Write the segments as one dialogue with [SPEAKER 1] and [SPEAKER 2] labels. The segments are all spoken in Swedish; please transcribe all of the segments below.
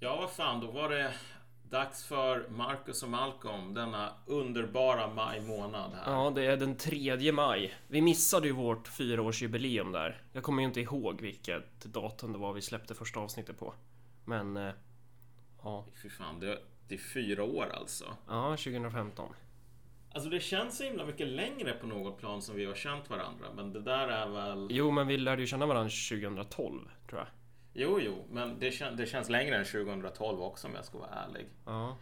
[SPEAKER 1] Ja, vad fan, då var det dags för Marcus och Malcolm denna underbara maj månad här.
[SPEAKER 2] Ja, det är den 3 maj. Vi missade ju vårt fyraårsjubileum där. Jag kommer ju inte ihåg vilket datum det var vi släppte första avsnittet på. Men... eh, Ja,
[SPEAKER 1] Fy fan, det, det är fyra år alltså.
[SPEAKER 2] ja 2015.
[SPEAKER 1] Alltså det känns så himla mycket längre på något plan som vi har känt varandra. Men det där är väl...
[SPEAKER 2] Jo, men vi lärde ju känna varandra 2012, tror jag.
[SPEAKER 1] Jo, jo, men det, kän, det känns längre än 2012 också om jag ska vara ärlig.
[SPEAKER 2] Ja.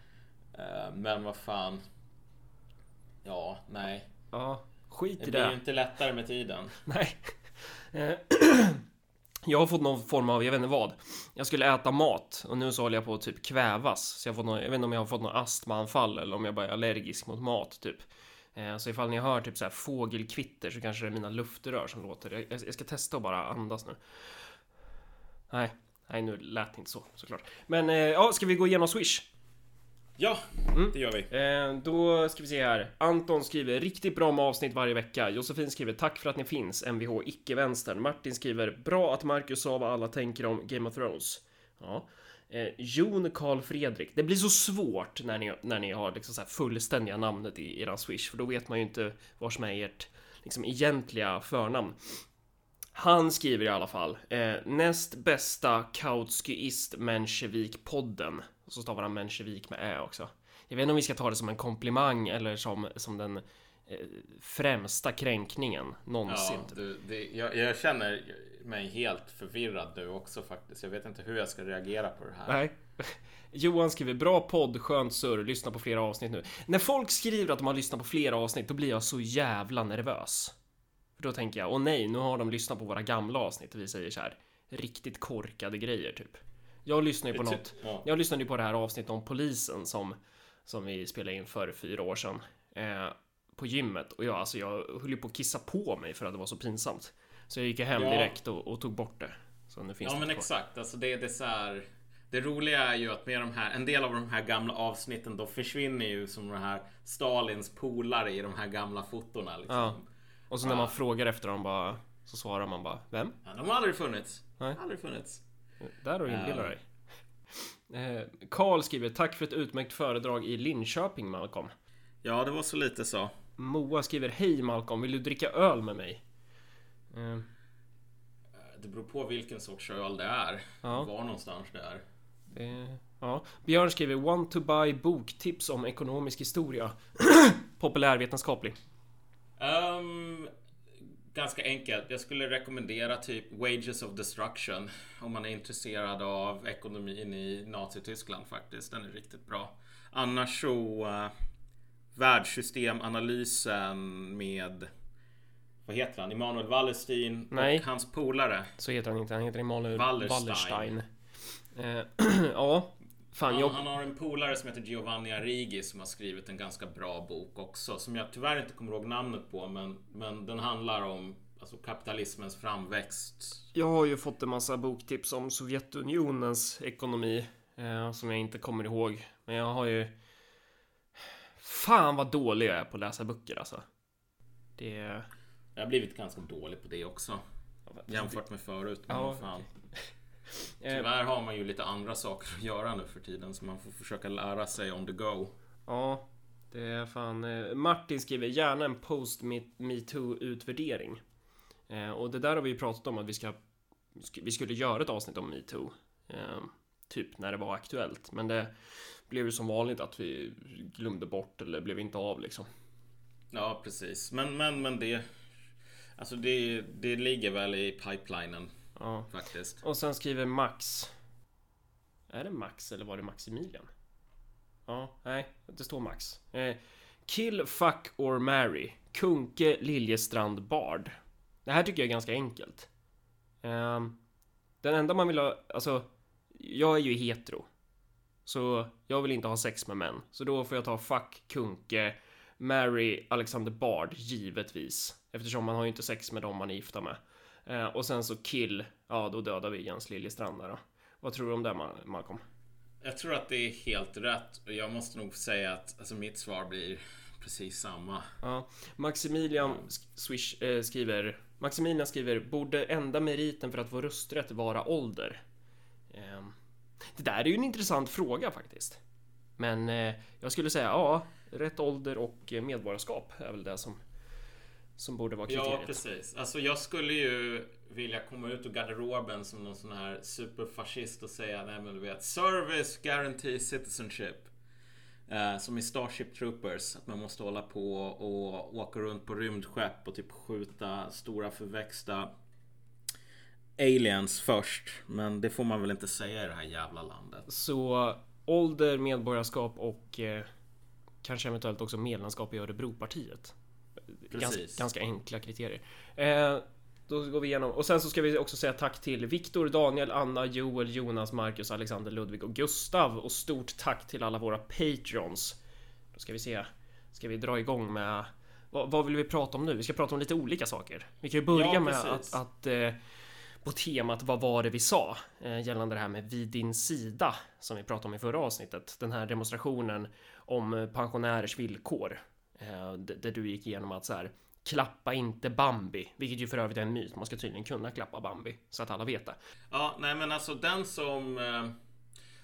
[SPEAKER 1] Eh, men vad fan. Ja, nej.
[SPEAKER 2] Ja, skit
[SPEAKER 1] Det
[SPEAKER 2] i
[SPEAKER 1] blir ju
[SPEAKER 2] det.
[SPEAKER 1] inte lättare med tiden.
[SPEAKER 2] Nej. Eh, Jag har fått någon form av, jag vet inte vad. Jag skulle äta mat och nu så håller jag på att typ kvävas. Så jag, har fått någon, jag vet inte om jag har fått något astmaanfall eller om jag bara är allergisk mot mat typ. Eh, Så ifall ni hör typ så här fågelkvitter så kanske det är mina luftrör som låter. Jag, jag ska testa och bara andas nu. Nej, nej nu lät det inte så såklart. Men eh, ja, ska vi gå igenom Swish?
[SPEAKER 1] Ja, det gör vi.
[SPEAKER 2] Eh, då ska vi se här. Anton skriver riktigt bra med avsnitt varje vecka. Josefin skriver tack för att ni finns. Mvh icke-vänstern. Martin skriver bra att Marcus sa vad alla tänker om Game of Thrones. Ja. Eh, Jon Karl Fredrik. Det blir så svårt när ni, när ni har liksom så här fullständiga namnet i eran swish. För då vet man ju inte vad som är ert liksom, egentliga förnamn. Han skriver i alla fall eh, näst bästa Kautskyist Menshevik-podden. Och så stavar han Menshevik med ä också. Jag vet inte om vi ska ta det som en komplimang eller som, som den eh, främsta kränkningen någonsin.
[SPEAKER 1] Ja, du, det, jag, jag känner mig helt förvirrad nu också faktiskt. Jag vet inte hur jag ska reagera på det här.
[SPEAKER 2] Nej. Johan skriver bra podd, skönt surr, lyssna på flera avsnitt nu. När folk skriver att de har lyssnat på flera avsnitt, då blir jag så jävla nervös. För då tänker jag, åh nej, nu har de lyssnat på våra gamla avsnitt och vi säger så här riktigt korkade grejer typ. Jag lyssnar ju på
[SPEAKER 1] Det ty-
[SPEAKER 2] något.
[SPEAKER 1] ja.
[SPEAKER 2] Jag lyssnade ju på det här avsnittet om polisen som som vi spelade in för fyra år sedan eh, på gymmet och jag alltså jag höll ju på att kissa på mig för att det var så pinsamt. Så jag gick hem
[SPEAKER 1] Ja.
[SPEAKER 2] direkt och, och tog bort det. Så nu finns
[SPEAKER 1] Ja,
[SPEAKER 2] det
[SPEAKER 1] men
[SPEAKER 2] kvar.
[SPEAKER 1] exakt. Alltså det, det är så här. Det roliga är ju att med de här, en del av de här gamla avsnitten då försvinner ju som de här Stalins polare i de här gamla fotona. Liksom.
[SPEAKER 2] Ja. Och så när man frågar efter dem bara så svarar man bara Vem?
[SPEAKER 1] Ja, de har aldrig funnits.
[SPEAKER 2] Nej.
[SPEAKER 1] Aldrig funnits.
[SPEAKER 2] Där har du inbillat
[SPEAKER 1] Ja.
[SPEAKER 2] dig. Eh, Karl skriver Tack för ett utmärkt föredrag i Linköping Malcolm.
[SPEAKER 1] Ja, det var så lite så.
[SPEAKER 2] Moa skriver Hej Malcolm, vill du dricka öl med mig? Eh,
[SPEAKER 1] Det beror på vilken sorts öl det är.
[SPEAKER 2] Ja.
[SPEAKER 1] Var någonstans det är.
[SPEAKER 2] det, ja. Björn skriver Want to buy boktips om ekonomisk historia. Populärvetenskaplig.
[SPEAKER 1] Ehm, ganska enkelt. Jag skulle rekommendera typ Wages of Destruction om man är intresserad av ekonomin i Nazityskland faktiskt. Den är riktigt bra. Annars så uh, Världssystemanalysen med vad heter han? Immanuel Wallerstein
[SPEAKER 2] Nej.
[SPEAKER 1] och hans polare.
[SPEAKER 2] Så heter han inte, han heter Emanuel
[SPEAKER 1] Wallerstein.
[SPEAKER 2] Wallerstein. Eh, ja, fan
[SPEAKER 1] Han,
[SPEAKER 2] jag...
[SPEAKER 1] han har en polare som heter Giovanni Arrighi som har skrivit en ganska bra bok också. Som jag tyvärr inte kommer ihåg namnet på. Men, men den handlar om alltså, kapitalismens framväxt.
[SPEAKER 2] Jag har ju fått en massa boktips om Sovjetunionens ekonomi eh, som jag inte kommer ihåg. Men jag har ju... Fan vad dålig jag är på att läsa böcker alltså. Det.
[SPEAKER 1] Jag har blivit ganska dålig på det också. Jämfört med förut. Men
[SPEAKER 2] Ja,
[SPEAKER 1] fan.
[SPEAKER 2] Eh,
[SPEAKER 1] Tyvärr har man ju lite andra saker att göra nu för tiden. Så man får försöka lära sig on the go.
[SPEAKER 2] Ja, det är fan... eh, Martin skriver gärna en post metoo utvärdering. Eh, och det där har vi ju pratat om att vi ska... Vi skulle göra ett avsnitt om metoo. Eh, typ när det var aktuellt. Men det blev ju som vanligt att vi glömde bort eller blev inte av liksom.
[SPEAKER 1] Ja, precis. Men, men, men det... Alltså det, det ligger väl i pipelinen
[SPEAKER 2] Ja.
[SPEAKER 1] faktiskt.
[SPEAKER 2] Och sen skriver Max. Är det Max eller var det Maximilian? Ja, nej, det står Max. Eh, kill, fuck or marry. Kunke, Liljestrand, Bard. Det här tycker jag är ganska enkelt. Ehm, den enda man vill ha, alltså, jag är ju hetero. Så jag vill inte ha sex med män. Så då får jag ta fuck, Kunke, marry, Alexander Bard, givetvis. Eftersom man har ju inte sex med dem man är gifta med. Eh, och sen så kill, ja då dödar vi Jens Liljestrand där då. Vad tror du om det Ma- Malcolm?
[SPEAKER 1] Jag tror att det är helt rätt. Och jag måste nog säga att alltså, mitt svar blir precis samma.
[SPEAKER 2] Ja, Maximilian sk- Swish eh, skriver Maximilian skriver Borde enda meriten för att få rösträtt vara ålder? Ehm, Det där är ju en intressant fråga faktiskt. Men eh, jag skulle säga ja, rätt ålder och eh, medborgarskap är väl det som som borde vara kriteriet.
[SPEAKER 1] Ja, precis. Alltså jag skulle ju vilja komma ut ur garderoben som någon sån här superfascist och säga nej men du vet Service Guarantee Citizenship. Eh, som i Starship Troopers. Att man måste hålla på och åka runt på rymdskepp och typ skjuta stora förväxta aliens först. Men det får man väl inte säga i det här jävla landet.
[SPEAKER 2] Så ålder, medborgarskap och eh, kanske eventuellt också medlemskap i Örebropartiet. Ganska, ganska, enkla kriterier. Eh, då går vi igenom och sen så ska vi också säga tack till Viktor, Daniel, Anna, Joel, Jonas, Marcus, Alexander, Ludvig och Gustav och stort tack till alla våra Patreons. Då ska vi se. Ska vi dra igång med vad, vad vill vi prata om nu? Vi ska prata om lite olika saker. Vi kan ju börja ja, med att, att eh, på temat Vad var det vi sa? Eh, gällande det här med vid din sida som vi pratade om i förra avsnittet. Den här demonstrationen om pensionärers villkor. Eh, där du gick igenom att så här Klappa inte Bambi, vilket ju för övrigt är en myt. Man ska tydligen kunna klappa Bambi så att alla vet det.
[SPEAKER 1] Ja, nej, men alltså den som eh,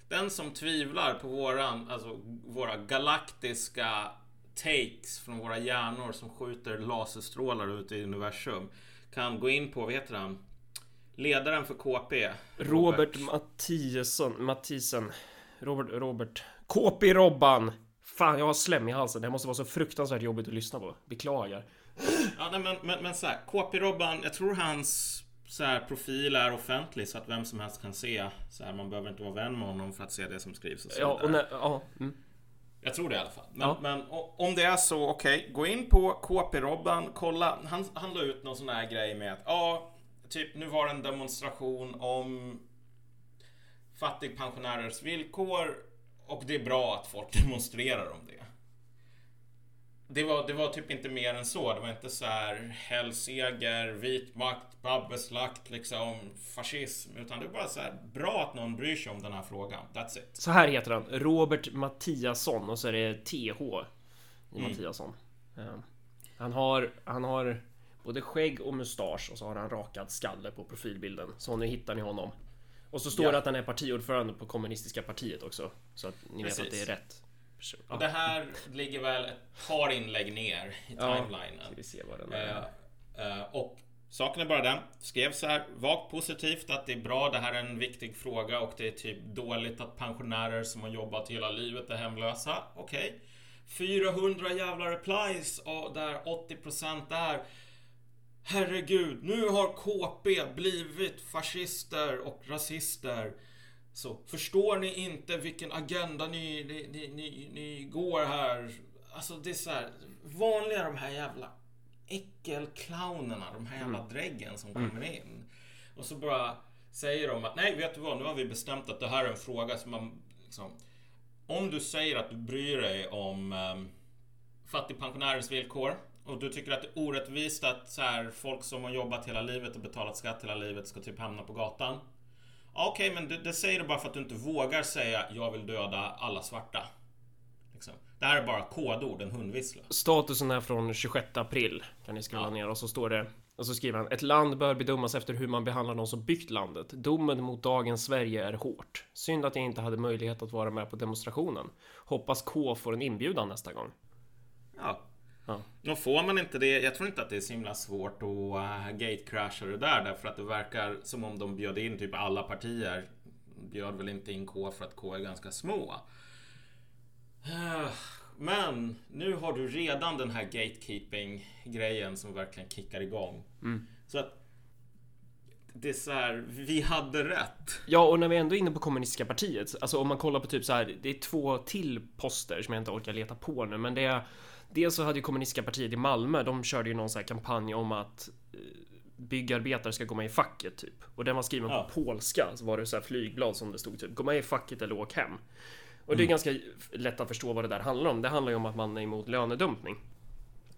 [SPEAKER 1] den som tvivlar på våran, alltså våra galaktiska takes från våra hjärnor som skjuter laserstrålar ut i universum kan gå in på, vad heter han? Ledaren för KP.
[SPEAKER 2] Robert, Robert Mattiasson, Mattisen. Robert, Robert. KP Robban. Fan, jag har slem i halsen. Det måste vara så fruktansvärt jobbigt att lyssna på. Beklagar.
[SPEAKER 1] Ja, nej, men, men, men så här, KP-Robban, jag tror hans så här, profil är offentlig så att vem som helst kan se. Så här, man behöver inte vara vän med honom för att se det som skrivs. Och så
[SPEAKER 2] ja, och när, ja, mm.
[SPEAKER 1] Jag tror det i alla fall. Men, ja. men om det är så, okej. Okay, gå in på KP-Robban, kolla. Han, han la ut någon sån här grej med att ja, typ nu var det en demonstration om fattigpensionärers villkor och det är bra att folk demonstrerar om det det var, det var typ inte mer än så. Det var inte så här hellseger, vit makt, babbeslakt, liksom fascism. Utan det var bara så här bra att någon bryr sig om den här frågan. That's it.
[SPEAKER 2] Så här heter han. Robert Mattiasson och så är det TH i mm. Mattiasson. Han har, han har både skägg och mustasch och så har han rakad skalle på profilbilden. Så nu hittar ni honom. Och så står ja. det att han är partiordförande på kommunistiska partiet också. Så att ni Precis. vet att det är rätt.
[SPEAKER 1] Och det här ligger väl ett par inlägg ner i timelinen. Ja,
[SPEAKER 2] vi se vad den är.
[SPEAKER 1] Uh, uh, och saken är bara den. Skrev så här vagt positivt att det är bra. Det här är en viktig fråga och det är typ dåligt att pensionärer som har jobbat hela livet är hemlösa. Okej. Okay. 400 jävla replies och där 80% är Herregud, nu har KP blivit fascister och rasister. Så förstår ni inte vilken agenda ni, ni, ni, ni, ni går här? Alltså det är så här, vanliga de här jävla äckelclownerna, de här jävla mm. dräggen som kommer mm. in. Och så bara säger de att nej, vet du vad, nu har vi bestämt att det här är en fråga som man liksom, Om du säger att du bryr dig om um, fattigpensionärers villkor och du tycker att det är orättvist att så här, folk som har jobbat hela livet och betalat skatt hela livet ska typ hamna på gatan. Okej, okay, men det, det, säger du bara för att du inte vågar säga jag vill döda alla svarta. Liksom. Det här är bara kodord, en hundvissla.
[SPEAKER 2] Statusen är från 26 april. Kan ni skriva ja. ner och så står det och så skriver han Ett land bör bedömas efter hur man behandlar de som byggt landet. Domen mot dagens Sverige är hårt. Synd att jag inte hade möjlighet att vara med på demonstrationen. Hoppas K får en inbjudan nästa gång.
[SPEAKER 1] Ja, Ja. Och får man inte det, jag tror inte att det är så himla svårt att uh, gatecrasha det där därför att det verkar som om de bjöd in typ alla partier. Bjöd väl inte in K för att K är ganska små. Uh, men nu har du redan den här gatekeeping grejen som verkligen kickar igång. Mm. Så att det är så här, vi hade rätt.
[SPEAKER 2] Ja, och när vi ändå är inne på kommunistiska partiet, alltså om man kollar på typ så här, det är två till poster som jag inte orkar leta på nu, men det är Dels så hade ju kommunistiska partiet i Malmö, de körde ju någon sån här kampanj om att eh, byggarbetare ska gå med i facket typ. Och den var skriven ja. på polska, så var det så här flygblad som det stod typ gå med i facket eller åk hem. Och det är mm. ganska lätt att förstå vad det där handlar om. Det handlar ju om att man är emot lönedumpning.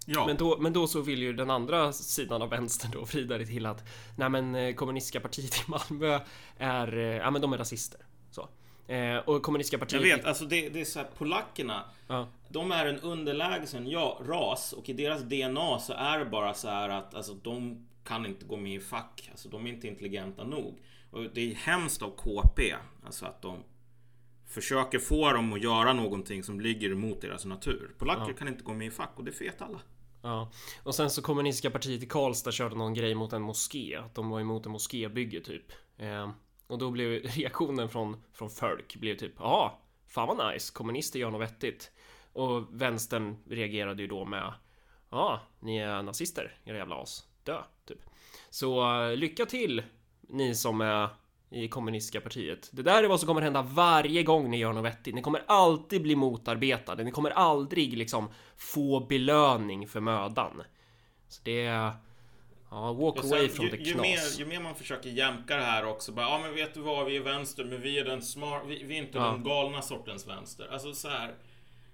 [SPEAKER 2] Ja. Men, då, men då så vill ju den andra sidan av vänstern då vrida det till att nej men eh, kommunistiska partiet i Malmö är, eh, ja men de är rasister. Eh, och kommunistiska partiet...
[SPEAKER 1] Jag vet, alltså det, det är så här, polackerna. Ja. De är en underlägsen ja, ras och i deras DNA så är det bara så här att alltså, de kan inte gå med i fack. Alltså de är inte intelligenta nog. Och det är hemskt av KP. Alltså att de försöker få dem att göra någonting som ligger emot deras natur. Polacker
[SPEAKER 2] Ja.
[SPEAKER 1] kan inte gå med i fack och det vet alla.
[SPEAKER 2] Ja, och sen så kommunistiska partiet i Karlstad körde någon grej mot en moské. Att de var emot en moskébygge typ. Eh, och då blev reaktionen från, från folk blev typ ja, fan vad nice, kommunister gör något vettigt. Och vänstern reagerade ju då med ja, ni är nazister, era jävla as. Dö, typ. Så eh, lycka till ni som är i kommunistiska partiet. Det där är vad som kommer hända varje gång ni gör något vettigt. Ni kommer alltid bli motarbetade. Ni kommer aldrig liksom få belöning för mödan. Så det är... Ja, walk
[SPEAKER 1] Och
[SPEAKER 2] away
[SPEAKER 1] sen,
[SPEAKER 2] from
[SPEAKER 1] ju,
[SPEAKER 2] the
[SPEAKER 1] ju,
[SPEAKER 2] knas.
[SPEAKER 1] mer, ju mer man försöker jämka det här också. Bara, ja men vet du vad, vi är vänster men vi är den smart, vi, vi är inte
[SPEAKER 2] Ja.
[SPEAKER 1] den galna sortens vänster. Alltså så här.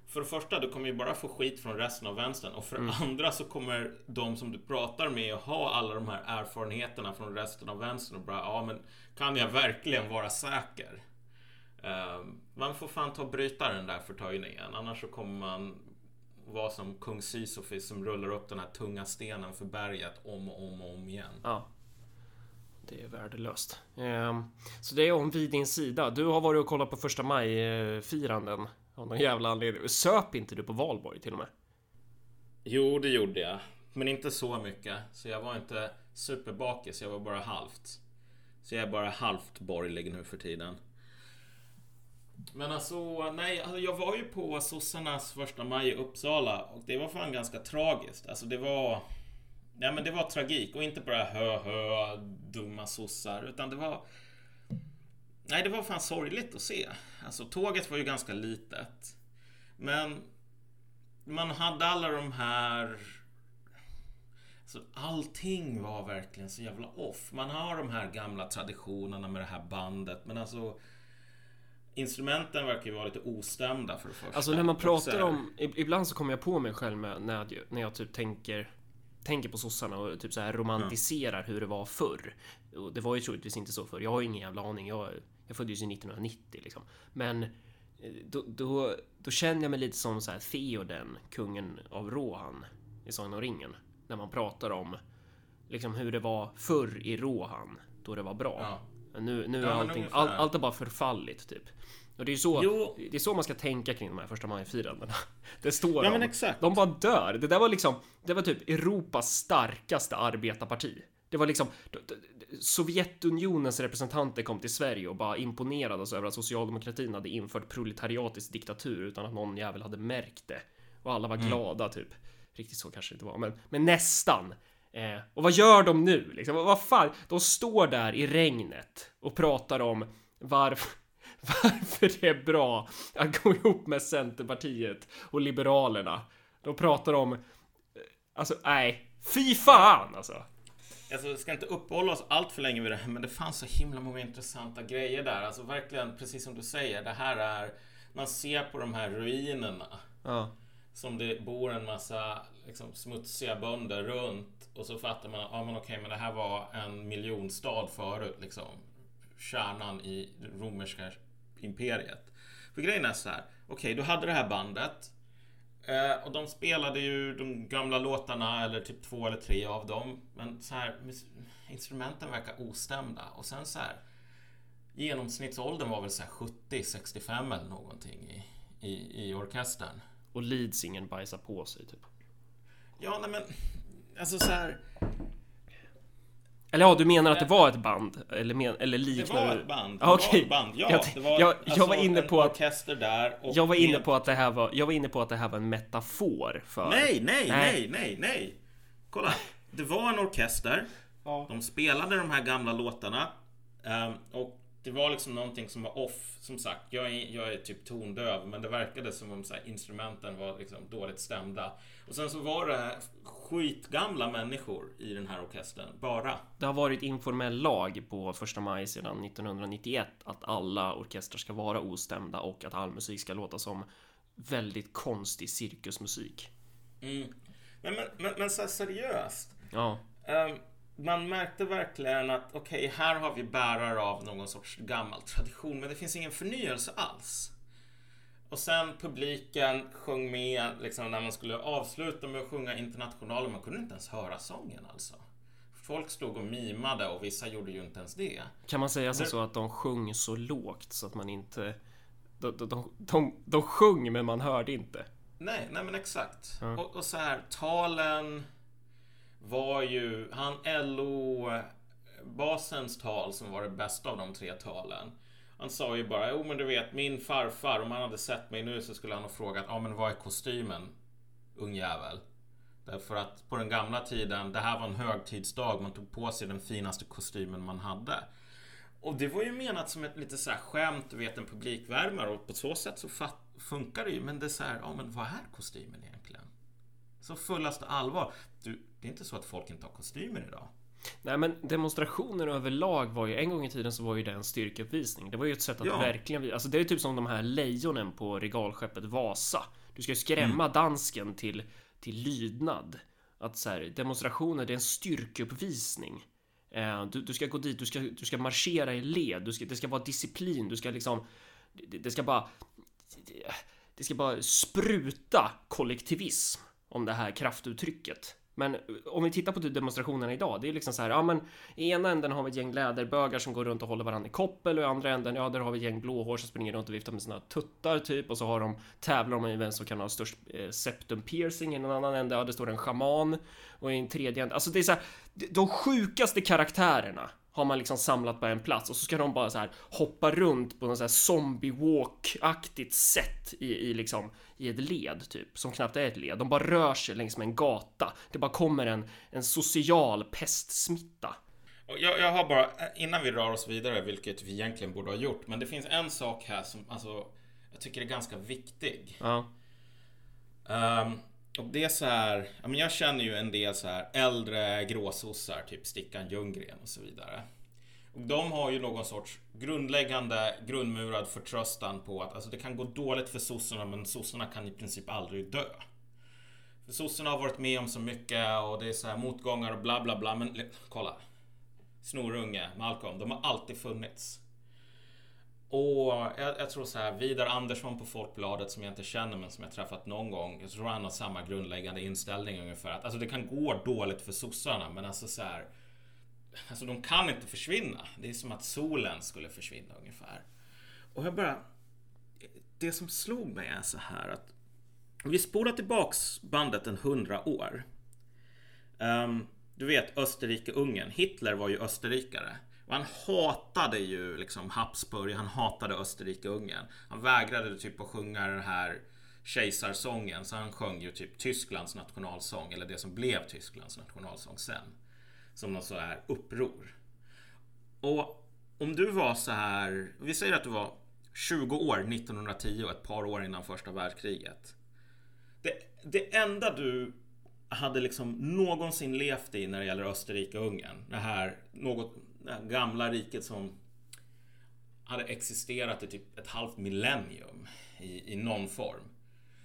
[SPEAKER 1] För det första, du kommer ju bara få skit från resten av vänstern. Och för det
[SPEAKER 2] Mm.
[SPEAKER 1] andra så kommer de som du pratar med att ha alla de här erfarenheterna från resten av vänstern. Och bara, ja men kan jag verkligen vara säker? Ehm, man får fan ta och bryta den där förtöjningen. Annars så kommer man vara som kung Sisyfos som rullar upp den här tunga stenen för berget om och om och om igen.
[SPEAKER 2] Ja. Det är värdelöst. Ehm, så det är om vid din sida. Du har varit och kollat på första maj-firanden. Av någon jävla anledning. Söp inte du på valborg till och med?
[SPEAKER 1] Jo, det gjorde jag. Men inte så mycket. Så jag var inte superbakis, jag var bara halvt. Så jag är bara halvt borgerlig nu för tiden. Men alltså, nej, alltså jag var ju på sossarnas första maj i Uppsala och det var fan ganska tragiskt. Alltså det var... Nej, men det var tragik och inte bara hö hö dumma sossar utan det var... Nej, det var fan sorgligt att se. Alltså tåget var ju ganska litet. Men man hade alla de här... Alltså, allting var verkligen så jävla off. Man har de här gamla traditionerna med det här bandet men alltså... Instrumenten verkar ju vara lite ostämda för det första.
[SPEAKER 2] Alltså när man pratar om... ib- Ibland så kommer jag på mig själv med när jag, när jag typ tänker Tänker på sossarna och typ så här romantiserar hur det var förr. Och det var ju troligtvis inte så förr. Jag har ju ingen jävla aning. Jag, jag föddes ju 1990 liksom. Men eh, då, då, då känner jag mig lite som så här Theoden, kungen av Rohan i Sagan om ringen. När man pratar om liksom hur det var förr i Rohan, då det var bra.
[SPEAKER 1] Ja.
[SPEAKER 2] Nu, nu är
[SPEAKER 1] Ja,
[SPEAKER 2] allting, all, allt är bara förfallit typ. Och det är så,
[SPEAKER 1] Jo.
[SPEAKER 2] det är så man ska tänka kring de här första maj-firandena. Det står
[SPEAKER 1] Ja,
[SPEAKER 2] de. De bara dör. Det där var liksom, det var typ Europas starkaste arbetarparti. Det var liksom Sovjetunionens representanter kom till Sverige och bara imponerades över att socialdemokratin hade infört proletariatisk diktatur utan att någon jävel hade märkt det. Och alla var glada typ. Riktigt så kanske det inte var, men, men nästan. Eh, och vad gör de nu? Liksom, vad fan? De står där i regnet och pratar om varför, varför det är bra att gå ihop med Centerpartiet och Liberalerna. De pratar om... eh, Alltså, nej. Fy fan alltså!
[SPEAKER 1] Alltså, jag ska inte uppehålla oss allt för länge vid det här, men det fanns så himla många intressanta grejer där. Alltså verkligen, precis som du säger, det här är... Man ser på de här ruinerna
[SPEAKER 2] Ja
[SPEAKER 1] som det bor en massa liksom, smutsiga bönder runt och så fattar man, ja men okay, men det här var en miljonstad förut, liksom. Kärnan i romerska imperiet. För grejen är så här, okej, du hade det här bandet Eh, och de spelade ju de gamla låtarna, eller typ två eller tre av dem. Men så här, instrumenten verkar ostämda. Och sen så här, genomsnittsåldern var väl så här 70-65 eller någonting i, i, i orkestern.
[SPEAKER 2] Och leadsingen bajsar på sig typ.
[SPEAKER 1] Ja, nej men, alltså så här,
[SPEAKER 2] Eller ja, du menar att det var ett band? Eller, men, eller
[SPEAKER 1] det
[SPEAKER 2] liknar
[SPEAKER 1] var ett band. Det
[SPEAKER 2] Ja,
[SPEAKER 1] var
[SPEAKER 2] okej.
[SPEAKER 1] ett band. Ja,
[SPEAKER 2] Jag-
[SPEAKER 1] det var
[SPEAKER 2] jag- jag
[SPEAKER 1] alltså
[SPEAKER 2] var inne
[SPEAKER 1] en
[SPEAKER 2] på att-
[SPEAKER 1] orkester där. Och
[SPEAKER 2] Jag var inne på att det här var, jag var inne på att det här var en metafor för...
[SPEAKER 1] Nej, nej,
[SPEAKER 2] Nej.
[SPEAKER 1] nej, nej, nej. Kolla. Det var en orkester.
[SPEAKER 2] Ja.
[SPEAKER 1] De spelade de här gamla låtarna. ehm, och det var liksom någonting som var off. Som sagt, jag är, jag är typ tondöv. Men det verkade som om så här, instrumenten var liksom dåligt stämda. Och sen så var det skitgamla människor i den här orkestern. Bara.
[SPEAKER 2] Det har varit informell lag på första maj sedan 1991 att alla orkestrar ska vara ostämda och att all musik ska låta som väldigt konstig cirkusmusik.
[SPEAKER 1] Mm. Men, men, men, men så här, seriöst.
[SPEAKER 2] Ja,
[SPEAKER 1] Ehm, man märkte verkligen att okej, här har vi bärare av någon sorts gammal tradition, men det finns ingen förnyelse alls. Och sen publiken sjöng med liksom, när man skulle avsluta med att sjunga Internationalen. Man kunde inte ens höra sången alltså. Folk stod och mimade och vissa gjorde ju inte ens det.
[SPEAKER 2] kan man säga som
[SPEAKER 1] Det-
[SPEAKER 2] så att de sjöng så lågt så att man inte de, de, de, de sjöng men man hörde inte.
[SPEAKER 1] Nej, nej men exakt. Ja. Och, och, så här, talen var ju, han LO-basens tal som var det bästa av de tre talen. Han sa ju bara, jo men du vet min farfar, om han hade sett mig nu så skulle han ha frågat, ja men vad är kostymen? Ungjävel. Därför att på den gamla tiden, det här var en högtidsdag, man tog på sig den finaste kostymen man hade. Och det var ju menat som ett lite så här skämt, du vet en publikvärmare och på så sätt så funkar det ju. Men det är så här, ja men vad är kostymen egentligen? Så fullaste allvar. Du, det är inte så att folk inte har kostymer idag.
[SPEAKER 2] Nej men demonstrationer överlag var ju en gång i tiden så var ju det en styrkeuppvisning. Det var ju ett sätt att ja. verkligen Alltså det är typ som de här lejonen på regalskeppet Vasa. Du ska ju skrämma mm. dansken till, till lydnad. Att så här, demonstrationer det är en styrkeuppvisning. Eh, du, du, ska gå dit, du ska, du ska marschera i led, du ska, det ska vara disciplin, du ska liksom... Det, det ska bara... Det ska bara spruta kollektivism om det här kraftuttrycket. Men om vi tittar på typ demonstrationerna idag, det är liksom så här, ja men i ena änden har vi ett gäng läderbögar som går runt och håller varandra i koppel och i andra änden, ja där har vi ett gäng blåhår som springer runt och viftar med sina tuttar typ och så har de tävlar om vem som kan ha störst eh, septum piercing i en annan ände, ja det står en schaman och i en tredje ände, alltså det är så här, de sjukaste karaktärerna har man liksom samlat på en plats och så ska de bara så här hoppa runt på något så här zombie walk-aktigt sätt i, i liksom i ett led typ som knappt är ett led. De bara rör sig längs med en gata. Det bara kommer en, en social pestsmitta.
[SPEAKER 1] Jag, jag har bara, innan vi rör oss vidare, vilket vi egentligen borde ha gjort, men det finns en sak här som alltså, jag tycker är ganska viktig. Ja. Um, och det är så här, jag känner ju en del så här äldre gråsossar, typ Stickan Ljunggren och så vidare. Och de har ju någon sorts grundläggande grundmurad förtröstan på att alltså, det kan gå dåligt för sossarna men sossarna kan i princip aldrig dö. För sossarna har varit med om så mycket och det är så här motgångar och bla bla bla men kolla. Snorunge, Malcolm, de har alltid funnits. Och jag, jag, tror så här, Vidar Andersson på Folkbladet som jag inte känner men som jag träffat någon gång. Jag tror han har samma grundläggande inställning ungefär. Att, alltså det kan gå dåligt för sossarna men alltså så här. Alltså de kan inte försvinna. Det är som att solen skulle försvinna ungefär. Och jag bara... Det som slog mig är så här att vi spolar tillbaks bandet en hundra år. Um, du vet Österrike-Ungern. Hitler var ju österrikare. Och han hatade ju liksom Habsburg, han hatade Österrike-Ungern. Han vägrade typ att sjunga den här kejsarsången, så han sjöng ju typ Tysklands nationalsång, eller det som blev Tysklands nationalsång sen. Som något så här uppror. Och om du var så här, vi säger att du var 20 år 1910 ett par år innan första världskriget. Det, det enda du hade liksom någonsin levt i när det gäller Österrike-Ungern. Det här något det här gamla riket som hade existerat i typ ett halvt millennium i, i någon form.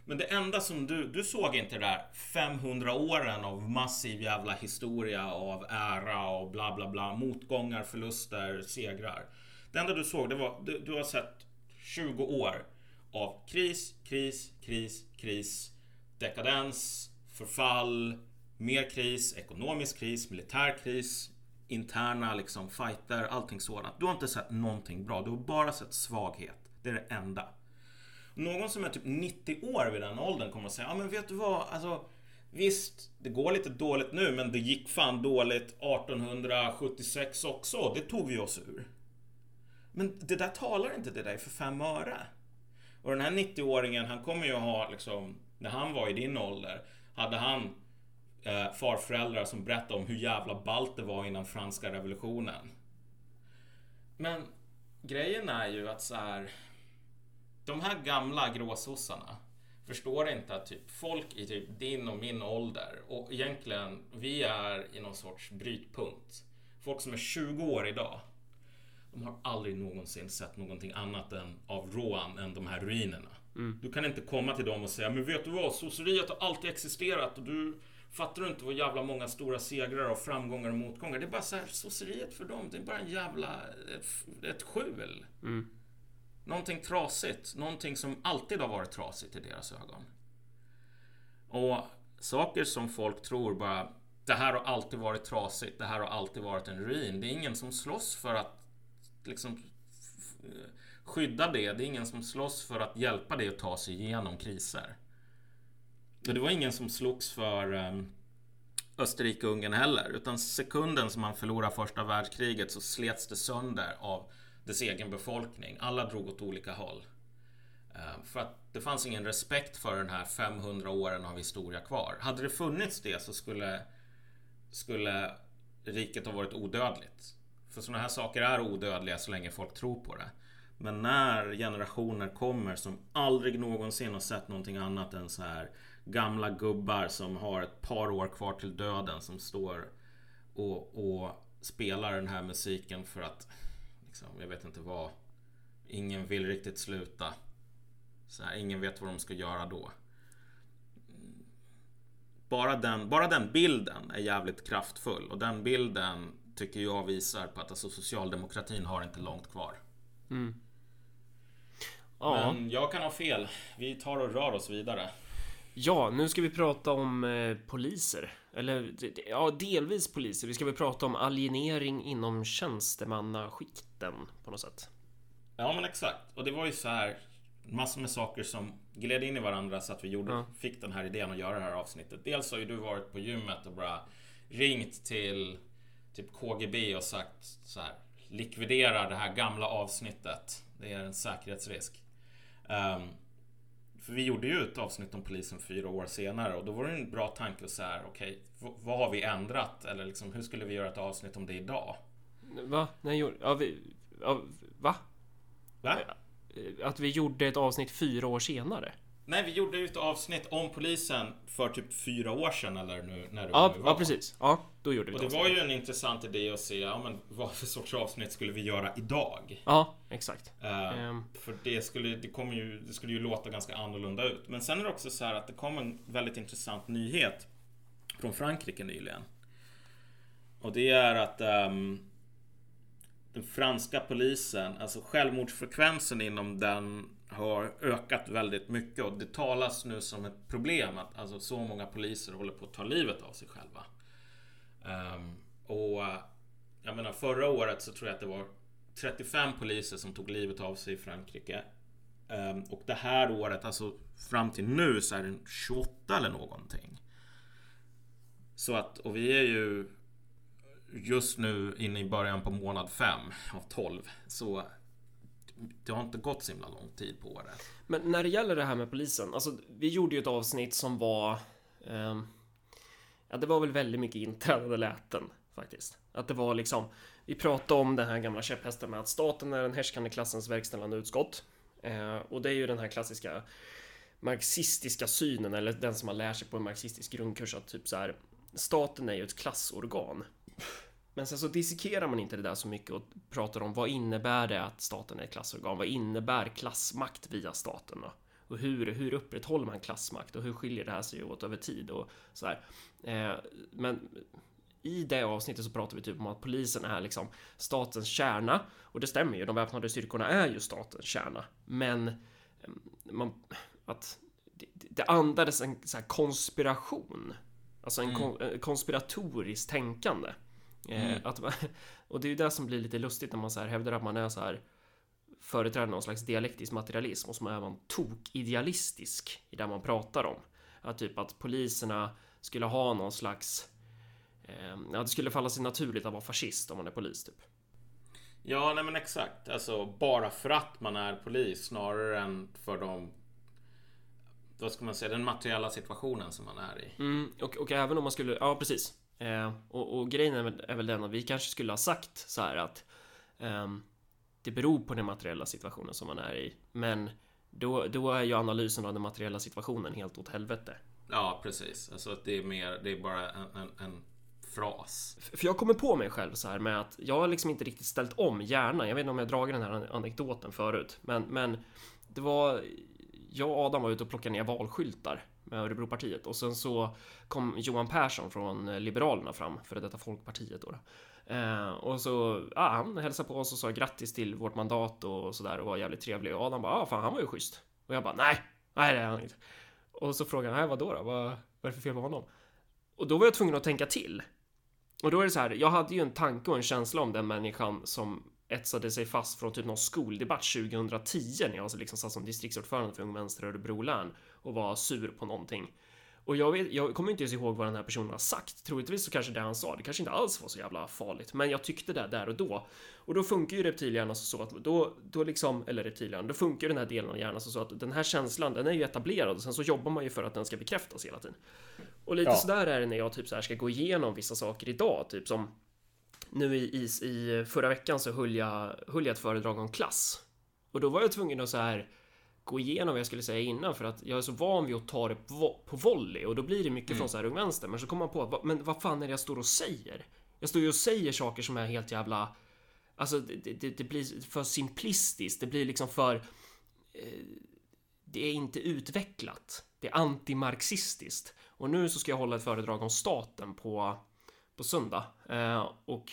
[SPEAKER 1] Men det enda som du, du såg inte det där 500 åren av massiv jävla historia av ära och bla bla bla, motgångar, förluster, segrar. Det enda du såg, det var, du, du har sett 20 år av kris, kris, kris, kris, dekadens, förfall, mer kris, ekonomisk kris, militär kris, interna liksom fighter, allting sådant. Du har inte sett någonting bra. Du har bara sett svaghet. Det är det enda. Någon som är typ 90 år vid den åldern kommer att säga, ja men vet du vad, alltså Visst, det går lite dåligt nu men det gick fan dåligt 1876 också. Det tog vi oss ur. Men det där talar inte det där för fem öre. Och den här 90-åringen, han kommer ju ha liksom, när han var i din ålder, hade han eh, farföräldrar som berättade om hur jävla ballt det var innan franska revolutionen. Men grejen är ju att så här. De här gamla gråsossarna förstår inte att typ folk i typ din och min ålder och egentligen vi är i någon sorts brytpunkt. Folk som är 20 år idag. De har aldrig någonsin sett någonting annat än av råan än de här ruinerna. Mm. Du kan inte komma till dem och säga, men vet du vad? Sosseriet har alltid existerat och du Fattar du inte vad jävla många stora segrar och framgångar och motgångar? Det är bara så här, sosseriet för dem, det är bara en jävla... Ett, ett skjul. Mm. Någonting trasigt. Någonting som alltid har varit trasigt i deras ögon. Och saker som folk tror bara... Det här har alltid varit trasigt. Det här har alltid varit en ruin. Det är ingen som slåss för att liksom skydda det. Det är ingen som slåss för att hjälpa det att ta sig igenom kriser. Och det var ingen som slogs för um, Österrike-Ungern heller. Utan sekunden som man förlorade första världskriget så slets det sönder av dess egen befolkning. Alla drog åt olika håll. Ehm, för att det fanns ingen respekt för den här 500 åren av historia kvar. Hade det funnits det så skulle, skulle riket ha varit odödligt. För sådana här saker är odödliga så länge folk tror på det. Men när generationer kommer som aldrig någonsin har sett någonting annat än så här gamla gubbar som har ett par år kvar till döden som står och, och spelar den här musiken för att liksom, jag vet inte vad. Ingen vill riktigt sluta. Så här, ingen vet vad de ska göra då. Bara den, bara den bilden är jävligt kraftfull och den bilden tycker jag visar på att alltså, socialdemokratin har inte långt kvar. Mm. Ja. Men jag kan ha fel. Vi tar och rör oss vidare.
[SPEAKER 2] Ja, nu ska vi prata om eh, poliser. Eller ja, delvis poliser. Vi ska väl prata om alienering inom tjänstemannaskikten på något sätt.
[SPEAKER 1] Ja, men exakt. Och det var ju så här massor med saker som gled in i varandra så att vi gjorde, ja. fick den här idén att göra det här avsnittet. Dels har ju du varit på gymmet och bara ringt till typ KGB och sagt så här likvidera det här gamla avsnittet. Det är en säkerhetsrisk. Um, för vi gjorde ju ett avsnitt om polisen fyra år senare och då var det en bra tanke att säga okej, okay, vad har vi ändrat? Eller liksom, hur skulle vi göra ett avsnitt om det idag?
[SPEAKER 2] Va? Nej, ja, vi, ja, va?
[SPEAKER 1] Va?
[SPEAKER 2] Att vi gjorde ett avsnitt fyra år senare?
[SPEAKER 1] Nej, vi gjorde ju ett avsnitt om polisen för typ fyra år sedan eller nu när du
[SPEAKER 2] ja,
[SPEAKER 1] nu
[SPEAKER 2] var. Ja, precis. Ja, då gjorde vi
[SPEAKER 1] Och det var ju en intressant idé att se, ja men vad för sorts avsnitt skulle vi göra idag?
[SPEAKER 2] Ja, exakt.
[SPEAKER 1] Uh, um. För det skulle, det, kommer ju, det skulle ju låta ganska annorlunda ut. Men sen är det också så här att det kom en väldigt intressant nyhet från Frankrike nyligen. Och det är att um, den franska polisen, alltså självmordsfrekvensen inom den har ökat väldigt mycket och det talas nu som ett problem att alltså, så många poliser håller på att ta livet av sig själva. Um, och jag menar förra året så tror jag att det var 35 poliser som tog livet av sig i Frankrike. Um, och det här året, alltså fram till nu så är det 28 eller någonting. Så att, och vi är ju just nu inne i början på månad 5 av 12. Så det har inte gått så himla lång tid på det.
[SPEAKER 2] Men när det gäller det här med polisen, alltså vi gjorde ju ett avsnitt som var eh, Ja, det var väl väldigt mycket inträdande läten faktiskt. Att det var liksom Vi pratade om den här gamla käpphästen med att staten är den härskande klassens verkställande utskott. Eh, och det är ju den här klassiska marxistiska synen eller den som man lär sig på en marxistisk grundkurs att typ så här Staten är ju ett klassorgan men sen så dissekerar man inte det där så mycket och pratar om vad innebär det att staten är ett klassorgan? Vad innebär klassmakt via staten då? Och hur, hur upprätthåller man klassmakt och hur skiljer det här sig åt över tid och så här. Eh, men i det avsnittet så pratar vi typ om att polisen är liksom statens kärna och det stämmer ju. De väpnade styrkorna är ju statens kärna, men eh, man, att det, det andades en så konspiration, alltså en mm. konspiratoriskt tänkande Eh, mm. Att, och det är ju det som blir lite lustigt när man så här hävdar att man är så här företräder någon slags dialektisk materialism och så är man tok-idealistisk i det man pratar om. Att typ att poliserna skulle ha någon slags eh, Ja, det skulle falla sig naturligt att vara fascist om man är polis typ.
[SPEAKER 1] Ja, nej men exakt. Alltså bara för att man är polis snarare än för de vad ska man säga, den materiella situationen som man är i.
[SPEAKER 2] Mm, och, och även om man skulle, ja precis. Eh, och, och, grejen är väl, är väl den att vi kanske skulle ha sagt så här att eh, det beror på den materiella situationen som man är i. Men då, då är ju analysen av den materiella situationen helt åt helvete.
[SPEAKER 1] Ja, precis. Alltså att det är mer, det är bara en, en, en fras.
[SPEAKER 2] För jag kommer på mig själv så här med att jag har liksom inte riktigt ställt om hjärnan. Jag vet inte om jag dragit den här anekdoten förut, men, men det var jag och Adam var ute och plockade ner valskyltar med Örebropartiet och sen så kom Johan Persson från eh, Liberalerna fram, för detta Folkpartiet då. Eh, och så, ja, han hälsade på oss och sa grattis till vårt mandat och sådär och var jävligt trevlig och Adam bara, ja fan han var ju schysst. Och jag bara, nej, nej det är han inte. Och så frågade han, nej vadå då? Vad, vad är det för fel på honom? Och då var jag tvungen att tänka till. Och då är det så här, jag hade ju en tanke och en känsla om den människan som etsade sig fast från typ någon skoldebatt 2010 när jag liksom satt som distriktsordförande för Ung Vänster Örebro län och var sur på någonting. Och jag, vet, jag kommer inte ens ihåg vad den här personen har sagt. Troligtvis så kanske det han sa, det kanske inte alls var så jävla farligt, men jag tyckte det där och då. Och då funkar ju reptilhjärnan så att då, då liksom, eller reptilhjärnan, då funkar den här delen av hjärnan så att den här känslan, den är ju etablerad och sen så jobbar man ju för att den ska bekräftas hela tiden. Och lite ja. sådär är det när jag typ så här ska gå igenom vissa saker idag, typ som nu i, i, i förra veckan så höll jag, höll jag ett föredrag om klass. Och då var jag tvungen att så här gå igenom vad jag skulle säga innan för att jag är så van vid att ta det på, på volley och då blir det mycket mm. från så här ung vänster. Men så kommer man på, men vad fan är det jag står och säger? Jag står ju och säger saker som är helt jävla... Alltså det, det, det blir för simplistiskt, det blir liksom för... Eh, det är inte utvecklat. Det är antimarxistiskt. Och nu så ska jag hålla ett föredrag om staten på, på söndag. Eh, och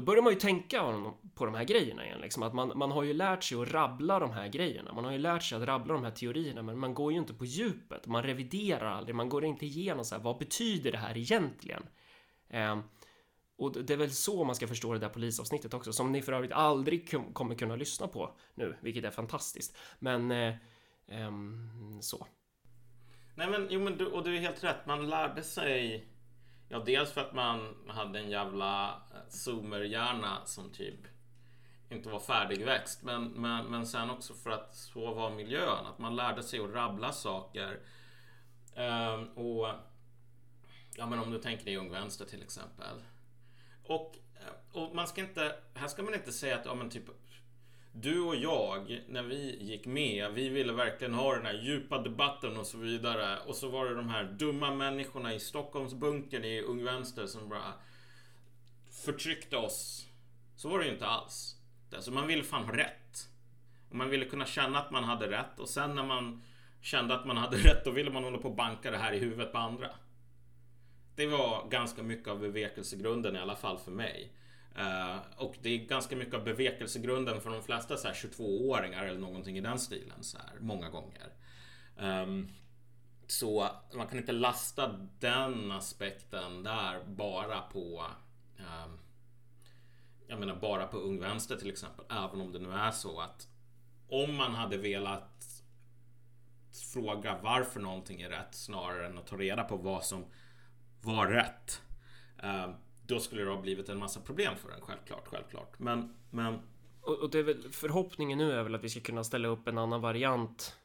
[SPEAKER 2] då börjar man ju tänka på de här grejerna igen, liksom att man, man har ju lärt sig att rabbla de här grejerna. Man har ju lärt sig att rabbla de här teorierna, men man går ju inte på djupet. Man reviderar aldrig. Man går inte igenom så här. Vad betyder det här egentligen? Eh, och det är väl så man ska förstå det där polisavsnittet också, som ni för övrigt aldrig kommer kunna lyssna på nu, vilket är fantastiskt. Men eh, eh, så.
[SPEAKER 1] Nej, men jo, men du, och du är helt rätt. Man lärde sig Ja, dels för att man hade en jävla eh, zoomerhjärna som typ inte var färdigväxt. Men, men, men sen också för att så var miljön. Att man lärde sig att rabbla saker. Ehm, och Ja men om du tänker dig Ung Vänster till exempel. Och, eh, och man ska inte, här ska man inte säga att ja, men typ du och jag, när vi gick med, vi ville verkligen ha den här djupa debatten och så vidare. Och så var det de här dumma människorna i Stockholmsbunkern i Ung Vänster som bara förtryckte oss. Så var det ju inte alls. Alltså man ville fan ha rätt. Och man ville kunna känna att man hade rätt. Och sen när man kände att man hade rätt, då ville man hålla på och banka det här i huvudet på andra. Det var ganska mycket av bevekelsegrunden i alla fall för mig. Uh, och det är ganska mycket av bevekelsegrunden för de flesta 22-åringar eller någonting i den stilen så här, många gånger. Um, så man kan inte lasta den aspekten där bara på um, Jag menar bara på Ung Vänster till exempel. Även om det nu är så att om man hade velat fråga varför någonting är rätt snarare än att ta reda på vad som var rätt. Ehm, då skulle det ha blivit en massa problem för en, självklart, självklart. Men, men...
[SPEAKER 2] Och, och det är väl, förhoppningen nu är väl att vi ska kunna ställa upp en annan variant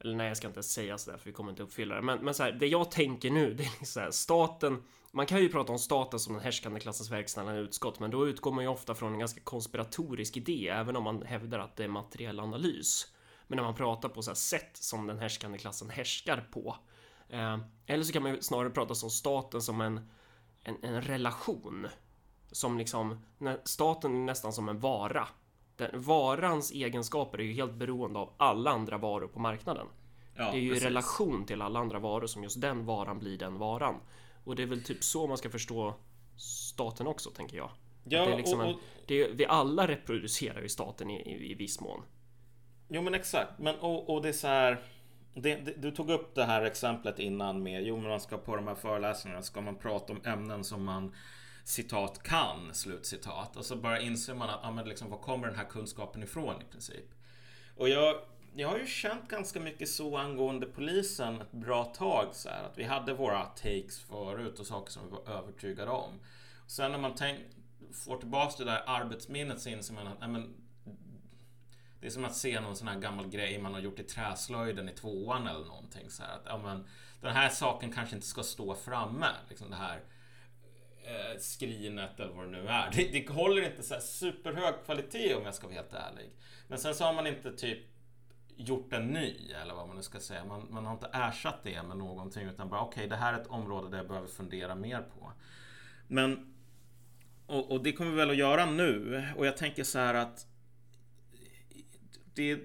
[SPEAKER 2] eller nej, jag ska inte säga sådär för vi kommer inte uppfylla det. Men, men så här, det jag tänker nu, det är liksom så här, staten. Man kan ju prata om staten som den härskande klassens verkställande utskott, men då utgår man ju ofta från en ganska konspiratorisk idé, även om man hävdar att det är materiell analys. Men när man pratar på så här sätt som den härskande klassen härskar på. Eh, eller så kan man ju snarare prata som staten som en en, en relation. Som liksom, staten är nästan som en vara. Den, varans egenskaper är ju helt beroende av alla andra varor på marknaden. Ja, det är ju i relation till alla andra varor som just den varan blir den varan. Och det är väl typ så man ska förstå staten också, tänker jag. Ja, det är liksom och, och... En, det är, vi alla reproducerar ju staten i, i, i viss mån.
[SPEAKER 1] Jo men exakt, men och, och det är så här det, det, du tog upp det här exemplet innan med, jo men man ska på de här föreläsningarna ska man prata om ämnen som man citat kan, slutcitat. Och så bara inser man att, ja men liksom, var kommer den här kunskapen ifrån i princip? Och jag, jag har ju känt ganska mycket så angående polisen ett bra tag så här, att vi hade våra takes förut och saker som vi var övertygade om. Och sen när man tänk, får tillbaks det där arbetsminnet så inser man att, ja men det är som att se någon sån här gammal grej man har gjort i träslöjden i tvåan eller någonting. Så här, att, ja, men, den här saken kanske inte ska stå framme. Liksom det här eh, skrinet eller vad det nu är. Det, det håller inte så här superhög kvalitet om jag ska vara helt ärlig. Men sen så har man inte typ gjort en ny eller vad man nu ska säga. Man, man har inte ersatt det med någonting utan bara okej, okay, det här är ett område där jag behöver fundera mer på. Men och, och det kommer vi väl att göra nu och jag tänker så här att det,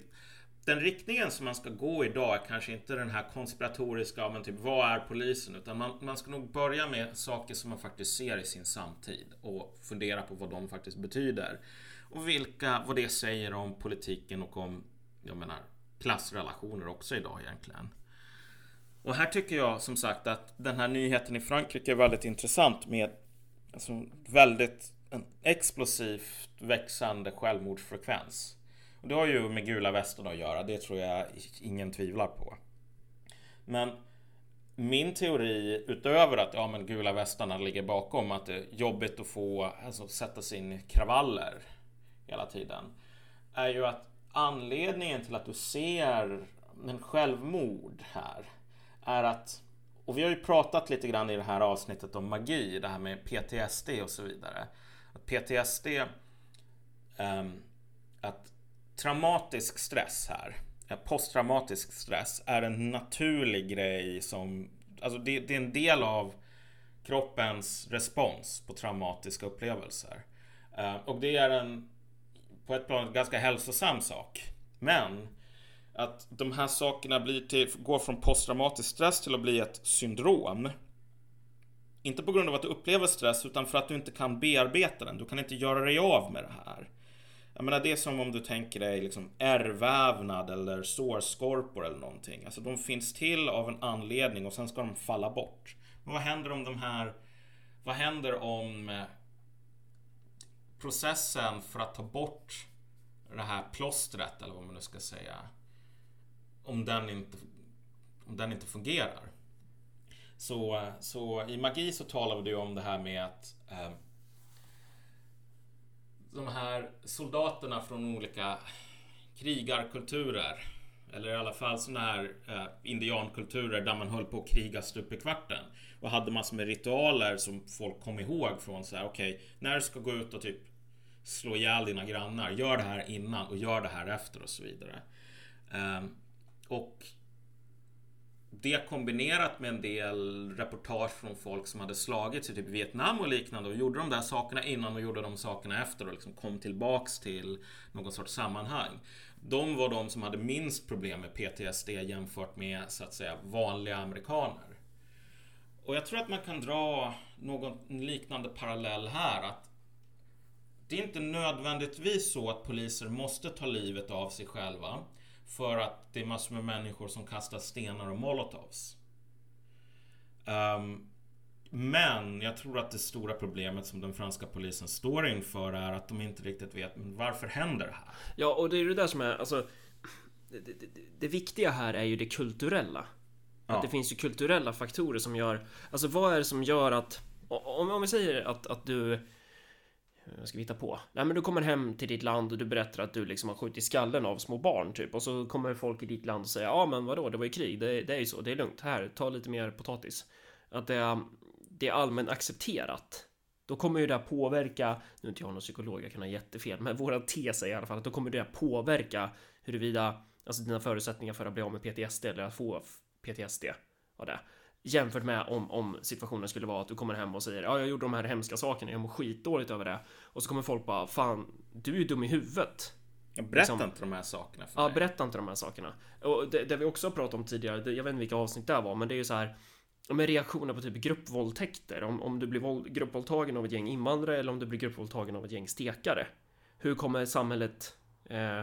[SPEAKER 1] den riktningen som man ska gå idag är kanske inte den här konspiratoriska, men typ vad är polisen? Utan man, man ska nog börja med saker som man faktiskt ser i sin samtid och fundera på vad de faktiskt betyder. Och vilka, vad det säger om politiken och om, jag menar, klassrelationer också idag egentligen. Och här tycker jag som sagt att den här nyheten i Frankrike är väldigt intressant med alltså, väldigt en explosivt växande självmordsfrekvens. Och det har ju med gula västarna att göra, det tror jag ingen tvivlar på. Men min teori, utöver att ja, men gula västarna ligger bakom, att det är jobbigt att få alltså, sätta sig in i kravaller hela tiden, är ju att anledningen till att du ser en självmord här är att och vi har ju pratat lite grann i det här avsnittet om magi, det här med PTSD och så vidare. Att PTSD, um, ehm, att traumatisk stress här, eh, posttraumatisk stress är en naturlig grej som, alltså det, det är en del av kroppens respons på traumatiska upplevelser. Eh, och det är en, på ett plan, ganska hälsosam sak. Men att de här sakerna blir till, går från posttraumatisk stress till att bli ett syndrom. Inte på grund av att du upplever stress utan för att du inte kan bearbeta den. Du kan inte göra dig av med det här. Jag menar det är som om du tänker dig liksom ärrvävnad eller sårskorpor eller någonting. Alltså de finns till av en anledning och sen ska de falla bort. Men vad händer om de här... Vad händer om eh, processen för att ta bort det här plåstret eller vad man nu ska säga om den inte, om den inte fungerar. Så, eh, så i magi så talar vi om det här med att eh, de här soldaterna från olika krigarkulturer eller i alla fall sådana här eh, indiankulturer där man höll på att kriga stup i kvarten och hade massor med ritualer som folk kom ihåg från så här okej, okay, när du ska gå ut och typ slå ihjäl dina grannar, gör det här innan och gör det här efter och så vidare. Eh, och det kombinerat med en del reportage från folk som hade slagits i typ Vietnam och liknande och gjorde de där sakerna innan och gjorde de sakerna efter och liksom kom tillbaks till någon sorts sammanhang. De var de som hade minst problem med PTSD jämfört med så att säga vanliga amerikaner. Och jag tror att man kan dra någon liknande parallell här. att Det är inte nödvändigtvis så att poliser måste ta livet av sig själva. För att det är massor med människor som kastar stenar och molotovs. Um, men jag tror att det stora problemet som den franska polisen står inför är att de inte riktigt vet varför händer det här.
[SPEAKER 2] Ja, och det är det där som är alltså. Det, det, det, viktiga här är ju det kulturella. Ja. Att det finns ju kulturella faktorer som gör Alltså vad är det som gör att Om, om vi säger att, att du ska vi hitta på? Nej men du kommer hem till ditt land och du berättar att du liksom har skjutit skallen av små barn typ. Och så kommer folk i ditt land och säger ja men vadå? Det var ju krig. Det, det är ju så. Det är lugnt. Här ta lite mer potatis. Att det, det är allmänt accepterat. Då kommer ju det här påverka nu är inte jag någon psykolog jag kan ha jättefel men våran tes är i alla fall att då kommer det här påverka huruvida alltså dina förutsättningar för att bli av med PTSD eller att få PTSD av det. Jämfört med om, om situationen skulle vara att du kommer hem och säger ja, jag gjorde de här hemska sakerna, jag mår skitdåligt över det. Och så kommer folk bara fan, du är ju dum i huvudet.
[SPEAKER 1] Jag berätta liksom, inte de här sakerna
[SPEAKER 2] för Ja, mig. berätta inte de här sakerna. Och det, det vi också har pratat om tidigare, det, jag vet inte vilka avsnitt det var, men det är ju så här med reaktioner på typ gruppvåldtäkter. Om, om du blir våld, gruppvåldtagen av ett gäng invandrare eller om du blir gruppvåldtagen av ett gäng stekare. Hur kommer samhället eh,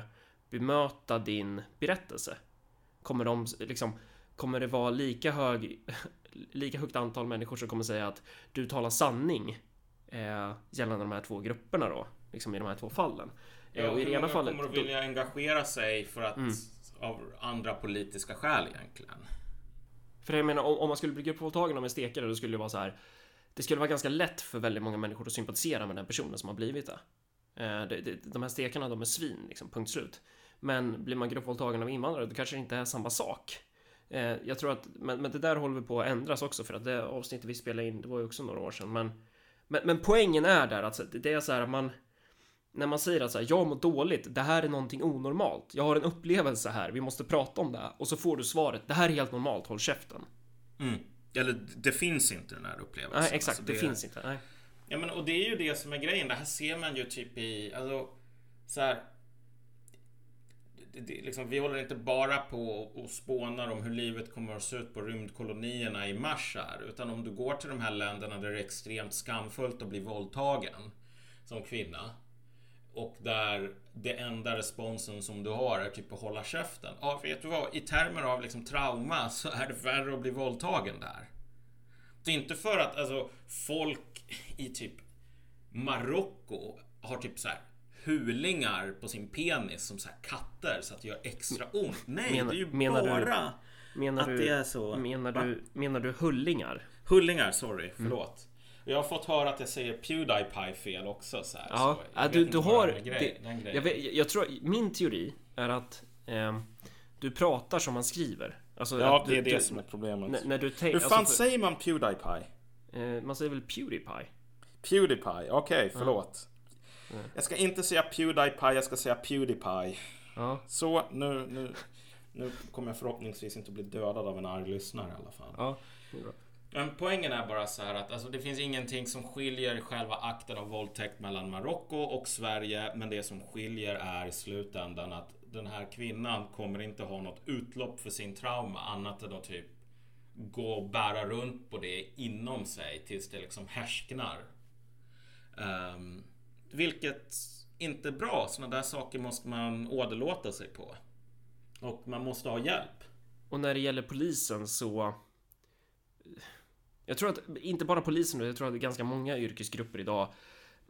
[SPEAKER 2] bemöta din berättelse? Kommer de liksom kommer det vara lika hög lika högt antal människor som kommer säga att du talar sanning eh, gällande de här två grupperna då, liksom i de här två fallen.
[SPEAKER 1] Ja, och i det ena fallet kommer att vilja då, engagera sig för att mm. av andra politiska skäl egentligen.
[SPEAKER 2] För jag menar, om, om man skulle bli gruppvåldtagen av en stekare, då skulle det vara så här. Det skulle vara ganska lätt för väldigt många människor att sympatisera med den personen som har blivit det. Eh, det, det de här stekarna, de är svin, liksom, punkt slut. Men blir man gruppvåldtagen av invandrare, då kanske det inte är samma sak. Eh, jag tror att, men, men det där håller vi på att ändras också för att det avsnittet vi spelade in, det var ju också några år sedan. Men, men, men poängen är där att det är så här att man när man säger att så här, jag mår dåligt, det här är någonting onormalt. Jag har en upplevelse här, vi måste prata om det. Och så får du svaret, det här är helt normalt, håll käften.
[SPEAKER 1] Mm. Eller det finns inte den här upplevelsen.
[SPEAKER 2] Nej, exakt, alltså, det, det, finns inte. Nej.
[SPEAKER 1] Ja, men och det är ju det som är grejen. Det här ser man ju typ i, alltså så här, det, liksom, vi håller inte bara på och spånar om hur livet kommer att se ut på rymdkolonierna i Mars här. Utan om du går till de här länderna där det är extremt skamfullt att bli våldtagen som kvinna. Och där det enda responsen som du har är typ att hålla käften. Ja, vet du vad? I termer av liksom trauma så är det värre att bli våldtagen där. Det är inte för att alltså, folk i typ Marocko har typ så här hulingar på sin penis som så här katter så att det gör extra ont. Nej,
[SPEAKER 2] Menar-
[SPEAKER 1] det är ju
[SPEAKER 2] menar du-
[SPEAKER 1] bara
[SPEAKER 2] Menar
[SPEAKER 1] att
[SPEAKER 2] du,
[SPEAKER 1] det är så.
[SPEAKER 2] Menar
[SPEAKER 1] Va?
[SPEAKER 2] du, menar du hullingar?
[SPEAKER 1] Hullingar, sorry, förlåt. Jag har fått höra att jag säger Pewdiepie fel också. Så här,
[SPEAKER 2] Ja,
[SPEAKER 1] så jag
[SPEAKER 2] ja,
[SPEAKER 1] vet
[SPEAKER 2] du, du har...
[SPEAKER 1] grej-
[SPEAKER 2] det, jag, vet, jag tror, min teori är att ehm, du pratar som man skriver. Alltså,
[SPEAKER 1] Ja, det är
[SPEAKER 2] du,
[SPEAKER 1] det
[SPEAKER 2] du,
[SPEAKER 1] som är problemet.
[SPEAKER 2] När, när du
[SPEAKER 1] Hur
[SPEAKER 2] tänker...
[SPEAKER 1] fan
[SPEAKER 2] Alltså,
[SPEAKER 1] säger man Pewdiepie?
[SPEAKER 2] eh, man säger väl Pewdiepie?
[SPEAKER 1] Pewdiepie, okej, förlåt. Jag ska inte säga Pewdiepie, jag ska säga Pewdiepie.
[SPEAKER 2] Ja,
[SPEAKER 1] Så, nu, nu, nu kommer jag förhoppningsvis inte bli dödad av en arg lyssnare i alla fall.
[SPEAKER 2] ja.
[SPEAKER 1] Men poängen är bara så här att alltså, det finns ingenting som skiljer själva akten av våldtäkt mellan Marocko och Sverige. Men det som skiljer är i slutändan att den här kvinnan kommer inte ha något utlopp för sin trauma annat än att typ gå och bära runt på det inom sig tills det liksom härsknar. Um, vilket inte är bra. Sådana där saker måste man åderlåta sig på. Och man måste ha hjälp.
[SPEAKER 2] Och när det gäller polisen så... Jag tror att inte bara polisen, jag tror att ganska många yrkesgrupper idag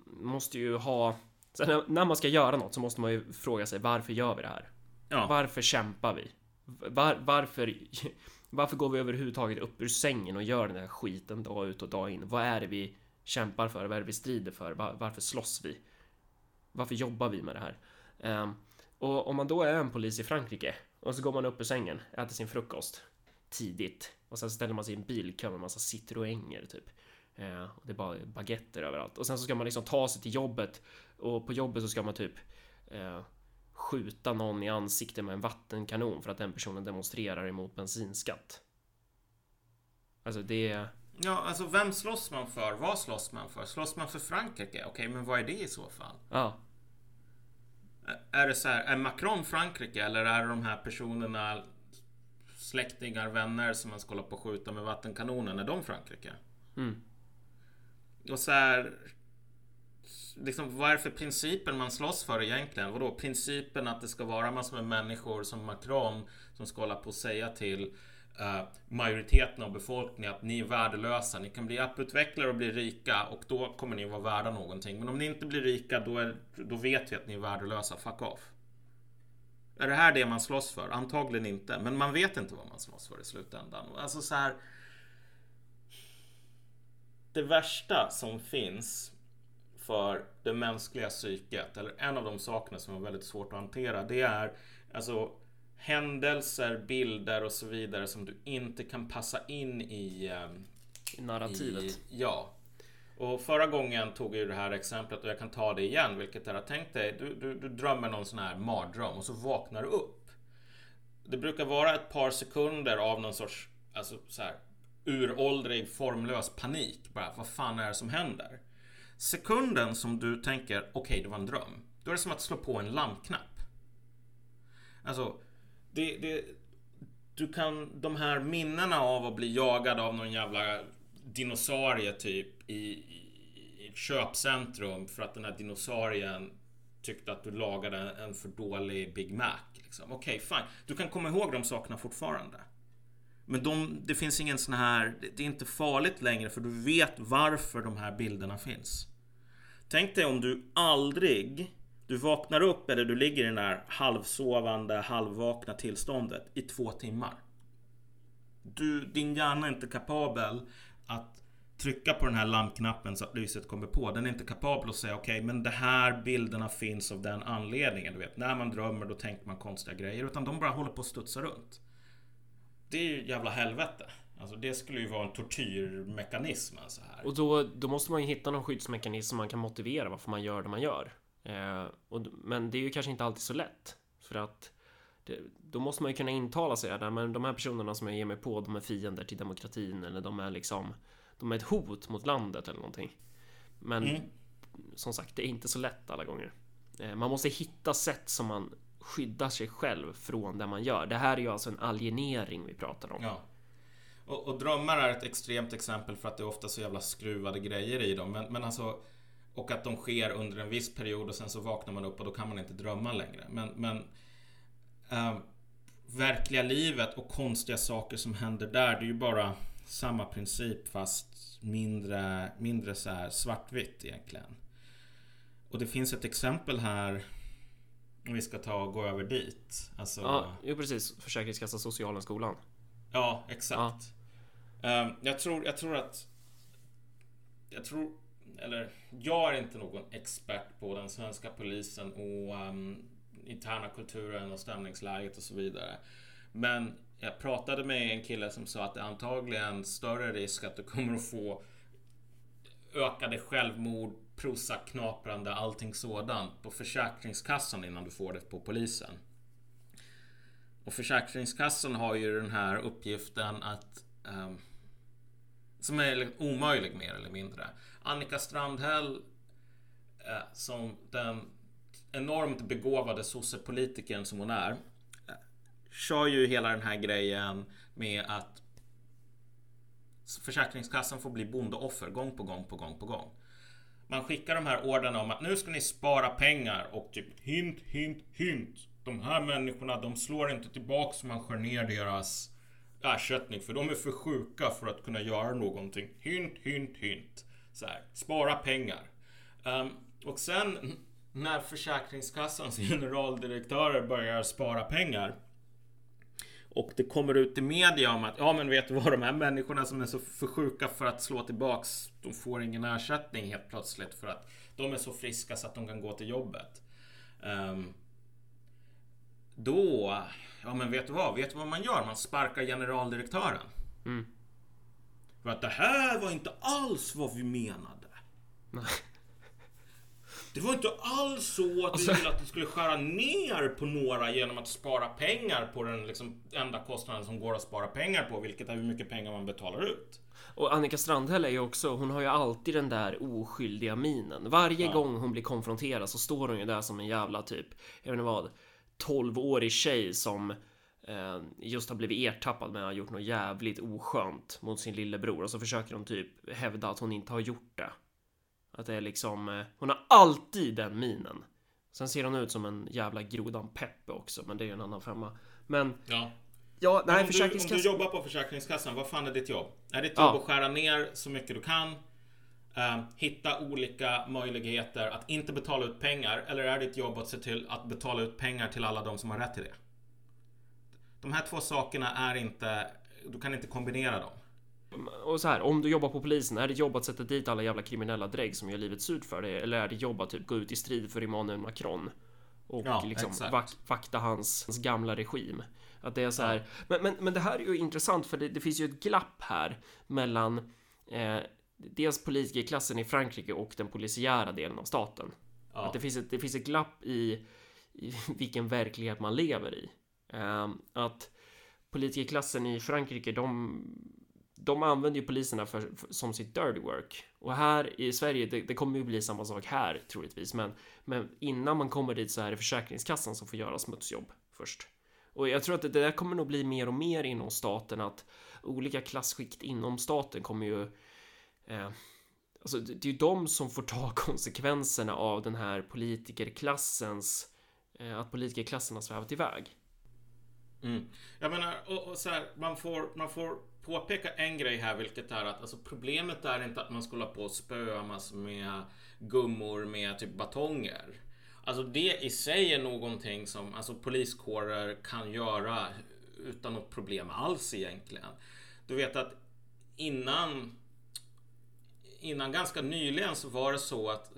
[SPEAKER 2] måste ju ha... Så när, man ska göra något så måste man ju fråga sig varför gör vi det här?
[SPEAKER 1] Ja.
[SPEAKER 2] Varför kämpar vi? Var, varför, varför går vi överhuvudtaget upp ur sängen och gör den här skiten dag ut och dag in? Vad är det vi kämpar för? Vad är det vi strider för? Varför slåss vi? Varför jobbar vi med det här? Ehm, och om man då är en polis i Frankrike och så går man upp ur sängen, äter sin frukost tidigt och sen ställer man sig i en bilkö med en massa citroenger typ. Ehm, och det är bara baguetter överallt. Och sen så ska man liksom ta sig till jobbet och på jobbet så ska man typ eh, skjuta någon i ansiktet med en vattenkanon för att den personen demonstrerar emot bensinskatt. Alltså det...
[SPEAKER 1] Ja, alltså vem slåss man för? Vad slåss man för? Slåss man för Frankrike? Okej, men vad är det i så fall?
[SPEAKER 2] Ja,
[SPEAKER 1] Är det så här, är Macron Frankrike eller är det de här personerna släktingar, vänner som man ska hålla på och skjuta med vattenkanonen? Är de Frankrike?
[SPEAKER 2] Mm.
[SPEAKER 1] Och så här... Liksom, vad är det för principen man slåss för egentligen? Vadå? Principen att det ska vara massor med människor som Macron som ska hålla på och säga till eh, majoriteten av befolkningen att ni är värdelösa. Ni kan bli apputvecklare och bli rika och då kommer ni vara värda någonting. Men om ni inte blir rika då, är, då vet vi att ni är värdelösa. Fuck off. Är det här det man slåss för? Antagligen inte. Men man vet inte vad man slåss för i slutändan. Alltså så här. Det värsta som finns för det mänskliga psyket, eller en av de sakerna som är väldigt svårt att hantera, det är alltså händelser, bilder och så vidare som du inte kan passa in i, ehm,
[SPEAKER 2] i narrativet.
[SPEAKER 1] i ja. Och förra gången tog jag ju det här exemplet och jag kan ta det igen, vilket är att tänk dig, du, du, du drömmer någon sån här mardröm och så vaknar du upp. Det brukar vara ett par sekunder av någon sorts, alltså så här, uråldrig, formlös panik. Bara, vad fan är det som händer? Sekunden som du tänker, okej, det var en dröm. Då är det som att slå på en lampknapp. Alltså, det, det, du kan, de här minnena av att bli jagad av någon jävla dinosaurie typ i, i, ett köpcentrum för att den här dinosaurien tyckte att du lagade en för dålig Big Mac. Liksom. Okej, fine. Du kan komma ihåg de sakerna fortfarande. Men de, det finns ingen sån här... Det är inte farligt längre för du vet varför de här bilderna finns. Tänk dig om du aldrig... Du vaknar upp eller du ligger i det där halvsovande, halvvakna tillståndet i två timmar. Du, din hjärna är inte kapabel att trycka på den här lampknappen så att lyset kommer på. Den är inte kapabel att säga okej, men de här bilderna finns av den anledningen. Du vet, när man drömmer då tänker man konstiga grejer. Utan de bara håller på att studsa runt. Det är ju jävla helvete. Alltså det skulle ju vara en tortyrmekanism. Alltså här.
[SPEAKER 2] Och då, då måste man ju hitta någon skyddsmekanism som man kan motivera varför man gör det man gör. Eh, och, men det är ju kanske inte alltid så lätt. För att det, då måste man ju kunna intala sig att men de här personerna som jag ger mig på, de är fiender till demokratin eller de är liksom de är ett hot mot landet eller någonting. Men
[SPEAKER 1] Mm.
[SPEAKER 2] som sagt, det är inte så lätt alla gånger. Eh, man måste hitta sätt som man skyddar sig själv från det man gör. Det här är ju alltså en alienering vi pratar om.
[SPEAKER 1] Ja. Och, och drömmar är ett extremt exempel för att det är ofta så jävla skruvade grejer i dem. Men, men alltså, och att de sker under en viss period och sen så vaknar man upp och då kan man inte drömma längre. Men, men eh, verkliga livet och konstiga saker som händer där, det är ju bara samma princip fast mindre, mindre så här svartvitt egentligen. och det finns ett exempel här om vi ska ta och gå över dit. Alltså,
[SPEAKER 2] Ja, jo precis. Försäkringskassan, socialen, skolan.
[SPEAKER 1] Ja, exakt. Ehm, jag, tror, jag tror att... Jag tror... Eller, jag är inte någon expert på den svenska polisen och um, interna kulturen och stämningsläget och så vidare. Men jag pratade med en kille som sa att det är antagligen större risk att du kommer att få ökade självmord, prosaknaprande, allting sådant på Försäkringskassan innan du får det på polisen. Och Försäkringskassan har ju den här uppgiften att um, som är omöjlig mer eller mindre. Annika Strandhäll eh, som den enormt begåvade sossepolitikern som hon är eh, kör ju hela den här grejen med att Försäkringskassan får bli bondeoffer gång på gång på gång på gång. Man skickar de här orderna om att nu ska ni spara pengar och typ hint, hint, hint. De här människorna, de slår inte tillbaka så man skär ner deras ersättning för de är för sjuka för att kunna göra någonting. Hint, hint, hint. Så här, spara pengar. Um, och sen när Försäkringskassans generaldirektörer börjar spara pengar och det kommer ut i media om att ja men vet du vad de här människorna som är så för sjuka för att slå tillbaks De får ingen ersättning helt plötsligt för att de är så friska så att de kan gå till jobbet. Um, då, ja men vet du vad? Vet du vad man gör? Man sparkar generaldirektören.
[SPEAKER 2] Mm.
[SPEAKER 1] För att det här var inte alls vad vi menade.
[SPEAKER 2] Nej.
[SPEAKER 1] Det var inte alls så att
[SPEAKER 2] Alltså-
[SPEAKER 1] vi ville att du skulle skära ner på några genom att spara pengar på den liksom enda kostnaden som går att spara pengar på, vilket är hur mycket pengar man betalar ut.
[SPEAKER 2] Och Annika Strandhäll är ju också, hon har ju alltid den där oskyldiga minen. Varje
[SPEAKER 1] Ja.
[SPEAKER 2] gång hon blir konfronterad så står hon ju där som en jävla typ, jag vet inte vad, 12-årig tjej som just har blivit ertappad med att ha gjort något jävligt oskönt mot sin lillebror och så försöker hon typ hävda att hon inte har gjort det. Att det är liksom, eh, hon har alltid den minen. Sen ser hon ut som en jävla grodan Peppe också, men det är ju en annan femma. Men
[SPEAKER 1] Ja.
[SPEAKER 2] ja, nej,
[SPEAKER 1] om, du, om du
[SPEAKER 2] Försäkringskassan.
[SPEAKER 1] jobbar på Försäkringskassan, vad fan är ditt jobb? Är ditt
[SPEAKER 2] Ja.
[SPEAKER 1] jobb att skära ner så mycket du kan? eh, hitta olika möjligheter att inte betala ut pengar? Eller är ditt jobb att se till att betala ut pengar till alla de som har rätt till det? De här två sakerna är inte... Du kan inte kombinera dem.
[SPEAKER 2] Och så här, om du jobbar på polisen, är det jobb att sätta dit alla jävla kriminella drägg som gör livet surt för dig? Eller är det jobb att typ gå ut i strid för Emmanuel Macron? Och
[SPEAKER 1] Ja,
[SPEAKER 2] liksom vak vakta hans, hans gamla regim. Att det är så här. Men, men, men det här är ju intressant för det, det finns ju ett glapp här mellan eh, dels politikerklassen i Frankrike och den polisiära delen av staten.
[SPEAKER 1] Ja.
[SPEAKER 2] Att det finns ett, det finns ett glapp i, i vilken verklighet man lever i. Ehm, att politikerklassen i Frankrike, de, de använder ju poliserna för, för, som sitt dirty work. Och här i Sverige, det, det kommer ju bli samma sak här troligtvis. Men, men innan man kommer dit så är det Försäkringskassan som får göra smutsjobb först. Och jag tror att det där kommer nog bli mer och mer inom staten att olika klassskikt inom staten kommer ju eh, Alltså det det är ju de som får ta konsekvenserna av den här politikerklassens eh, att politikerklassen har svävat iväg.
[SPEAKER 1] Mm. Jag menar, och, och så här, man, får, man får påpeka en grej här, vilket är att alltså, problemet är inte att man skulle hålla på och spöa massor med gummor med typ batonger. Alltså det i sig är någonting som alltså, poliskårer kan göra utan något problem alls egentligen. Du vet att innan innan ganska nyligen så var det så att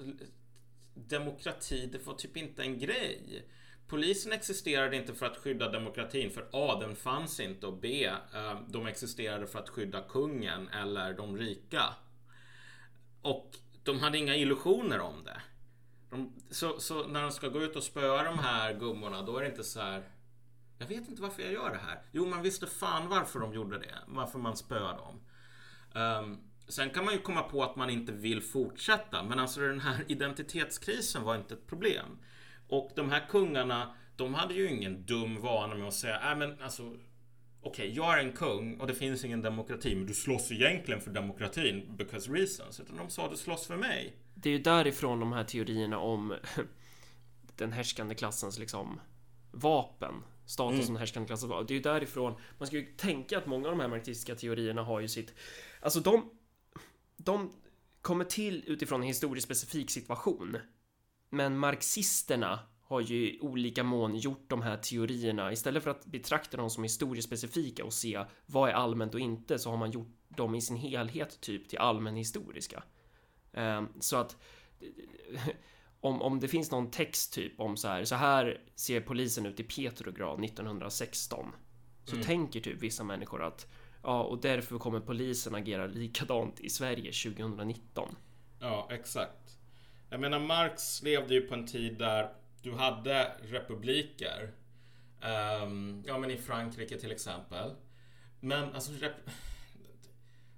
[SPEAKER 1] demokrati, det var typ inte en grej. Polisen existerade inte för att skydda demokratin för A. Den fanns inte och B. Eh, de existerade för att skydda kungen eller de rika. Och de hade inga illusioner om det. De, så, så när de ska gå ut och spöa de här gummorna då är det inte så här Jag vet inte varför jag gör det här. Jo, man visste fan varför de gjorde det. Varför man spöade dem. Um, sen kan man ju komma på att man inte vill fortsätta. Men alltså den här identitetskrisen var inte ett problem. Och de här kungarna, de hade ju ingen dum vana med att säga, nej men alltså Okej, jag är en kung och det finns ingen demokrati, men du slåss egentligen för demokratin because reasons. Utan de sa du slåss för mig.
[SPEAKER 2] Det är ju därifrån de här teorierna om den härskande klassens liksom vapen. Status
[SPEAKER 1] Mm.
[SPEAKER 2] som härskande klassens vapen. Det är ju därifrån man ska ju tänka att många av de här marxistiska teorierna har ju sitt Alltså de De kommer till utifrån en historiskt specifik situation. Men marxisterna har ju i olika mån gjort de här teorierna istället för att betrakta dem som historiespecifika och se vad är allmänt och inte så har man gjort dem i sin helhet typ till allmänhistoriska. Um, så att om, om det finns någon text typ om så här, så här ser polisen ut i Petrograd 1916. Så mm. tänker typ vissa människor att ja, och därför kommer polisen agera likadant i Sverige 2019.
[SPEAKER 1] Ja, exakt. Jag menar, Marx levde ju på en tid där du hade republiker. Um, ja, men i Frankrike till exempel. Men alltså, rep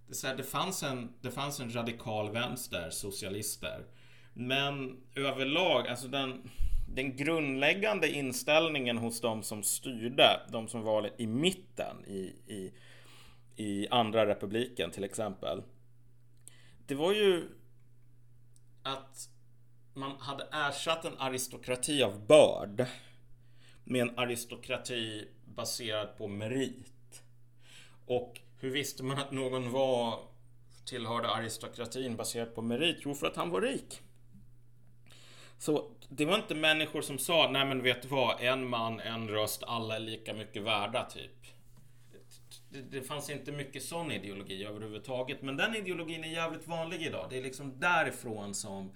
[SPEAKER 1] det, så här, det, fanns en, det fanns en radikal vänster, socialister. Men överlag, alltså den, den grundläggande inställningen hos de som styrde, de som var i mitten i, i, i andra republiken till exempel. Det var ju att man hade ersatt en aristokrati av börd med en aristokrati baserad på merit. Och hur visste man att någon var tillhörde aristokratin baserat på merit? Jo, för att han var rik. Så det var inte människor som sa, nej men vet du vad, en man, en röst, alla är lika mycket värda, typ. Det, det fanns inte mycket sån ideologi överhuvudtaget, men den ideologin är jävligt vanlig idag. Det är liksom därifrån som...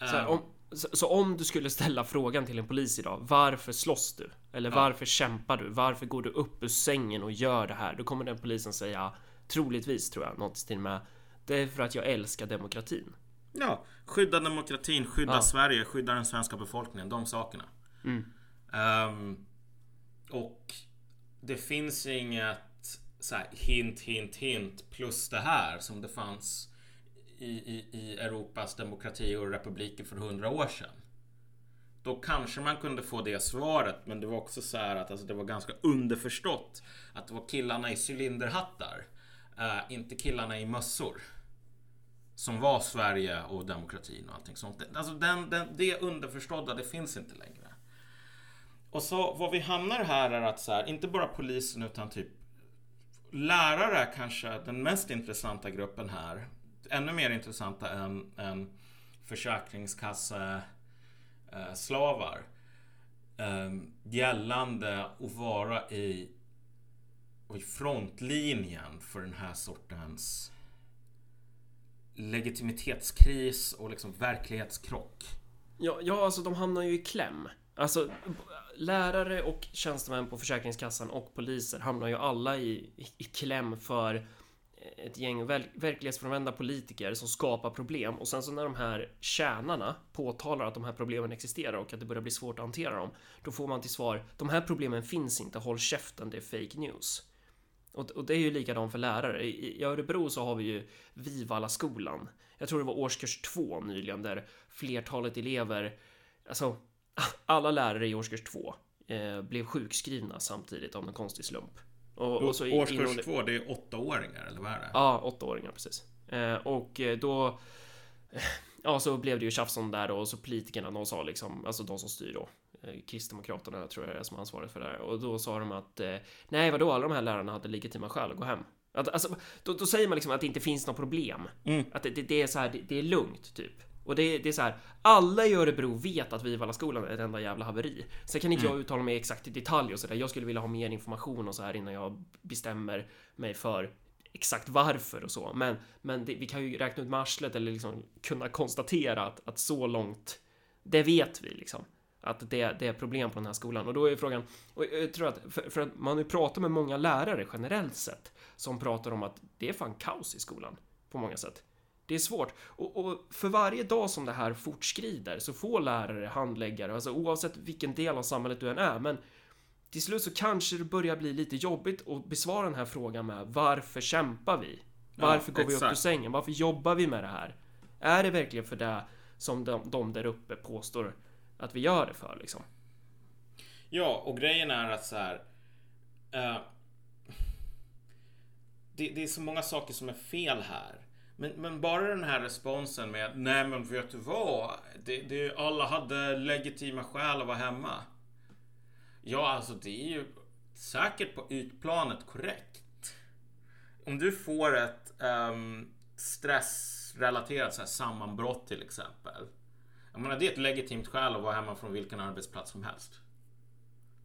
[SPEAKER 2] Så, om, så, så, om du skulle ställa frågan till en polis idag, varför slåss du? Eller ja. varför kämpar du? Varför går du upp ur sängen och gör det här? Då kommer den polisen säga, troligtvis tror jag, något till med, det är för att jag älskar demokratin.
[SPEAKER 1] Ja, skydda demokratin, skydda ja. Sverige, skydda den svenska befolkningen. De sakerna. Mm. Um, och det finns inget så här, hint, hint, hint plus det här som det fanns i, i, i Europas demokrati och republiker för hundra år sedan. Då kanske man kunde få det svaret, men det var också så här att alltså, det var ganska underförstått att det var killarna i cylinderhattar, eh, inte killarna i mössor som var Sverige och demokratin och allting sånt. Alltså den, den, det underförstådda, det finns inte längre. Och så vad vi hamnar här är att så här, inte bara polisen utan typ lärare är kanske den mest intressanta gruppen här. Ännu mer intressanta än, än försäkringskasseslavar. Eh, eh, gällande att vara i, i frontlinjen för den här sortens legitimitetskris och liksom verklighetskrock.
[SPEAKER 2] Ja, ja, alltså de hamnar ju i kläm. Alltså lärare och tjänstemän på Försäkringskassan och poliser hamnar ju alla i, i, kläm för ett gäng verklighetsfrånvända politiker som skapar problem och sen så när de här tjänarna påtalar att de här problemen existerar och att det börjar bli svårt att hantera dem då får man till svar de här problemen finns inte, håll käften, det är fake news. Och, och det är ju likadant för lärare. I, I Örebro så har vi ju Vivala skolan. Jag tror det var årskurs två nyligen där flertalet elever, alltså alla lärare i årskurs två eh, blev sjukskrivna samtidigt av en konstig slump.
[SPEAKER 1] Och, och så årskurs två, det är åttaåringar eller vad är det?
[SPEAKER 2] Ja, åttaåringar precis. Eh, och eh, då eh, Ja, så blev det ju tjafs om där och så politikerna, de sa liksom, alltså de som styr då, Kristdemokraterna tror jag är som ansvarig för det här. Och då sa de att nej, vadå, alla de här lärarna hade legitima skäl att gå hem. Att, alltså, då, då, säger man liksom att det inte finns något problem. Mm. Att det, det, det, är så här, det, det, är lugnt typ. Och det, det är så här, alla i Örebro vet att Vivalla-skolan är ett enda jävla haveri. Sen kan inte mm. jag uttala mig exakt i detalj och sådär. Jag skulle vilja ha mer information och så här innan jag bestämmer mig för exakt varför och så. Men, men det, vi kan ju räkna ut med arslet eller liksom kunna konstatera att, att så långt, det vet vi liksom att det, det är problem på den här skolan. Och då är frågan, och jag tror att, för, för att man har ju pratat med många lärare generellt sett, som pratar om att det är fan kaos i skolan på många sätt. Det är svårt. Och, och, för varje dag som det här fortskrider så får lärare, handläggare, alltså oavsett vilken del av samhället du än är, men till slut så kanske det börjar bli lite jobbigt att besvara den här frågan med varför kämpar vi? Varför ja, går vi upp ur sängen? Varför jobbar vi med det här? Är det verkligen för det som de, de där uppe påstår att vi gör det för liksom.
[SPEAKER 1] Ja, och grejen är att så här. Uh, det, det, är så många saker som är fel här. Men, men, bara den här responsen med Nej men vet du vad? Det, det, alla hade legitima skäl att vara hemma. Ja, alltså det är ju säkert på ytplanet korrekt. Om du får ett um, stressrelaterat så här, sammanbrott till exempel Jag menar, det är ett legitimt skäl att vara hemma från vilken arbetsplats som helst.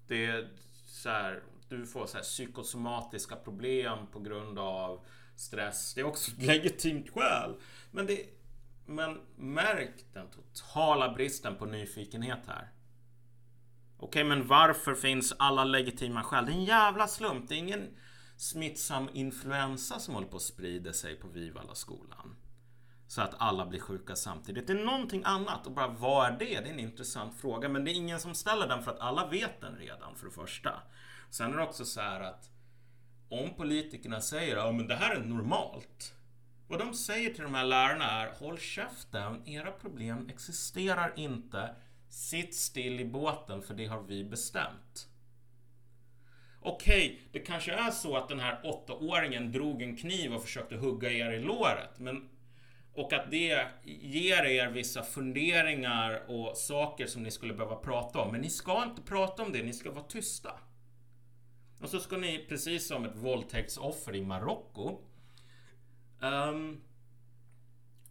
[SPEAKER 1] Det är så här, du får så här psykosomatiska problem på grund av stress. Det är också ett legitimt skäl. Men, det, men märk den totala bristen på nyfikenhet här. Okej, men varför finns alla legitima skäl? Det är en jävla slump. Det är ingen smittsam influensa som håller på att sprida sig på Vivalla skolan. Så att alla blir sjuka samtidigt. Det är någonting annat. Och bara vad är det? Det är en intressant fråga. Men det är ingen som ställer den för att alla vet den redan för det första. Sen är det också så här att om politikerna säger att ja, det här är normalt. Vad de säger till de här lärarna är håll käften, era problem existerar inte. Sitt still i båten för det har vi bestämt. Okej, okay, det kanske är så att den här åttaåringen drog en kniv och försökte hugga er i låret. Men, och att det ger er vissa funderingar och saker som ni skulle behöva prata om. Men ni ska inte prata om det, ni ska vara tysta. Och så ska ni, precis som ett våldtäktsoffer i Marocko, um,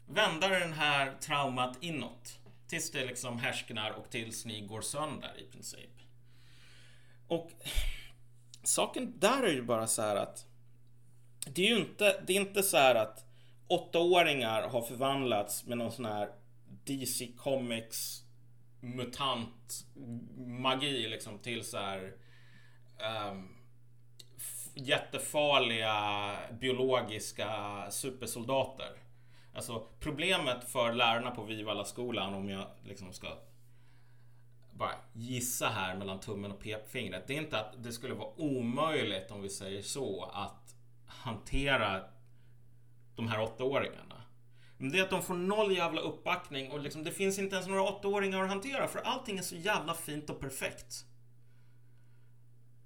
[SPEAKER 1] vända den här traumat inåt. Tills det liksom härsknar och tills ni går sönder i princip. Och saken där är ju bara så här att det är ju inte, det är inte så här att åttaåringar har förvandlats med någon sån här DC Comics mutant magi liksom till så här um, jättefarliga biologiska supersoldater. Alltså problemet för lärarna på Vivala skolan om jag liksom ska bara gissa här mellan tummen och pepfingret. Det är inte att det skulle vara omöjligt om vi säger så att hantera de här åttaåringarna. Men det är att de får noll jävla uppbackning och liksom, det finns inte ens några åttaåringar att hantera för allting är så jävla fint och perfekt.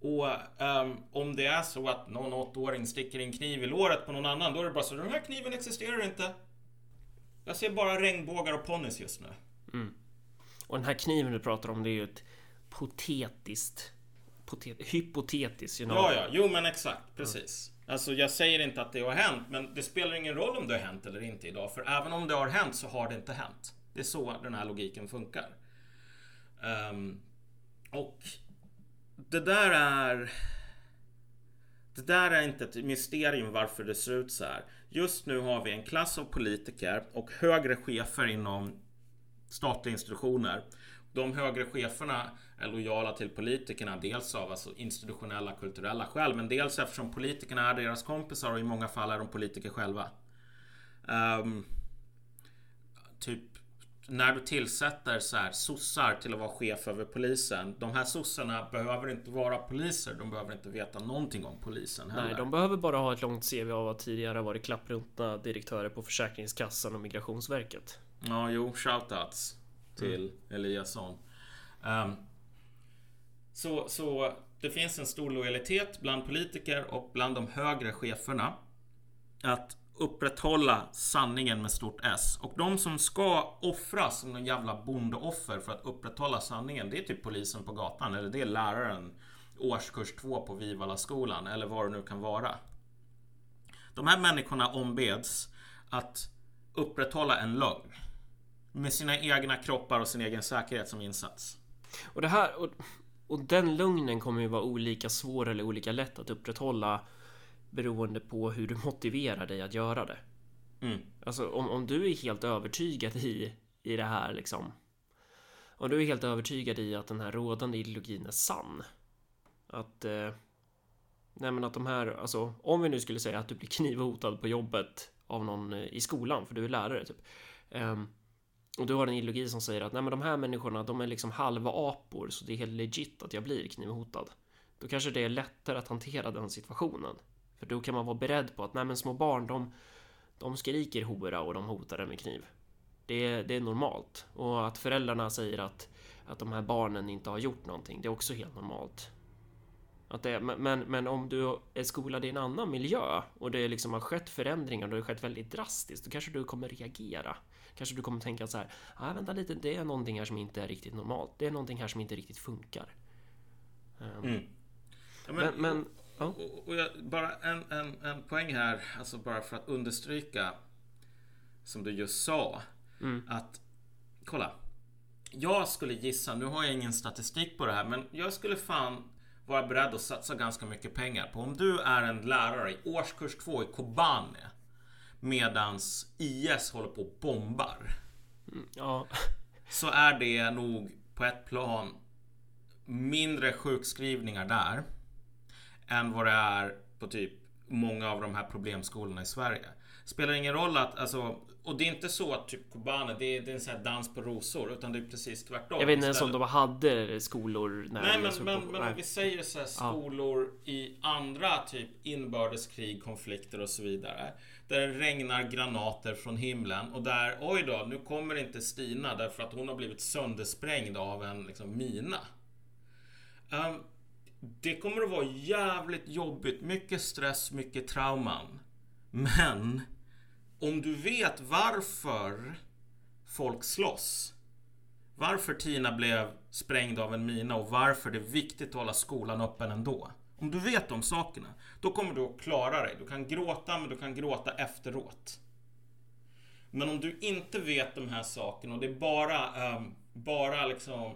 [SPEAKER 1] Och um, om det är så att någon åttaåring sticker en kniv i låret på någon annan, då är det bara så den här kniven existerar inte. Jag ser bara regnbågar och ponnys just nu.
[SPEAKER 2] Mm. Och den här kniven du pratar om, det är ju ett potetiskt potet, hypotetiskt
[SPEAKER 1] you know? Ja, ja, jo men exakt, precis. Mm. Alltså jag säger inte att det har hänt, men det spelar ingen roll om det har hänt eller inte idag. För även om det har hänt så har det inte hänt. Det är så den här logiken funkar. Um, och det där är... Det där är inte ett mysterium varför det ser ut så här. Just nu har vi en klass av politiker och högre chefer inom statliga institutioner. De högre cheferna är lojala till politikerna, dels av alltså institutionella kulturella skäl, men dels eftersom politikerna är deras kompisar och i många fall är de politiker själva. Um, typ när du tillsätter så här sossar till att vara chef över polisen. De här sossarna behöver inte vara poliser. De behöver inte veta någonting om polisen
[SPEAKER 2] heller. Nej, de behöver bara ha ett långt CV av att tidigare varit klappruntna direktörer på Försäkringskassan och Migrationsverket.
[SPEAKER 1] Ja, jo, shoutouts till mm. Eliasson. Um, så, så det finns en stor lojalitet bland politiker och bland de högre cheferna att upprätthålla sanningen med stort S. Och de som ska offras som någon jävla bondeoffer för att upprätthålla sanningen, det är typ polisen på gatan eller det är läraren årskurs 2 på Vivala skolan eller vad det nu kan vara. De här människorna ombeds att upprätthålla en lögn. Med sina egna kroppar och sin egen säkerhet som insats.
[SPEAKER 2] Och det här och, och den lögnen kommer ju vara olika svår eller olika lätt att upprätthålla beroende på hur du motiverar dig att göra det. Mm. Alltså om, om du är helt övertygad i, i det här liksom. Om du är helt övertygad i att den här rådande ideologin är sann. Att eh, Nej men att de här, alltså om vi nu skulle säga att du blir knivhotad på jobbet av någon eh, i skolan för du är lärare typ. Um, och du har en ideologi som säger att nej men de här människorna de är liksom halva apor så det är helt legit att jag blir knivhotad. Då kanske det är lättare att hantera den situationen. För då kan man vara beredd på att nej men små barn de, de skriker hora och de hotar en med kniv. Det, det är normalt. Och att föräldrarna säger att, att de här barnen inte har gjort någonting, det är också helt normalt. Att det, men, men om du är skolad i en annan miljö och det liksom har skett förändringar och det har skett väldigt drastiskt, då kanske du kommer reagera. Kanske du kommer tänka så här, ah, vänta lite, det är någonting här som inte är riktigt normalt. Det är någonting här som inte riktigt funkar. Um, mm.
[SPEAKER 1] ja, men, men, men. Och, och jag, bara en, en, en poäng här, alltså bara för att understryka som du just sa. Mm. Att kolla, jag skulle gissa, nu har jag ingen statistik på det här, men jag skulle fan vara beredd att satsa ganska mycket pengar på om du är en lärare i årskurs 2 i Kobane medans IS håller på och bombar.
[SPEAKER 2] Ja,
[SPEAKER 1] Så är det nog på ett plan mindre sjukskrivningar där än vad det är på typ många av de här problemskolorna i Sverige. Spelar ingen roll att, alltså, och det är inte så att typ Kobane, det är, det är en sån här dans på rosor, utan det är precis tvärtom.
[SPEAKER 2] jag vet inte ens om de hade skolor när
[SPEAKER 1] Nej men, men,
[SPEAKER 2] på-
[SPEAKER 1] men om vi säger så här skolor i andra typ inbördeskrig, konflikter och så vidare. Där det regnar granater från himlen och där, oj då, nu kommer inte Stina därför att hon har blivit söndersprängd av en liksom, mina. Ehm, det kommer att vara jävligt jobbigt, mycket stress, mycket trauman. Men om du vet varför folk slåss varför Tina blev sprängd av en mina och varför det är viktigt att hålla skolan öppen ändå. Om du vet de sakerna, då kommer du att klara dig. Du kan gråta, men du kan gråta efteråt. Men om du inte vet de här sakerna och det är bara, um, bara liksom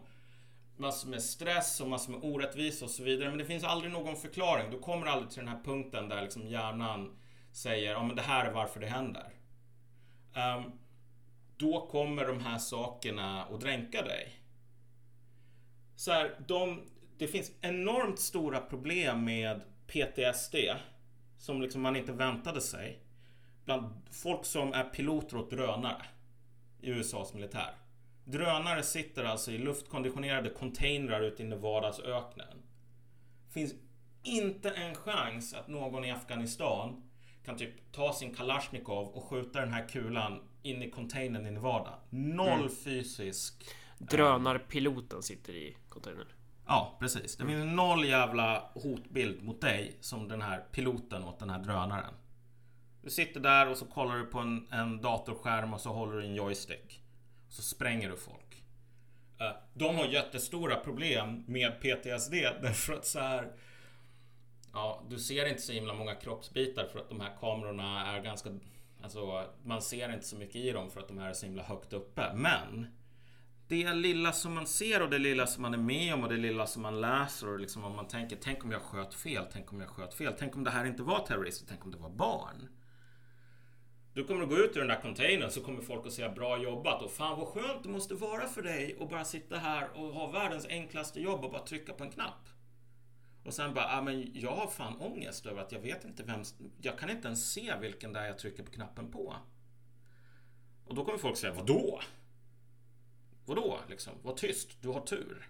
[SPEAKER 1] massor med stress och massor med orättvisa och så vidare. Men det finns aldrig någon förklaring. Du kommer aldrig till den här punkten där liksom hjärnan säger ja men det här är varför det händer. Um, då kommer de här sakerna att dränka dig. Så här, de, det finns enormt stora problem med PTSD som liksom man inte väntade sig bland folk som är piloter åt drönare i USAs militär. Drönare sitter alltså i luftkonditionerade containrar ute i Nevadasöknen. Finns inte en chans att någon i Afghanistan kan typ ta sin Kalashnikov och skjuta den här kulan in i containern i Nevada. Noll fysisk...
[SPEAKER 2] Drönarpiloten sitter i containern.
[SPEAKER 1] Ja, precis. Det finns noll jävla hotbild mot dig som den här piloten åt den här drönaren. Du sitter där och så kollar du på en, en datorskärm och så håller du en joystick. Så spränger du folk. Eh, de har jättestora problem med PTSD därför att så här... Ja, du ser inte så himla många kroppsbitar för att de här kamerorna är ganska... Alltså, man ser inte så mycket i dem för att de här är så himla högt uppe. Men det lilla som man ser och det lilla som man är med om och det lilla som man läser och liksom om man tänker Tänk om jag sköt fel, tänk om jag sköt fel, tänk om det här inte var terrorister, tänk om det var barn. Du kommer att gå ut ur den där containern så kommer folk att säga bra jobbat och fan vad skönt det måste vara för dig att bara sitta här och ha världens enklaste jobb och bara trycka på en knapp. Och sen bara, ah, men jag har fan ångest över att jag vet inte vem, jag kan inte ens se vilken där jag trycker på knappen på. Och då kommer folk säga, vadå? Vadå liksom? Var tyst, du har tur.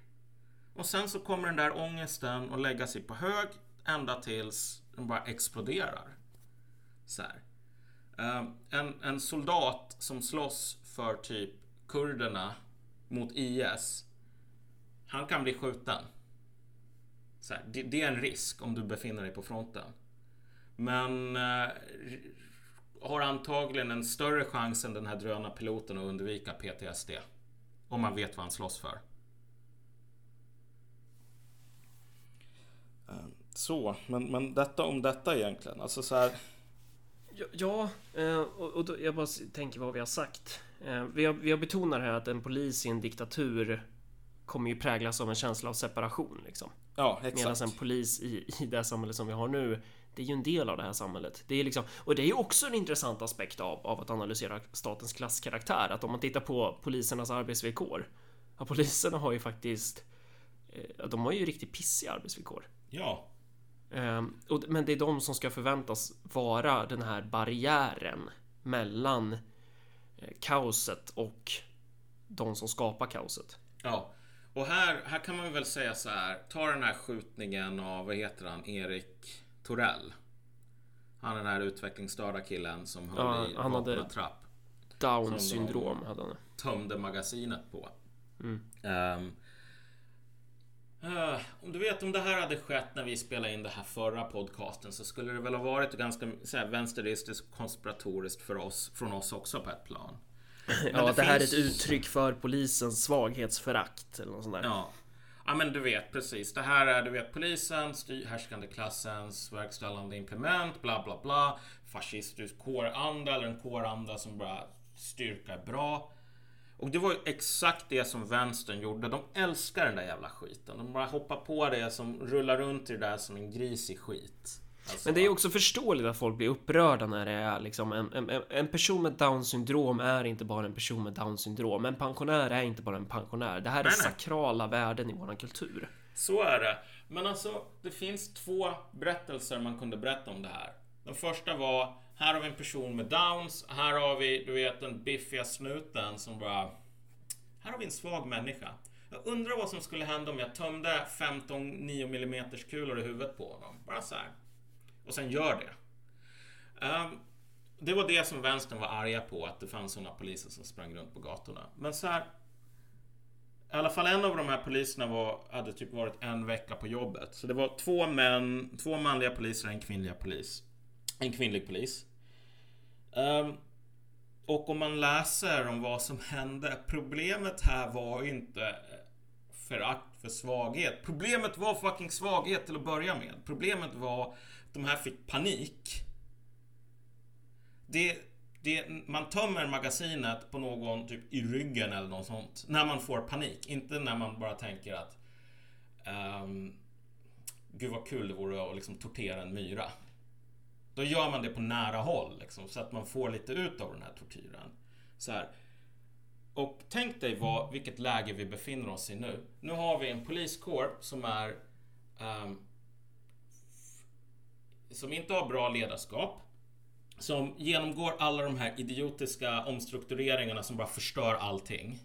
[SPEAKER 1] Och sen så kommer den där ångesten att lägga sig på hög ända tills den bara exploderar. Så här. Ehm, en, en soldat som slåss för typ kurderna mot IS. Han kan bli skjuten. Så här, det, det är en risk om du befinner dig på fronten. Men eh, har antagligen en större chans än den här drönarpiloten att undvika PTSD. Om man vet vad han slåss för. Ehm, så, men, men detta om detta egentligen. Alltså så här.
[SPEAKER 2] Ja, eh, och, då, jag bara tänker vad vi har sagt. Eh, Vi har, vi har betonat här att en polis i en diktatur kommer ju präglas av en känsla av separation liksom.
[SPEAKER 1] Ja,
[SPEAKER 2] Medan en polis i, i det samhälle som vi har nu det är ju en del av det här samhället. Det är liksom, och det är ju också en intressant aspekt av, av att analysera statens klasskaraktär. Att om man tittar på polisernas arbetsvillkor. Ja, poliserna har ju faktiskt eh, de har ju riktigt pissiga arbetsvillkor.
[SPEAKER 1] Ja,
[SPEAKER 2] men det är de som ska förväntas vara den här barriären mellan eh, kaoset och de som skapar kaoset.
[SPEAKER 1] Ja, och här, här kan man väl säga så här. Ta den här skjutningen av, vad heter han, Erik Torell. Han den här utvecklingsstörda killen som höll
[SPEAKER 2] Ja,
[SPEAKER 1] i
[SPEAKER 2] han hade-
[SPEAKER 1] trapp.
[SPEAKER 2] Down syndrom hade han.
[SPEAKER 1] Tömde magasinet på.
[SPEAKER 2] Mm.
[SPEAKER 1] Ehm, eh, om du vet om det här hade skett när vi spelade in det här förra podcasten så skulle det väl ha varit ganska så här, vänsteristiskt konspiratoriskt för oss, från oss också på ett plan.
[SPEAKER 2] Ja,
[SPEAKER 1] det
[SPEAKER 2] det här
[SPEAKER 1] finns-
[SPEAKER 2] är ett uttryck för polisens svaghetsförakt eller något sånt där.
[SPEAKER 1] Ja. Ja men du vet precis. Det här är du vet polisen, styr, härskande klassens verkställande implement, bla bla bla. Fascistisk kåranda eller en kåranda som bara styrka är bra. Och det var ju exakt det som vänstern gjorde. De älskar den där jävla skiten. De bara hoppar på det som rullar runt i det där som en gris i skit.
[SPEAKER 2] Alltså, men det är också förståeligt att folk blir upprörda när det är liksom en, en, en person med down syndrom är inte bara en person med down syndrom. En pensionär är inte bara en pensionär. Det här är nej, sakrala nej. värden i våran kultur.
[SPEAKER 1] Så är det. Men alltså, det finns två berättelser man kunde berätta om det här. Den första var, här har vi en person med downs, här har vi, du vet, den biffiga snuten som bara... Här har vi en svag människa. Jag undrar vad som skulle hända om jag tömde 15 9 mm kulor i huvudet på honom. Bara så här. Och sen gör det. Um, det var det som vänstern var arga på, att det fanns sådana poliser som sprang runt på gatorna. Men så här, i alla fall en av de här poliserna var, hade typ varit en vecka på jobbet. Så det var två män, två manliga poliser och en kvinnlig polis. En kvinnlig polis. Um, och om man läser om vad som hände. Problemet här var inte eh, förakt för svaghet. Problemet var fucking svaghet till att börja med. Problemet var att de här fick panik. Det, det, man tömmer magasinet på någon typ i ryggen eller något sånt. När man får panik. Inte när man bara tänker att um, Gud vad kul det vore att liksom tortera en myra. Då gör man det på nära håll liksom, så att man får lite ut av den här tortyren. Så här. Och tänk dig vad, vilket läge vi befinner oss i nu. Nu har vi en poliskår som är um, som inte har bra ledarskap som genomgår alla de här idiotiska omstruktureringarna som bara förstör allting.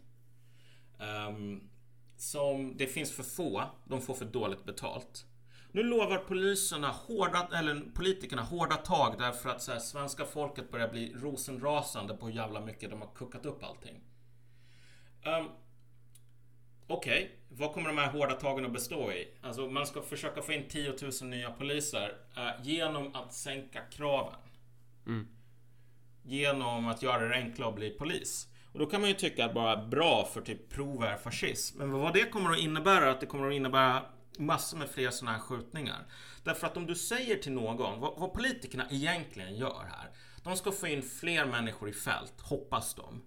[SPEAKER 1] Um, som det finns för få, de får för dåligt betalt. Nu lovar poliserna hårda, eller politikerna hårda tag därför att så här, svenska folket börjar bli rosenrasande på hur jävla mycket de har kuckat upp allting. Um, Okej, okay. vad kommer de här hårda tagen att bestå i? Alltså man ska försöka få in 10 000 nya poliser uh, genom att sänka kraven. Mm. Genom att göra det enklare att bli polis. Och då kan man ju tycka att bara bra för typ prov är fascism. Men vad det kommer att innebära är att det kommer att innebära massor med fler sådana här skjutningar. Därför att om du säger till någon, vad, vad politikerna egentligen gör här. De ska få in fler människor i fält, hoppas de.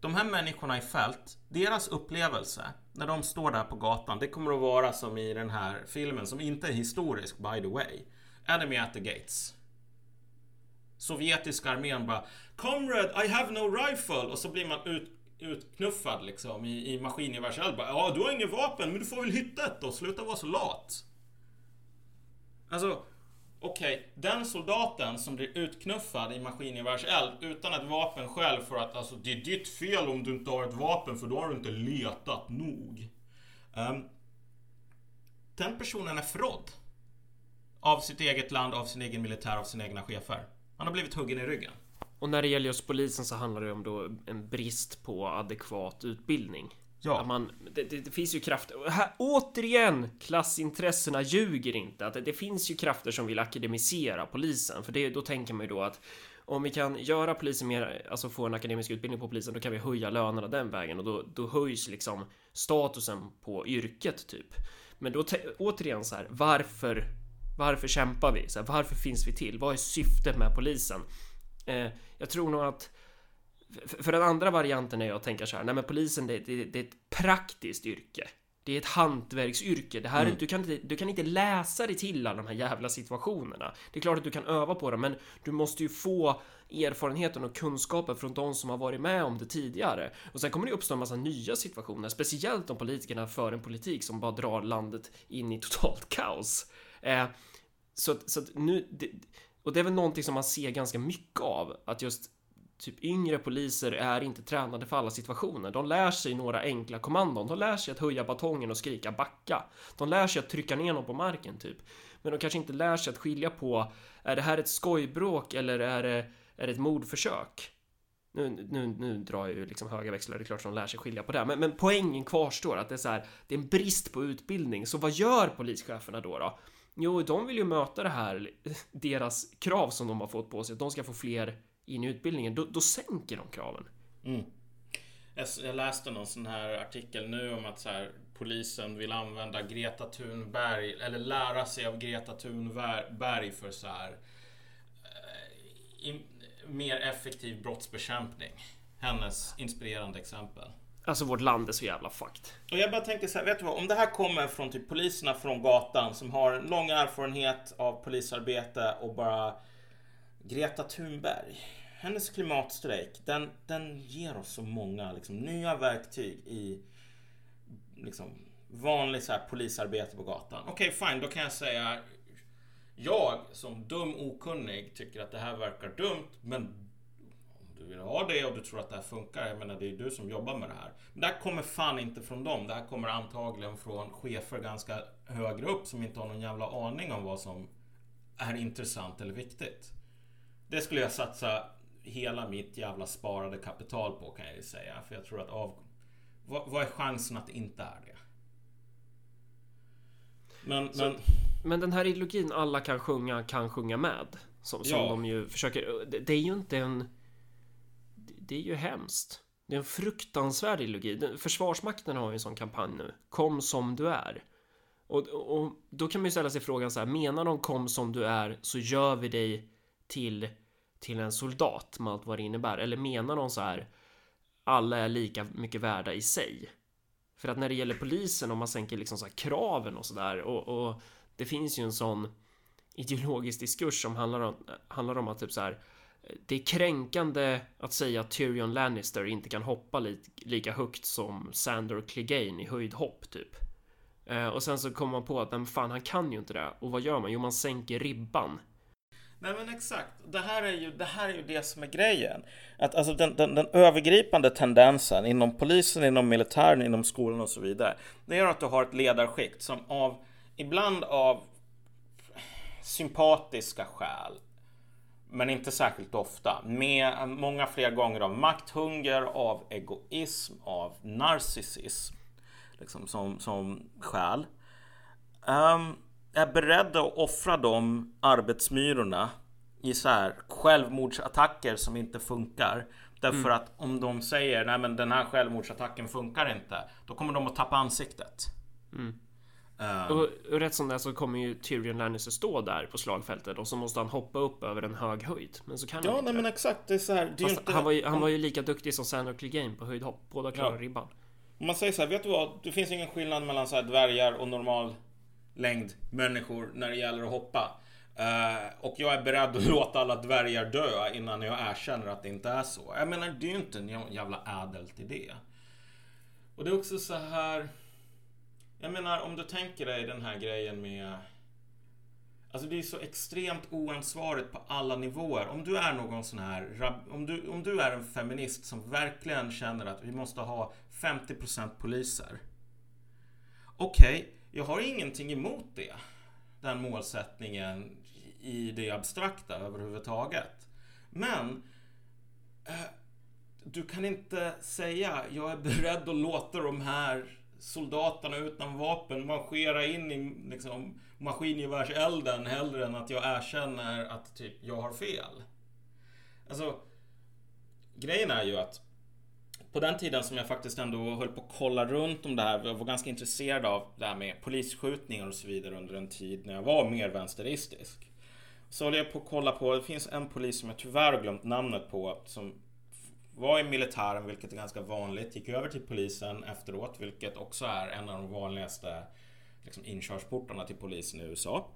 [SPEAKER 1] De här människorna i fält, deras upplevelse när de står där på gatan, det kommer att vara som i den här filmen som inte är historisk by the way. Enemy at the Gates sovjetiska armén bara Comrade, I have no rifle! Och så blir man ut, utknuffad liksom i, i maskingevärseld. Ja, du har inget vapen, men du får väl hitta ett då. Sluta vara så lat. Alltså, okej, okay, den soldaten som blir utknuffad i maskingevärseld utan ett vapen själv för att alltså, det är ditt fel om du inte har ett vapen för då har du inte letat nog. Um, den personen är förrådd. Av sitt eget land, av sin egen militär, av sina egna chefer. Han har blivit huggen i ryggen.
[SPEAKER 2] Och när det gäller just polisen så handlar det om då en brist på adekvat utbildning. Ja. Man, det, det, det, finns ju krafter. Här, återigen, klassintressena ljuger inte. Att det, det, finns ju krafter som vill akademisera polisen. För det, då tänker man ju då att om vi kan göra polisen mer, alltså få en akademisk utbildning på polisen, då kan vi höja lönerna den vägen och då, då höjs liksom statusen på yrket typ. Men då återigen så här, varför varför kämpar vi? Så här, varför finns vi till? Vad är syftet med polisen? Eh, jag tror nog att för den andra varianten är jag tänker så här, nej men polisen det, det, det är ett praktiskt yrke. Det är ett hantverksyrke. Det här, mm. du, kan inte, du kan inte läsa dig till alla de här jävla situationerna. Det är klart att du kan öva på dem, men du måste ju få erfarenheten och kunskapen från de som har varit med om det tidigare. Och sen kommer det uppstå en massa nya situationer, speciellt om politikerna för en politik som bara drar landet in i totalt kaos. Eh, så, så nu, det, och det är väl någonting som man ser ganska mycket av, att just typ yngre poliser är inte tränade för alla situationer. De lär sig några enkla kommandon. De lär sig att höja batongen och skrika backa. De lär sig att trycka ner någon på marken typ. Men de kanske inte lär sig att skilja på, är det här ett skojbråk eller är det, är det ett mordförsök? Nu, nu, nu drar jag ju liksom höga växlar, det är klart att de lär sig skilja på det. Men, men poängen kvarstår att det är så här, det är en brist på utbildning. Så vad gör polischeferna då? då? Jo, de vill ju möta det här, deras krav som de har fått på sig, att de ska få fler in i utbildningen. Då, då sänker de kraven. Mm.
[SPEAKER 1] Jag, läste någon sån här artikel nu om att så här, polisen vill använda Greta Thunberg, eller lära sig av Greta Thunberg för så här eh, i, mer effektiv brottsbekämpning. hennes inspirerande exempel.
[SPEAKER 2] Alltså vårt land är så jävla fucked.
[SPEAKER 1] Och jag bara tänker så här, vet du vad? Om det här kommer från typ poliserna från gatan som har en lång erfarenhet av polisarbete och bara Greta Thunberg. Hennes klimatstrejk, den, den ger oss så många liksom, nya verktyg i liksom, vanligt så här, polisarbete på gatan. Okej, okay, fine, då kan jag säga jag som dum okunnig tycker att det här verkar dumt, men du vill ha det och du tror att det här funkar, jag menar det är du som jobbar med det här. Men det här kommer fan inte från dem. Det här kommer antagligen från chefer ganska högre upp som inte har någon jävla aning om vad som är intressant eller viktigt. Det skulle jag satsa hela mitt jävla sparade kapital på kan jag ju säga. För jag tror att av... Vad, vad är chansen att det inte är det?
[SPEAKER 2] Men, så, men... men den här ideologin alla kan sjunga, kan sjunga med. Som, som ja. de ju försöker... Det, det är ju inte en... Det är ju hemskt. Det är en fruktansvärd ideologi. Försvarsmakten har ju en sån kampanj nu. Kom som du är. Och, och då kan man ju ställa sig frågan så här. Menar de kom som du är så gör vi dig till till en soldat med allt vad det innebär? Eller menar de så här alla är lika mycket värda i sig? För att när det gäller polisen, om man sänker liksom så kraven och sådär och, och det finns ju en sån ideologisk diskurs som handlar om, handlar om att typ så här det är kränkande att säga att Tyrion Lannister inte kan hoppa li lika högt som Sandor Clegane i höjdhopp typ. Eh, och sen så kommer man på att men fan, han kan ju inte det. Och vad gör man? Jo, man sänker ribban
[SPEAKER 1] Nej men exakt. Det här är ju det, här är ju det som är grejen. Att alltså den, den, den, övergripande tendensen inom polisen, inom militären, inom skolan och så vidare. Det är att du har ett ledarskikt som av, ibland av sympatiska skäl, men inte särskilt ofta, med många fler gånger av makthunger, av egoism, av narcissism, liksom som, som skäl. Um, är beredda att offra de arbetsmyrorna i så här självmordsattacker som inte funkar. Därför mm. att om de säger nej men den här självmordsattacken funkar inte. Då kommer de att tappa ansiktet.
[SPEAKER 2] Mm. Uh, och, och, rätt som det så kommer ju Tyrion Lannister stå där på slagfältet och så måste han hoppa upp över en hög höjd. Men så kan
[SPEAKER 1] ja,
[SPEAKER 2] han inte.
[SPEAKER 1] Ja, men exakt. Det är så här. Det är
[SPEAKER 2] inte... han, var ju, han var ju lika duktig som Sandor Clegane på höjdhopp. Båda klarar ja. ribban.
[SPEAKER 1] Om man säger så här, vet du vad? Det finns ingen skillnad mellan så här dvärgar och normal längd människor när det gäller att hoppa. Uh, och jag är beredd att låta alla dvärgar dö innan jag erkänner att det inte är så. Jag menar, det är ju inte en jävla ädelt idé. Och det är också så här... Jag menar, om du tänker dig den här grejen med... Alltså det är så extremt oansvarigt på alla nivåer. Om du är någon sån här... Om du, om du är en feminist som verkligen känner att vi måste ha 50% poliser. Okej, okay, jag har ingenting emot det. Den målsättningen i det abstrakta överhuvudtaget. Men eh, du kan inte säga jag är beredd att låta de här soldaterna utan vapen marschera in i liksom, maskingevärselden hellre än att jag erkänner att typ jag har fel. Alltså, grejen är ju att på den tiden som jag faktiskt ändå höll på att kolla runt om det här, jag var ganska intresserad av det här med polisskjutningar och så vidare under en tid när jag var mer vänsteristisk. Så håller jag på att kolla på, det finns en polis som jag tyvärr har glömt namnet på som var i militären, vilket är ganska vanligt, gick över till polisen efteråt, vilket också är en av de vanligaste liksom, inkörsportarna till polisen i USA.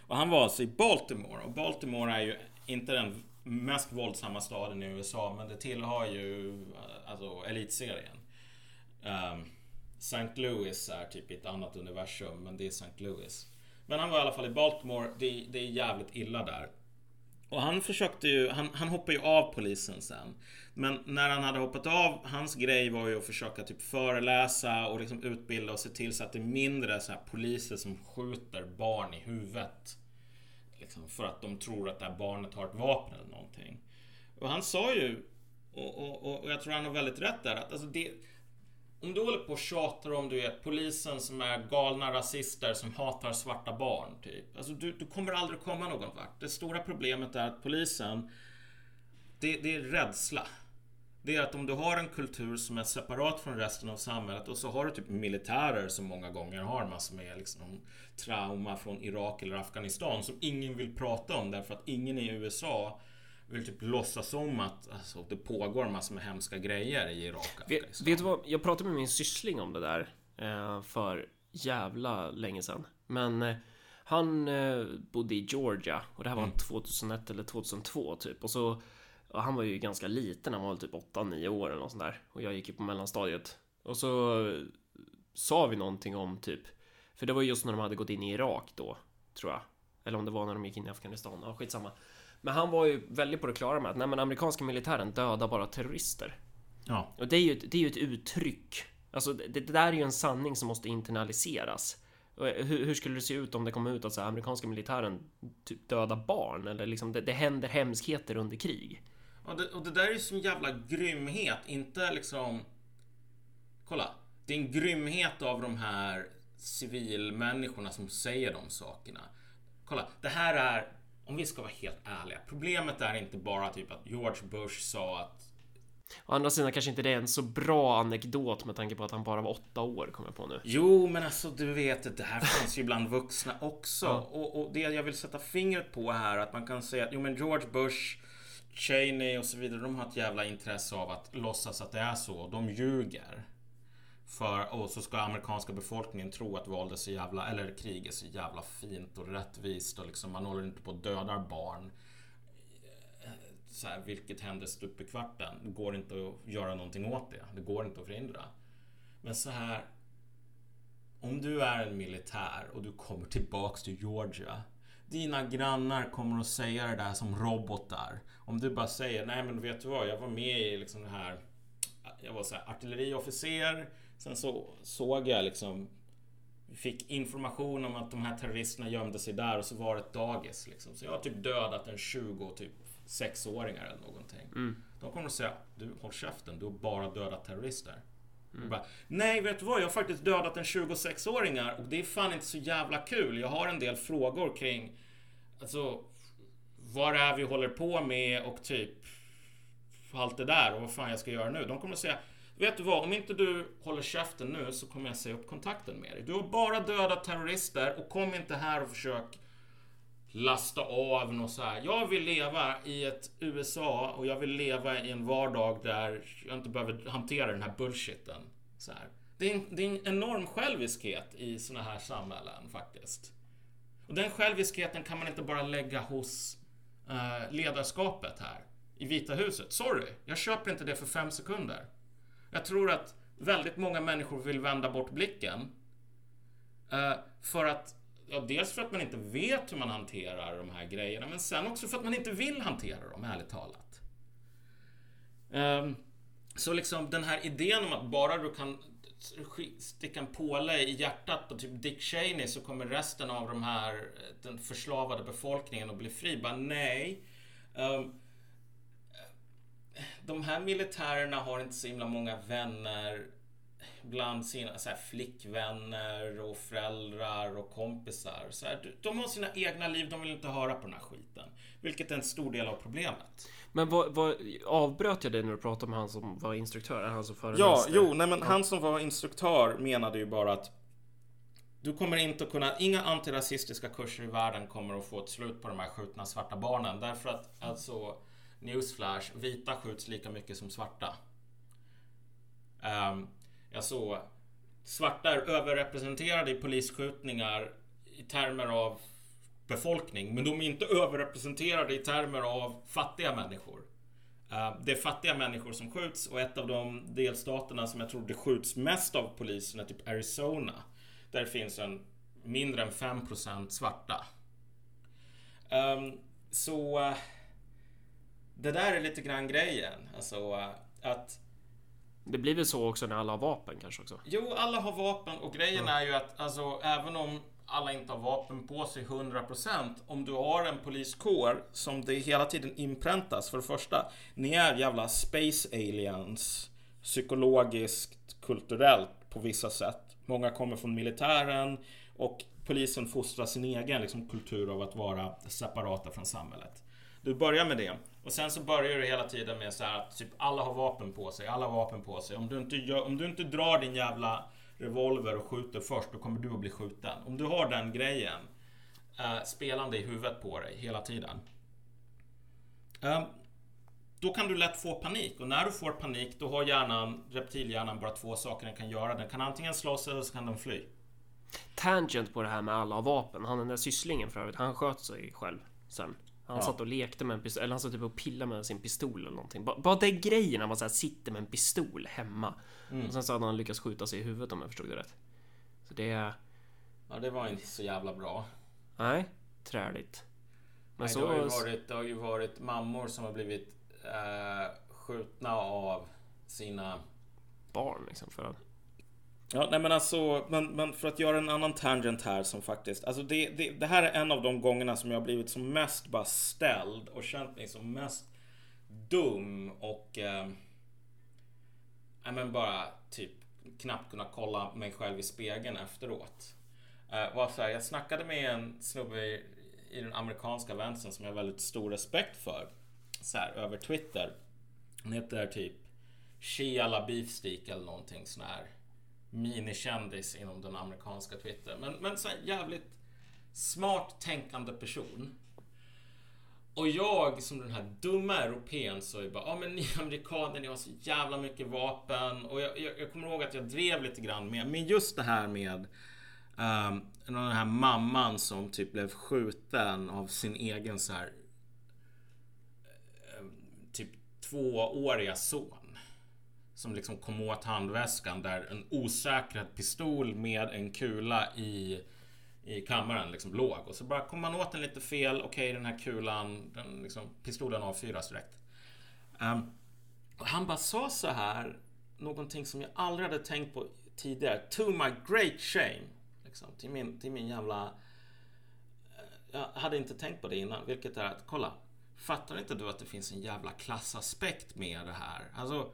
[SPEAKER 1] Och han var alltså i Baltimore och Baltimore är ju inte den mest våldsamma staden i USA, men det tillhör ju alltså, elitserien. Ehm, um, St. Louis är typ ett annat universum, men det är St. Louis. Men han var i alla fall i Baltimore. Det, det är jävligt illa där. Och han försökte ju, han, han hoppade ju av polisen sen. Men när han hade hoppat av, hans grej var ju att försöka typ föreläsa och liksom utbilda och se till så att det är mindre så här poliser som skjuter barn i huvudet. Liksom för att de tror att det här barnet har ett vapen eller någonting. Och han sa ju, och, och, och jag tror han har väldigt rätt där, att alltså det, om du håller på och tjatar om du vet polisen som är galna rasister som hatar svarta barn. Typ. Alltså, du, du kommer aldrig komma någon vart. Det stora problemet är att polisen, det, det är rädsla. Det är att om du har en kultur som är separat från resten av samhället och så har du typ militärer som många gånger har massor med liksom, trauma från Irak eller Afghanistan som ingen vill prata om därför att ingen i USA vill typ låtsas om att alltså, det pågår massor med hemska grejer i Irak och
[SPEAKER 2] Vet,
[SPEAKER 1] Afghanistan.
[SPEAKER 2] vet du vad? Jag pratade med min syssling om det där eh, för jävla länge sedan. Men eh, han eh, bodde i Georgia och det här var
[SPEAKER 1] Mm.
[SPEAKER 2] 2001 eller 2002 typ. Och så ja, han var ju ganska liten, han var väl typ 8-9 år eller något sånt där. Och jag gick ju på mellanstadiet. Och så sa vi någonting om typ, för det var just när de hade gått in i Irak då, tror jag. Eller om det var när de gick in i Afghanistan, ja skitsamma. Men han var ju väldigt på det klara med att nej men amerikanska militären dödar bara terrorister.
[SPEAKER 1] Ja,
[SPEAKER 2] Och det är ju ett, det är ju ett uttryck. Alltså det, det där är ju en sanning som måste internaliseras. Och Hur, hur skulle det se ut om det kom ut att så här, amerikanska militären typ dödar barn? Eller liksom det, det händer hemskheter under krig.
[SPEAKER 1] och det, och det där är ju sån jävla grymhet. Inte liksom... Kolla. Det är en grymhet av de här civilmänniskorna som säger de sakerna. Kolla, det här är... Om vi ska vara helt ärliga. Problemet är inte bara typ att George Bush sa att
[SPEAKER 2] Å andra sidan kanske inte det är en så bra anekdot med tanke på att han bara var åtta år, kommer jag på nu.
[SPEAKER 1] Jo, men alltså du vet, det här finns ju bland vuxna också.
[SPEAKER 2] Ja.
[SPEAKER 1] Och, och det jag vill sätta fingret på här, att man kan säga att jo men George Bush, Cheney och så vidare, de har ett jävla intresse av att låtsas att det är så. De ljuger. För, och så ska amerikanska befolkningen tro att våld är så jävla, eller krig är så jävla fint och rättvist och liksom man håller inte på att döda barn. Eh, så här, vilket händer stup i kvarten. Det går inte att göra någonting åt det. Det går inte att förhindra. Men så här. Om du är en militär och du kommer tillbaks till Georgia. Dina grannar kommer att säga det där som robotar. Om du bara säger, nej men vet du vad, jag var med i liksom det här... Jag var så här artilleriofficer. Sen så såg jag liksom... Fick information om att de här terroristerna gömde sig där och så var det ett dagis. Liksom. Så jag har typ dödat en 20 typ 6-åringar eller någonting. De kommer att säga, du håll käften, du har bara dödat terrorister. Och Bara, Nej, vet du vad? Jag har faktiskt dödat en 26-åringar och det är fan inte så jävla kul. Jag har en del frågor kring alltså, vad det är vi håller på med och typ allt det där och vad fan jag ska göra nu. De kommer att säga Vet du vad? Om inte du håller käften nu så kommer jag säga upp kontakten med dig. Du har bara dödat terrorister och kom inte här och försök lasta av något så här. Jag vill leva i ett USA och jag vill leva i en vardag där jag inte behöver hantera den här bullshiten. Så här. Det, är en, det är en enorm själviskhet i såna här samhällen faktiskt. Och den själviskheten kan man inte bara lägga hos eh, ledarskapet här i Vita huset. Sorry, jag köper inte det för fem sekunder. Jag tror att väldigt många människor vill vända bort blicken. Eh, för att Ja, dels för att man inte vet hur man hanterar de här grejerna, men sen också för att man inte vill hantera dem, ärligt talat. Ehm, så liksom den här idén om att bara du kan sticka en påle i hjärtat på typ Dick Cheney så kommer resten av de här, eh, den förslavade befolkningen att bli fri. Bara nej. Um, de här militärerna har inte så himla många vänner bland sina så här, flickvänner och föräldrar och kompisar. Så här, de har sina egna liv, de vill inte höra på den här skiten. Vilket är en stor del av problemet.
[SPEAKER 2] Men vad, vad avbröt jag dig när du pratade med han som var instruktör? Han som
[SPEAKER 1] Ja,
[SPEAKER 2] föreläste?
[SPEAKER 1] jo, nej men han som var instruktör menade ju bara att du kommer inte att kunna, inga antirasistiska kurser i världen kommer att få ett slut på de här skjutna svarta barnen. Därför att alltså, newsflash, vita skjuts lika mycket som svarta. Um, jag såg svarta är överrepresenterade i polisskjutningar i termer av befolkning, men de är inte överrepresenterade i termer av fattiga människor. Uh, det är fattiga människor som skjuts och ett av de delstaterna som jag tror det skjuts mest av polisen är typ Arizona. Där finns en mindre än 5% svarta. Um, så uh, det där är lite grann grejen. Alltså att
[SPEAKER 2] Det blir väl så också när alla har vapen kanske också?
[SPEAKER 1] Jo, alla har vapen och grejen är ju att alltså, även om alla inte har vapen på sig 100% om du har en poliskår som det hela tiden inpräntas för det första. Ni är jävla space aliens psykologiskt, kulturellt på vissa sätt. Många kommer från militären och polisen fostrar sin egen liksom, kultur av att vara separata från samhället. Du börjar med det och sen så börjar du hela tiden med så här att typ alla har vapen på sig, alla har vapen på sig. Om du inte, gör, om du inte drar din jävla revolver och skjuter först, då kommer du att bli skjuten. Om du har den grejen eh, spelande i huvudet på dig hela tiden. Eh, då kan du lätt få panik och när du får panik då har hjärnan, reptilhjärnan bara två saker den kan göra. Den kan antingen slåss eller så kan den fly.
[SPEAKER 2] Tangent på det här med alla vapen. Han den där sysslingen för övrigt, han sköt sig själv sen. Han
[SPEAKER 1] Ja.
[SPEAKER 2] satt och lekte med en pistol, eller han satt typ och pillade med sin pistol eller någonting. Bara, bara den grejen, han var så här, sitter med en pistol hemma. Och sen så hade han lyckats skjuta sig i huvudet om jag förstod det rätt. Så det.
[SPEAKER 1] Ja, det var inte så jävla bra.
[SPEAKER 2] Nej, träligt. Men
[SPEAKER 1] Nej,
[SPEAKER 2] så...
[SPEAKER 1] det, har ju varit, det har ju varit mammor som har blivit eh, skjutna av sina...
[SPEAKER 2] Barn liksom för att...
[SPEAKER 1] Ja, nej men alltså, men, men för att göra en annan tangent här som faktiskt, alltså det, det, det här är en av de gångerna som jag har blivit som mest bara ställd och känt mig som mest dum och eh, nej men bara typ knappt kunna kolla mig själv i spegeln efteråt. Eh, var så här, jag snackade med en snubbe i, i den amerikanska vänstern som jag har väldigt stor respekt för. Så här, över Twitter. Han heter typ Shia LaBeefsteak eller någonting sån här minikändis inom den amerikanska Twitter. Men, men så här jävligt smart tänkande person. Och jag som den här dumma europeen så är bara, ja men ni amerikaner ni har så jävla mycket vapen. Och jag, jag, jag kommer ihåg att jag drev lite grann med, med just det här med um, den här mamman som typ blev skjuten av sin egen så här ehm, typ tvååriga son. Som liksom kom åt handväskan där en osäkrad pistol med en kula i, i kammaren liksom låg. Och så bara kom man åt den lite fel. Okej, den här kulan, den liksom, pistolen avfyras direkt. Um, och han bara sa så här, någonting som jag aldrig hade tänkt på tidigare. To my great shame. Liksom, till, min, till min jävla... Eh, jag hade inte tänkt på det innan, vilket är att kolla. Fattar inte du att det finns en jävla klassaspekt med det här? Alltså,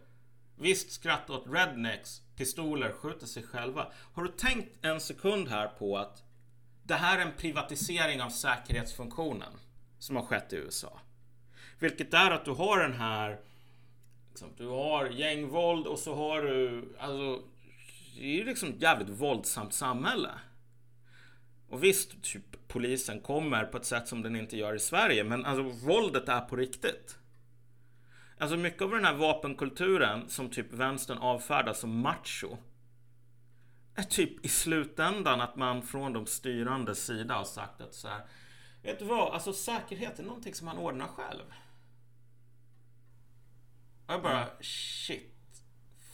[SPEAKER 1] visst skratta åt rednecks, pistoler, skjuter sig själva. Har du tänkt en sekund här på att det här är en privatisering av säkerhetsfunktionen som har skett i USA? Vilket är att du har den här liksom, du har gängvåld och så har du alltså det är ju liksom ett jävligt våldsamt samhälle. Och visst, typ polisen kommer på ett sätt som den inte gör i Sverige, men alltså våldet är på riktigt. Alltså mycket av den här vapenkulturen som typ vänstern avfärdar som macho är typ i slutändan att man från de styrande sida har sagt att så här, vet du vad, alltså säkerhet är någonting som man ordnar själv. Och jag bara, shit.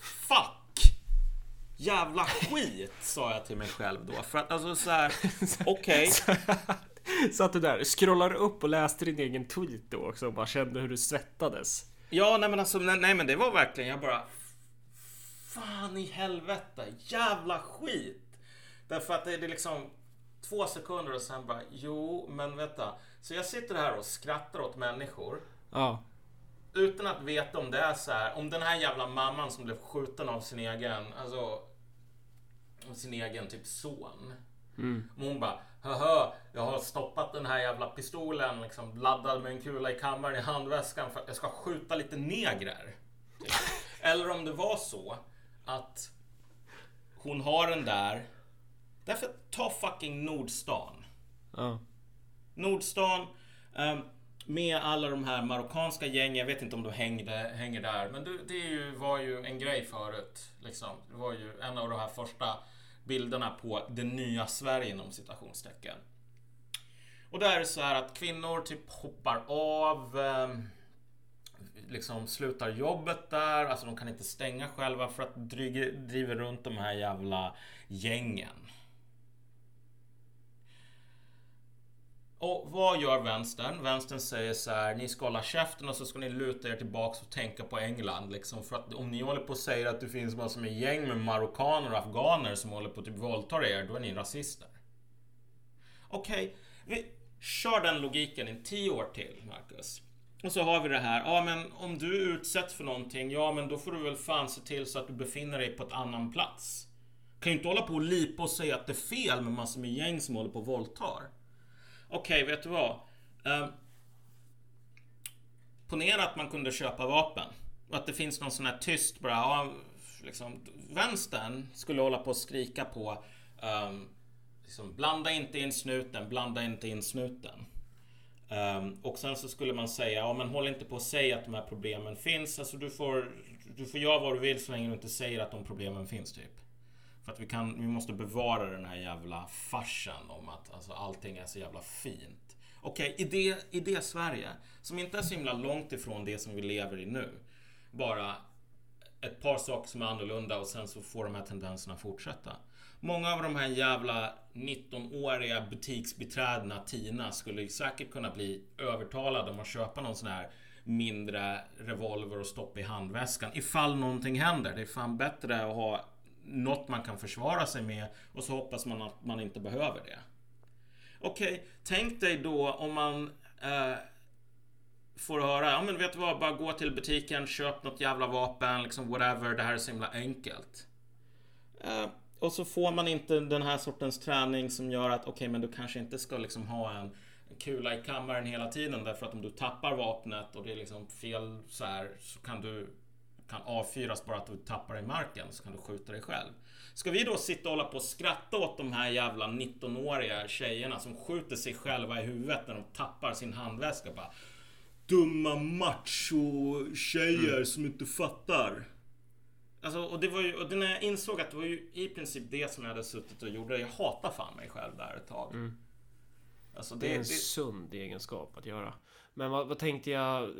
[SPEAKER 1] Fuck! Jävla skit, sa jag till mig själv då. För att alltså så här, okej.
[SPEAKER 2] Satt du där, scrollar upp och läste din egen tweet då också och bara kände hur du svettades.
[SPEAKER 1] Ja, nej men alltså, nej, nej men det var verkligen, jag bara... Fan i helvete, jävla skit! Därför att det är liksom två sekunder och sen bara, jo, men vänta. Så jag sitter här och skrattar åt människor.
[SPEAKER 2] Ja.
[SPEAKER 1] Utan att veta om det är så här, om den här jävla mamman som blev skjuten av sin egen, alltså... Av sin egen typ son.
[SPEAKER 2] Mm.
[SPEAKER 1] Och hon bara, haha, jag har stoppat den här jävla pistolen liksom laddad med en kula i kammaren i handväskan för att jag ska skjuta lite negrer. Eller om det var så att hon har den där. Därför ta fucking Nordstan.
[SPEAKER 2] Ja.
[SPEAKER 1] Nordstan ehm, med alla de här marockanska gängen. Jag vet inte om de hängde, hänger där. Men det, det ju, var ju en grej förut. Liksom. Det var ju en av de här första bilderna på det nya Sverige inom citationstecken. Och där är det så här att kvinnor typ hoppar av. Ehm, liksom slutar jobbet där. Alltså de kan inte stänga själva för att dryger, driver runt de här jävla gängen. Och vad gör vänstern? Vänstern säger så här, ni ska hålla käften och så ska ni luta er tillbaks och tänka på England. Liksom, för att om ni håller på och säger att det finns massor med gäng med marockaner och afghaner som håller på att typ våldtar er, då är ni rasister. Okej, vi kör den logiken i tio år till, Marcus. Och så har vi det här, ja men om du utsätts för någonting, ja men då får du väl fan se till så att du befinner dig på ett annan plats. Kan ju inte hålla på och lipa och säga att det är fel med massor med gäng som håller på och våldtar. Okej, vet du vad? Um, ponera att man kunde köpa vapen. Och att det finns någon sån här tyst bara, ja, liksom, vänstern skulle hålla på och skrika på um, liksom, blanda inte in snuten, blanda inte in snuten. Um, och sen så skulle man säga, ja men håll inte på att säga att de här problemen finns. Alltså du får, du får göra vad du vill så länge du inte säger att de problemen finns typ. För att vi, kan, vi måste bevara den här jävla farsen om att alltså, allting är så jävla fint. Okej, okay, i, det, i det Sverige, som inte är så himla långt ifrån det som vi lever i nu. Bara ett par saker som är annorlunda och sen så får de här tendenserna fortsätta. Många av de här jävla 19-åriga butiksbiträdena Tina skulle säkert kunna bli övertalade om att köpa någon sån här mindre revolver och stoppa i handväskan ifall någonting händer. Det är fan bättre att ha något man kan försvara sig med och så hoppas man att man inte behöver det. Okej, okay, tänk dig då om man eh, får höra, ja men vet du vad, bara gå till butiken, köp något jävla vapen, liksom whatever, det här är så himla enkelt. Eh, och så får man inte den här sortens träning som gör att okej, okay, men du kanske inte ska liksom ha en kula i kammaren hela tiden därför att om du tappar vapnet och det är liksom fel så här så kan du kan avfyras bara att du tappar i marken så kan du skjuta dig själv. Ska vi då sitta och hålla på och skratta åt de här jävla 19-åriga tjejerna som skjuter sig själva i huvudet när de tappar sin handväska bara Dumma macho-tjejer mm. som inte fattar. Alltså, och det var ju, och när jag insåg att det var ju i princip det som jag hade suttit och gjorde. Jag hatar fan mig själv där ett tag. Mm.
[SPEAKER 2] Alltså, det, det, är en det... sund egenskap att göra. Men vad, vad tänkte jag?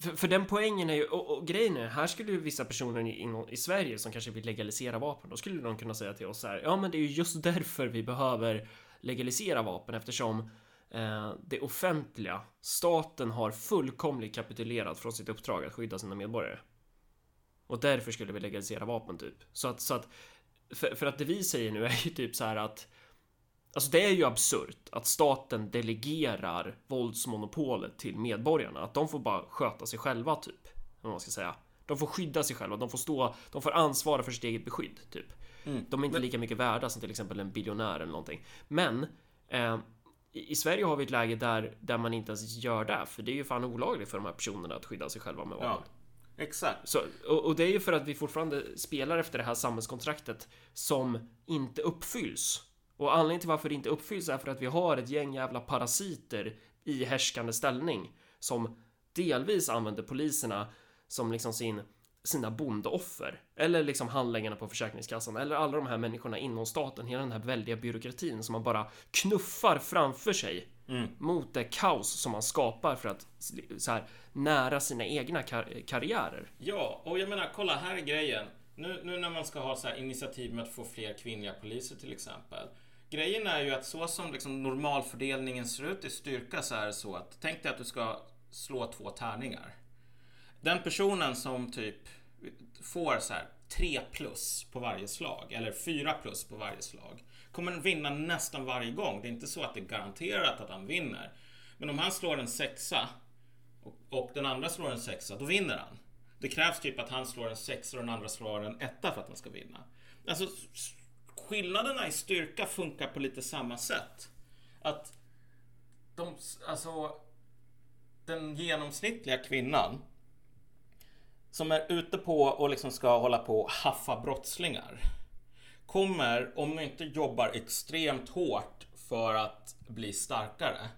[SPEAKER 2] För, för, den poängen är ju, och, och grejen är, här skulle ju vissa personer i, i Sverige som kanske vill legalisera vapen, då skulle de kunna säga till oss så här, ja men det är ju just därför vi behöver legalisera vapen eftersom eh, det offentliga, staten har fullkomligt kapitulerat från sitt uppdrag att skydda sina medborgare. Och därför skulle vi legalisera vapen typ. Så att, så att för, för att det vi säger nu är ju typ så här att Alltså det är ju absurt att staten delegerar våldsmonopolet till medborgarna. Att de får bara sköta sig själva typ. Vad man ska säga. De får skydda sig själva. De får stå. De får ansvara för sitt eget beskydd typ. Mm. De är inte lika mycket värda som till exempel en biljonär eller någonting. Men eh, i Sverige har vi ett läge där, där man inte ens gör det. För det är ju fan olagligt för de här personerna att skydda sig själva med vapen. Ja.
[SPEAKER 1] Exakt.
[SPEAKER 2] Så, och, och, det är ju för att vi fortfarande spelar efter det här samhällskontraktet som inte uppfylls. Och anledningen till varför det inte uppfylls är för att vi har ett gäng jävla parasiter i härskande ställning som delvis använder poliserna som liksom sin sina bondeoffer eller liksom handläggarna på Försäkringskassan eller alla de här människorna inom staten, hela den här väldiga byråkratin som man bara knuffar framför sig mm. mot det kaos som man skapar för att så här nära sina egna kar karriärer.
[SPEAKER 1] Ja, och jag menar, kolla här är grejen. Nu, nu när man ska ha så initiativ med att få fler kvinnliga poliser till exempel. Grejen är ju att så som liksom normalfördelningen ser ut i styrka så är det så att tänk dig att du ska slå två tärningar. Den personen som typ får så här 3 plus på varje slag eller 4 plus på varje slag kommer vinna nästan varje gång. Det är inte så att det är garanterat att han vinner. Men om han slår en sexa och, och den andra slår en sexa, då vinner han. Det krävs typ att han slår en sexa och den andra slår en etta för att han ska vinna. Alltså skillnaderna i styrka funkar på lite samma sätt. Att de, alltså den genomsnittliga kvinnan som är ute på och liksom ska hålla på och haffa brottslingar kommer, om du inte jobbar extremt hårt för att bli starkare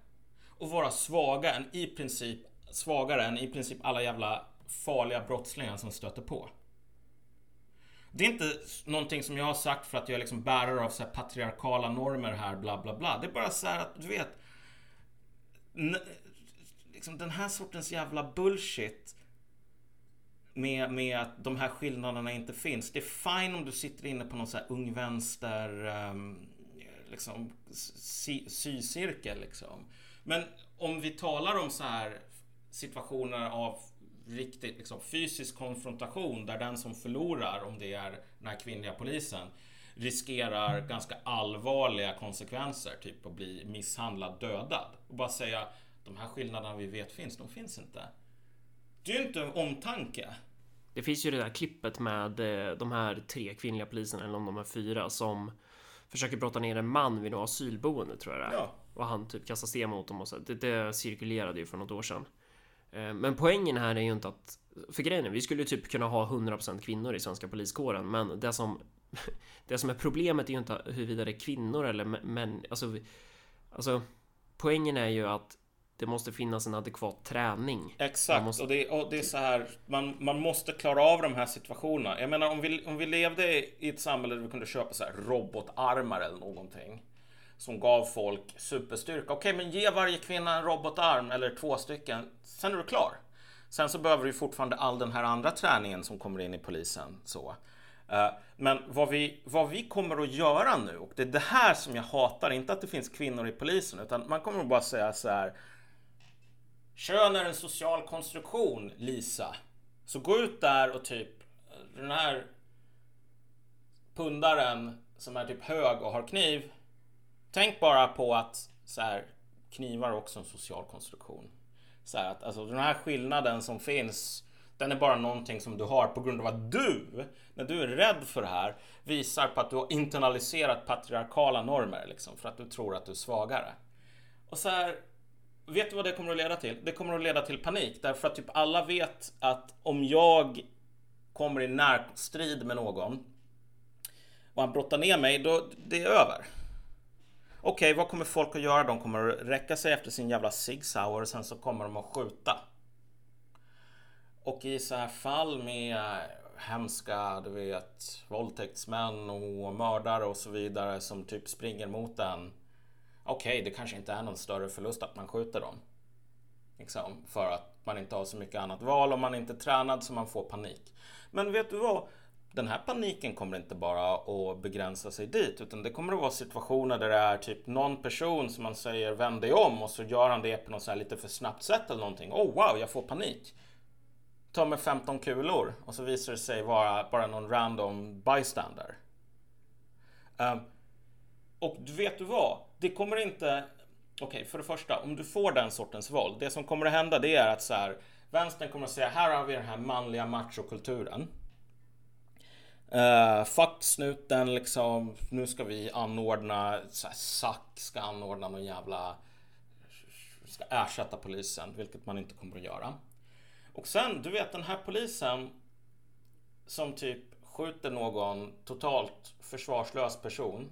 [SPEAKER 1] och vara svaga än i princip svagare än i princip alla jävla farliga brottslingar som stöter på. Det är inte någonting som jag har sagt för att jag är liksom bärare av så patriarkala normer här, bla bla bla. Det är bara så här att du vet. Liksom den här sortens jävla bullshit med, med att de här skillnaderna inte finns. Det är fine om du sitter inne på någon så här ung vänster um, liksom sycirkel liksom. Men om vi talar om så här situationer av riktigt liksom, fysisk konfrontation där den som förlorar, om det är den här kvinnliga polisen, riskerar ganska allvarliga konsekvenser, typ att bli misshandlad, dödad. Och bara säga de här skillnaderna vi vet finns, de finns inte. Det är ju inte omtanke.
[SPEAKER 2] Det finns ju det där klippet med eh, de här tre kvinnliga poliserna, eller om de är fyra, som försöker brotta ner en man vid något asylboende tror jag det är. Ja. Och han typ kastar sten mot dem och så. Det, det cirkulerade ju för något år sedan. Eh, men poängen här är ju inte att... För grejen är, vi skulle typ kunna ha 100% kvinnor i svenska poliskåren, men det som... Det som är problemet är ju inte huruvida det är kvinnor eller män... Alltså, alltså... Poängen är ju att det måste finnas en adekvat träning.
[SPEAKER 1] Exakt, måste... och, det, och det är så här, man, man måste klara av de här situationerna. Jag menar om vi, om vi levde i ett samhälle där vi kunde köpa så här robotarmar eller någonting som gav folk superstyrka. Okej, men ge varje kvinna en robotarm eller två stycken, sen är du klar. Sen så behöver du fortfarande all den här andra träningen som kommer in i polisen. Så. Eh, men vad vi, vad vi kommer att göra nu, och det är det här som jag hatar, inte att det finns kvinnor i polisen, utan man kommer att bara säga så här. Kön är en social konstruktion, Lisa. Så gå ut där och typ eh, den här pundaren som är typ hög och har kniv. Tänk bara på att så här, knivar är också en social konstruktion. Så här, att, alltså den här skillnaden som finns den är bara någonting som du har på grund av att du, när du är rädd för det här, visar på att du har internaliserat patriarkala normer liksom, för att du tror att du är svagare. Och så här, vet du vad det kommer att leda till? Det kommer att leda till panik därför att typ alla vet att om jag kommer i närstrid med någon och han brottar ner mig, då det är över. Okej, okay, vad kommer folk att göra? De kommer att räcka sig efter sin jävla Sig Sauer och sen så kommer de att skjuta. Och i så här fall med eh, hemska, du vet, våldtäktsmän och mördare och så vidare som typ springer mot en. Okej, okay, det kanske inte är någon större förlust att man skjuter dem. Liksom, för att man inte har så mycket annat val och man är inte tränad så man får panik. Men vet du vad? Den här paniken kommer inte bara att begränsa sig dit utan det kommer att vara situationer där det är typ någon person som man säger vänd dig om och så gör han det på något så här lite för snabbt sätt eller någonting. Oh wow, jag får panik tar med 15 kulor och så visar det sig vara bara någon random bystander. Um, och vet du vad? Det kommer inte... Okej, okay, för det första, om du får den sortens våld. Det som kommer att hända det är att så här, vänstern kommer att säga här har vi den här manliga machokulturen. Uh, fuck snuten liksom. Nu ska vi anordna, så här, Sack ska anordna någon jävla... Ska ersätta polisen, vilket man inte kommer att göra. Och sen, du vet den här polisen som typ skjuter någon totalt försvarslös person.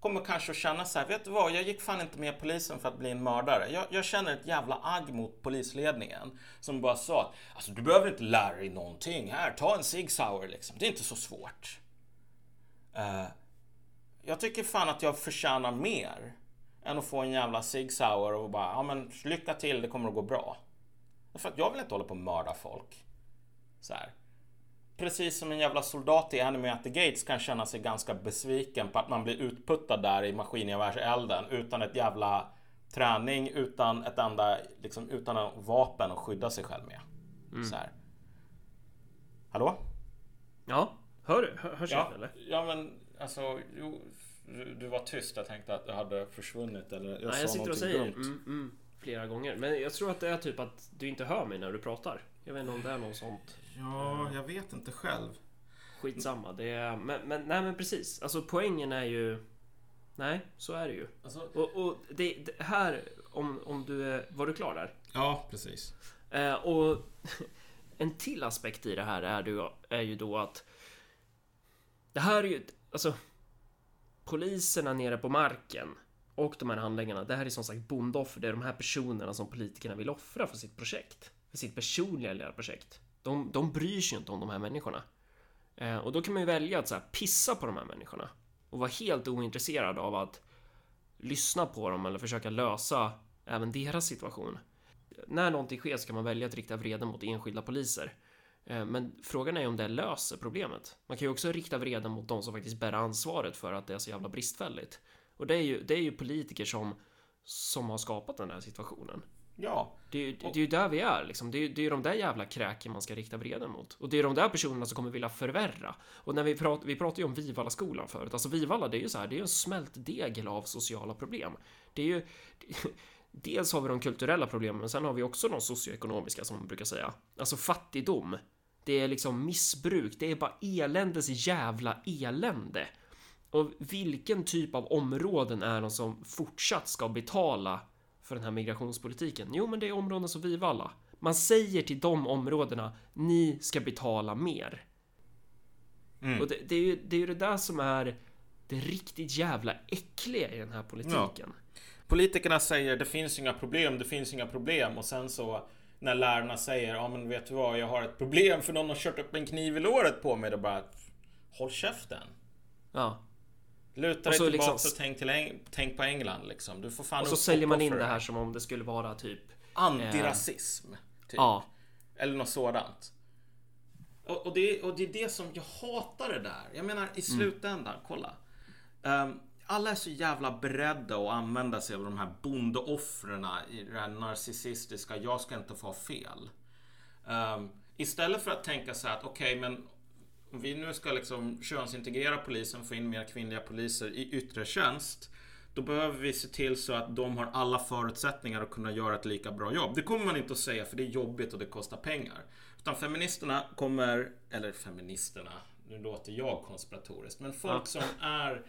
[SPEAKER 1] Kommer kanske att känna så här, vet du vad, jag gick fan inte med polisen för att bli en mördare. Jag, jag känner ett jävla agg mot polisledningen. Som bara sa, alltså du behöver inte lära dig någonting. Här, ta en Sig Sauer liksom. Det är inte så svårt. Uh, jag tycker fan att jag förtjänar mer än att få en jävla Sig Sauer och bara, ja men lycka till, det kommer att gå bra. För att jag vill inte hålla på och mörda folk. Så här. Precis som en jävla soldat i Enemy at the Gates kan känna sig ganska besviken på att man blir utputtad där i maskingevärdselden utan ett jävla träning, utan ett enda, liksom utan en vapen att skydda sig själv med. Mm. Så här. Hallå?
[SPEAKER 2] Ja, hör du? Hör, hörs
[SPEAKER 1] ja,
[SPEAKER 2] eller?
[SPEAKER 1] Ja, men alltså, jo, du, du, var tyst. Jag tänkte att du hade försvunnit eller jag
[SPEAKER 2] Nej, sa jag sitter och säger mm, mm flera gånger. Men jag tror att det är typ att du inte hör mig när du pratar. Jag vet inte om det är något sånt.
[SPEAKER 1] Ja, jag vet inte själv.
[SPEAKER 2] Skitsamma. Det är, men, men, nej men precis. Alltså poängen är ju... Nej, så är det ju. Alltså... Och, och det, det, här, om, om du är... Var du klar där?
[SPEAKER 1] Ja, precis.
[SPEAKER 2] Eh, och en till aspekt i det här är, du, är ju då att... Det här är ju... Alltså... Poliserna nere på marken och de här handläggarna, det här är som sagt bondoffer. Det är de här personerna som politikerna vill offra för sitt projekt. För sitt personliga lilla projekt. De, de bryr sig inte om de här människorna. Eh, och då kan man ju välja att så här, pissa på de här människorna. Och vara helt ointresserad av att lyssna på dem eller försöka lösa även deras situation. När någonting sker så kan man välja att rikta vreden mot enskilda poliser. Eh, men frågan är om det löser problemet. Man kan ju också rikta vreden mot de som faktiskt bär ansvaret för att det är så jävla bristfälligt. Och det är ju, det är ju politiker som, som har skapat den här situationen.
[SPEAKER 1] Ja.
[SPEAKER 2] Det är, det, det är ju där vi är liksom. Det är, det är ju de där jävla kräken man ska rikta vreden mot. Och det är de där personerna som kommer vilja förvärra. Och när vi pratar, vi pratade ju om Vivalla-skolan förut. Alltså Vivalla, det är ju så här, det är ju en smält degel av sociala problem. Det är ju... Dels har vi de kulturella problemen, men sen har vi också de socioekonomiska som man brukar säga. Alltså fattigdom. Det är liksom missbruk, det är bara eländes jävla elände. Och vilken typ av områden är de som fortsatt ska betala för den här migrationspolitiken? Jo, men det är områden som Vivalla. Man säger till de områdena, ni ska betala mer. Mm. Och det, det, är ju, det är ju det där som är det riktigt jävla äckliga i den här politiken. Ja.
[SPEAKER 1] politikerna säger det finns inga problem, det finns inga problem och sen så när lärarna säger ja men vet du vad, jag har ett problem för någon har kört upp en kniv i låret på mig. Då bara håll käften.
[SPEAKER 2] Ja.
[SPEAKER 1] Luta dig tillbaka liksom... och tänk, till tänk på England liksom. Du får fan
[SPEAKER 2] Och så säljer man in det här som om det skulle vara typ
[SPEAKER 1] Antirasism. Eh... Typ. Ja. Eller något sådant. Och, och, det, och det är det som jag hatar det där. Jag menar i mm. slutändan, mm. kolla. Um, alla är så jävla beredda att använda sig av de här bondeoffren i det här narcissistiska, jag ska inte få ha fel. Um, istället för att tänka så här att okej, okay, men om vi nu ska liksom könsintegrera polisen, få in mer kvinnliga poliser i yttre tjänst. Då behöver vi se till så att de har alla förutsättningar att kunna göra ett lika bra jobb. Det kommer man inte att säga för det är jobbigt och det kostar pengar. Utan feministerna kommer, eller feministerna, nu låter jag konspiratoriskt, men folk som är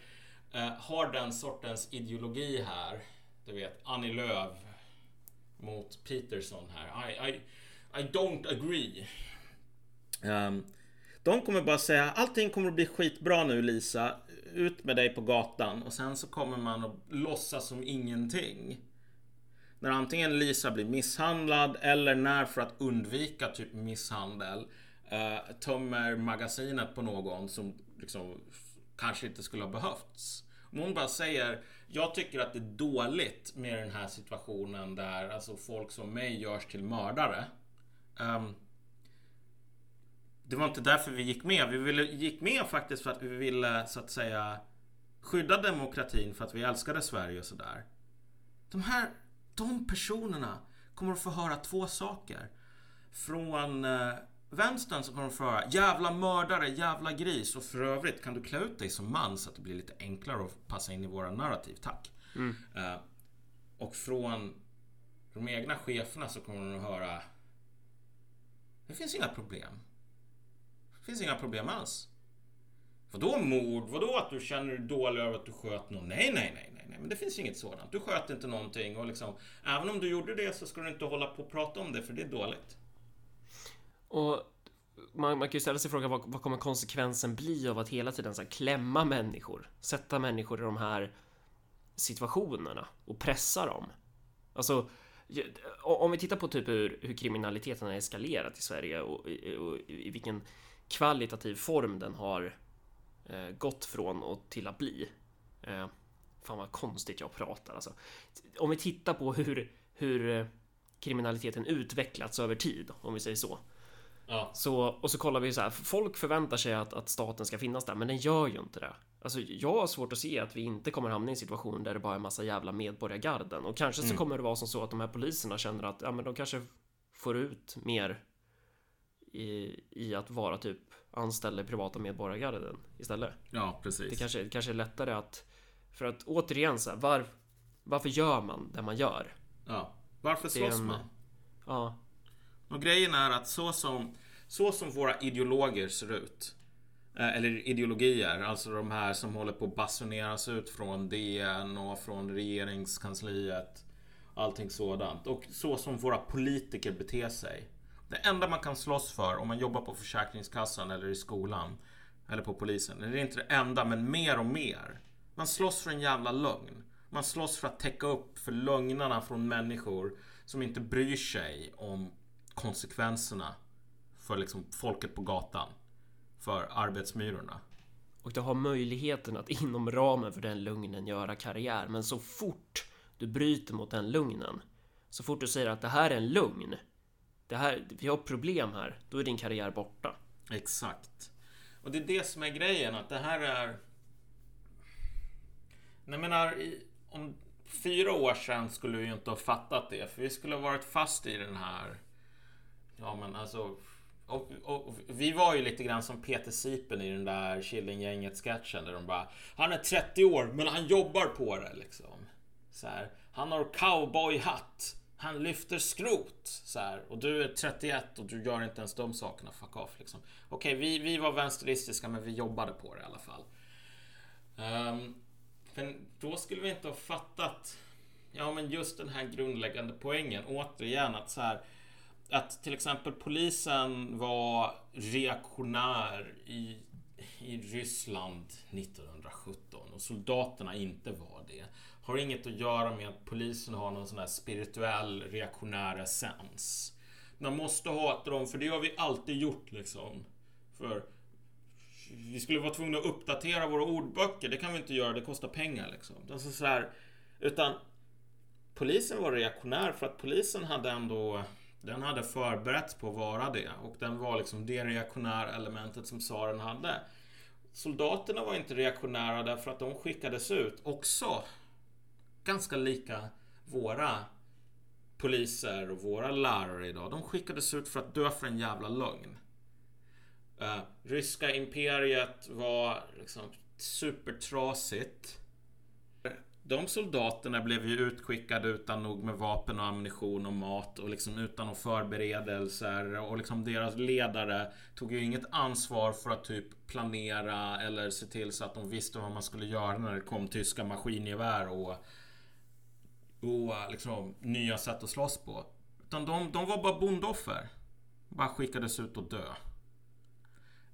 [SPEAKER 1] eh, har den sortens ideologi här. Du vet, Annie Lööf mot Peterson här. I, I, I don't agree. Um, de kommer bara säga allting kommer att bli skitbra nu Lisa. Ut med dig på gatan och sen så kommer man att låtsas som ingenting. När antingen Lisa blir misshandlad eller när för att undvika typ misshandel uh, tömmer magasinet på någon som liksom kanske inte skulle ha behövts. Om hon bara säger Jag tycker att det är dåligt med den här situationen där alltså folk som mig görs till mördare. Um, det var inte därför vi gick med. Vi ville, gick med faktiskt för att vi ville så att säga skydda demokratin för att vi älskade Sverige och sådär. De här, de personerna kommer att få höra två saker. Från eh, vänstern så kommer de få höra jävla mördare, jävla gris och för övrigt kan du klä ut dig som man så att det blir lite enklare att passa in i våra narrativ, tack. Mm. Uh, och från de egna cheferna så kommer de att höra Det finns inga problem. Det finns inga problem alls. Vadå mord? Vadå att du känner dig dålig över att du sköt någon? Nej, nej, nej, nej, nej, men det finns inget sådant. Du sköt inte någonting och liksom även om du gjorde det så ska du inte hålla på och prata om det för det är dåligt.
[SPEAKER 2] Och man, man kan ju ställa sig frågan vad, vad kommer konsekvensen bli av att hela tiden så här, klämma människor? Sätta människor i de här situationerna och pressa dem. Alltså, om vi tittar på typ hur, hur kriminaliteten har eskalerat i Sverige och, och, och i vilken kvalitativ form den har eh, gått från och till att bli. Eh, fan vad konstigt jag pratar alltså. Om vi tittar på hur, hur eh, kriminaliteten utvecklats över tid, om vi säger så. Ja. Så, och så kollar vi så här, folk förväntar sig att, att staten ska finnas där, men den gör ju inte det. Alltså, jag har svårt att se att vi inte kommer hamna i en situation där det bara är massa jävla medborgargarden. Och kanske mm. så kommer det vara som så att de här poliserna känner att ja, men de kanske får ut mer i, i att vara typ anställd i privata medborgargarden istället.
[SPEAKER 1] Ja, precis.
[SPEAKER 2] Det kanske, det kanske är lättare att... För att återigen så här, var, varför gör man det man gör?
[SPEAKER 1] Ja, varför slåss en, man? Ja. Och grejen är att så som, så som våra ideologer ser ut eh, eller ideologier, alltså de här som håller på att basuneras ut från DN och från regeringskansliet. Allting sådant. Och så som våra politiker beter sig. Det enda man kan slåss för om man jobbar på Försäkringskassan eller i skolan eller på polisen. Det är inte det enda, men mer och mer. Man slåss för en jävla lögn. Man slåss för att täcka upp för lögnerna från människor som inte bryr sig om konsekvenserna för liksom folket på gatan. För arbetsmyrorna.
[SPEAKER 2] Och du har möjligheten att inom ramen för den lögnen göra karriär. Men så fort du bryter mot den lögnen, så fort du säger att det här är en lögn det här, vi har problem här, då är din karriär borta.
[SPEAKER 1] Exakt. Och det är det som är grejen, att det här är... Jag menar, om fyra år sedan skulle vi ju inte ha fattat det, för vi skulle ha varit fast i den här Ja men alltså och, och, och, vi var ju lite grann som Peter Sipen i den där Killinggänget-sketchen där de bara Han är 30 år men han jobbar på det liksom. Så här, han har cowboyhatt. Han lyfter skrot. Så här, och du är 31 och du gör inte ens de sakerna. Fuck off liksom. Okej, okay, vi, vi var vänsteristiska men vi jobbade på det i alla fall. Um, men då skulle vi inte ha fattat Ja men just den här grundläggande poängen återigen att så här att till exempel polisen var reaktionär i, i Ryssland 1917 och soldaterna inte var det har inget att göra med att polisen har någon sån här spirituell reaktionär essens. Man måste hata dem, för det har vi alltid gjort liksom. För vi skulle vara tvungna att uppdatera våra ordböcker. Det kan vi inte göra, det kostar pengar liksom. Alltså så här, utan polisen var reaktionär för att polisen hade ändå den hade förberetts på att vara det och den var liksom det reaktionära elementet som tsaren hade. Soldaterna var inte reaktionära därför att de skickades ut också ganska lika våra poliser och våra lärare idag. De skickades ut för att dö för en jävla lögn. Uh, ryska imperiet var liksom supertrasigt. De soldaterna blev ju utskickade utan nog med vapen och ammunition och mat och liksom utan några förberedelser och liksom deras ledare tog ju inget ansvar för att typ planera eller se till så att de visste vad man skulle göra när det kom tyska maskingevär och, och liksom nya sätt att slåss på. Utan de, de var bara bondoffer. Bara skickades ut och dö.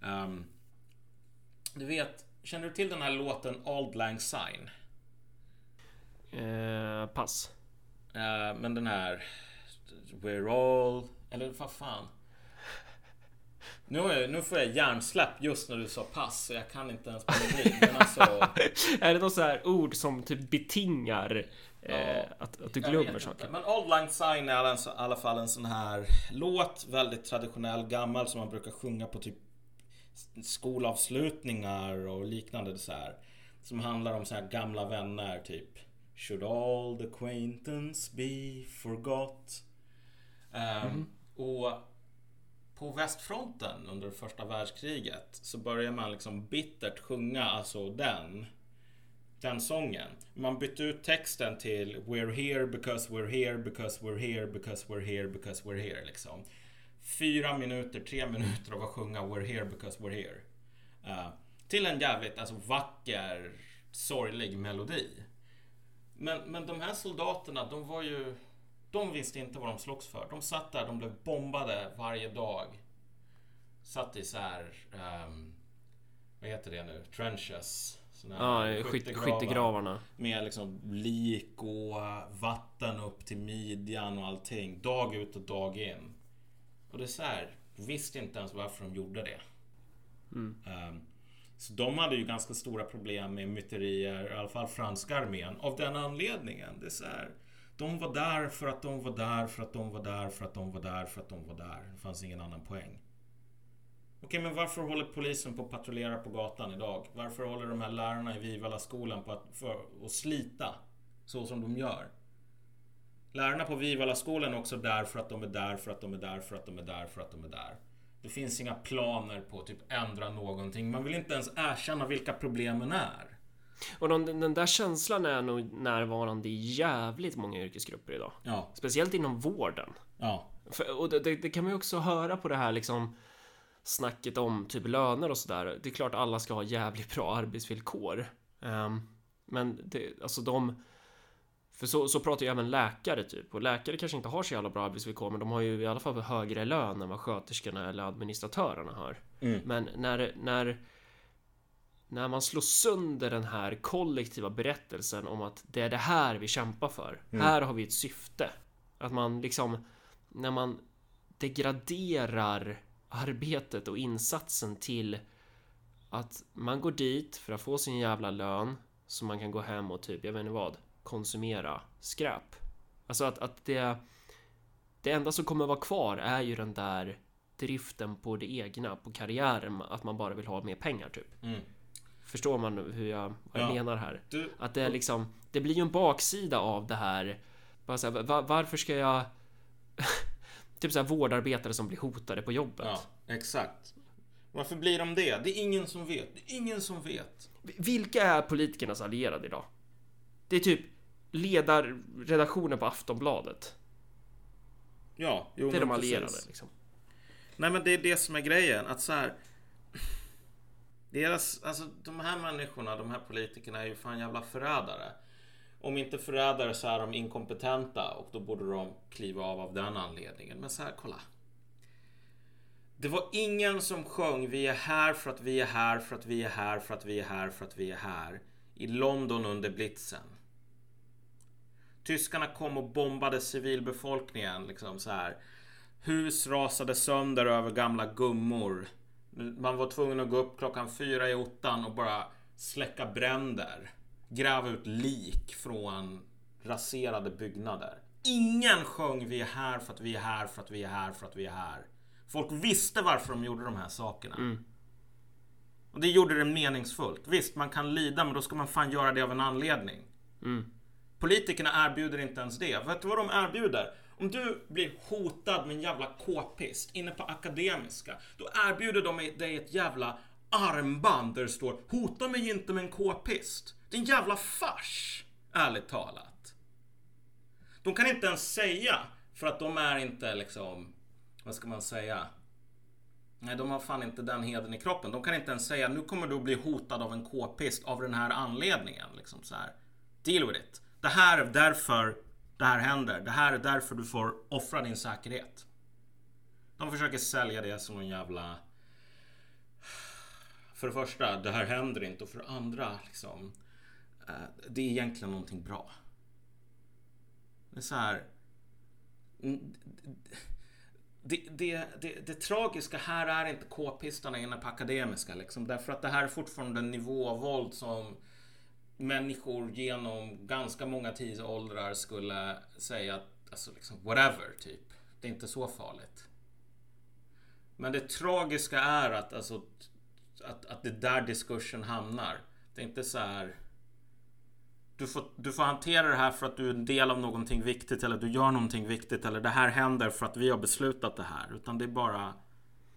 [SPEAKER 1] Um, du vet, känner du till den här låten Old Lang Syne?
[SPEAKER 2] Eh, pass.
[SPEAKER 1] Uh, men den här... We're all... Eller vad fan? Nu, nu får jag hjärnsläpp just när du sa pass, så jag kan inte ens melodin. Men alltså...
[SPEAKER 2] är det något så här ord som typ betingar eh, att, att du glömmer saker?
[SPEAKER 1] Men Old Lang Syne är i alla fall en sån här låt, väldigt traditionell, gammal, som man brukar sjunga på typ skolavslutningar och liknande så här. Som handlar om så här gamla vänner, typ. Should all the acquaintance be forgot? Um, mm. Och på västfronten under första världskriget så började man liksom bittert sjunga alltså den. Den sången. Man bytte ut texten till We're here because we're here because we're here because we're here because we're here liksom. Fyra minuter, tre minuter av att sjunga We're here because we're here. Uh, till en jävligt alltså vacker, sorglig melodi. Men, men de här soldaterna, de var ju... De visste inte vad de slogs för. De satt där, de blev bombade varje dag. Satt i så här... Um, vad heter det nu? Trenches.
[SPEAKER 2] Ja, skyttegravarna.
[SPEAKER 1] Med liksom lik och vatten upp till midjan och allting. Dag ut och dag in. Och det är så här, visste inte ens varför de gjorde det. Mm. Um, så de hade ju ganska stora problem med myterier, i alla fall franska armén, av den anledningen. Det är så här, de var där för att de var där, för att de var där, för att de var där, för att de var där. Det fanns ingen annan poäng. Okej, men varför håller polisen på att patrullera på gatan idag? Varför håller de här lärarna i Vivala skolan på att, för, och slita så som de gör? Lärarna på Vivala skolan är också där för att de är där, för att de är där, för att de är där, för att de är där. Det finns inga planer på att typ ändra någonting. Man vill inte ens erkänna vilka problemen är.
[SPEAKER 2] Och den, den där känslan är nog närvarande i jävligt många yrkesgrupper idag.
[SPEAKER 1] Ja.
[SPEAKER 2] Speciellt inom vården.
[SPEAKER 1] Ja.
[SPEAKER 2] För, och det, det, kan man ju också höra på det här liksom snacket om typ löner och sådär. Det är klart alla ska ha jävligt bra arbetsvillkor. Um, men det, alltså de för så, så pratar ju även läkare typ och läkare kanske inte har så jävla bra arbetsvillkor men de har ju i alla fall högre lön än vad sköterskorna eller administratörerna har. Mm. Men när, när när man slår sönder den här kollektiva berättelsen om att det är det här vi kämpar för. Mm. Här har vi ett syfte. Att man liksom när man degraderar arbetet och insatsen till att man går dit för att få sin jävla lön så man kan gå hem och typ, jag vet inte vad, konsumera skräp. Alltså att, att det... Det enda som kommer vara kvar är ju den där driften på det egna, på karriären, att man bara vill ha mer pengar typ. Mm. Förstår man hur jag, vad jag ja. menar här? Du, att det är liksom, det blir ju en baksida av det här. Bara så här, var, varför ska jag... typ så här vårdarbetare som blir hotade på jobbet.
[SPEAKER 1] Ja, exakt. Varför blir de det? Det är ingen som vet. Det är ingen som vet.
[SPEAKER 2] Vilka är politikernas allierade idag? Det är typ ledarredaktionen på Aftonbladet.
[SPEAKER 1] Ja,
[SPEAKER 2] jo, Det är de allierade liksom.
[SPEAKER 1] Nej men det är det som är grejen. Att så här. Deras, alltså de här människorna, de här politikerna är ju fan jävla förrädare. Om inte förrädare så är de inkompetenta och då borde de kliva av av den anledningen. Men så här, kolla. Det var ingen som sjöng Vi är här för att vi är här för att vi är här för att vi är här för att vi är här i London under blitzen. Tyskarna kom och bombade civilbefolkningen. Liksom så här. Hus rasade sönder över gamla gummor. Man var tvungen att gå upp klockan fyra i ottan och bara släcka bränder. Gräva ut lik från raserade byggnader. Ingen sjöng vi är här för att vi är här för att vi är här för att vi är här. Folk visste varför de gjorde de här sakerna.
[SPEAKER 2] Mm.
[SPEAKER 1] Och det gjorde det meningsfullt. Visst, man kan lida, men då ska man fan göra det av en anledning.
[SPEAKER 2] Mm.
[SPEAKER 1] Politikerna erbjuder inte ens det. Vet du vad de erbjuder? Om du blir hotad med en jävla k-pist inne på Akademiska, då erbjuder de dig ett jävla armband där det står Hota mig inte med en k-pist. Det är en jävla fars, ärligt talat. De kan inte ens säga, för att de är inte liksom, vad ska man säga? Nej, de har fan inte den heden i kroppen. De kan inte ens säga nu kommer du att bli hotad av en k-pist av den här anledningen. Liksom så här. Deal with it. Det här är därför det här händer. Det här är därför du får offra din säkerhet. De försöker sälja det som en jävla... För det första, det här händer inte. Och för det andra, liksom... Eh, det är egentligen någonting bra. Det är så här... Det, det, det, det tragiska här är inte k-pistarna inne på Akademiska. Liksom, därför att det här är fortfarande en nivå av våld som människor genom ganska många tidsåldrar skulle säga att alltså liksom whatever typ. Det är inte så farligt. Men det tragiska är att alltså att, att det är där diskursen hamnar. Det är inte så här. Du får, du får hantera det här för att du är en del av någonting viktigt eller du gör någonting viktigt eller det här händer för att vi har beslutat det här. Utan det är bara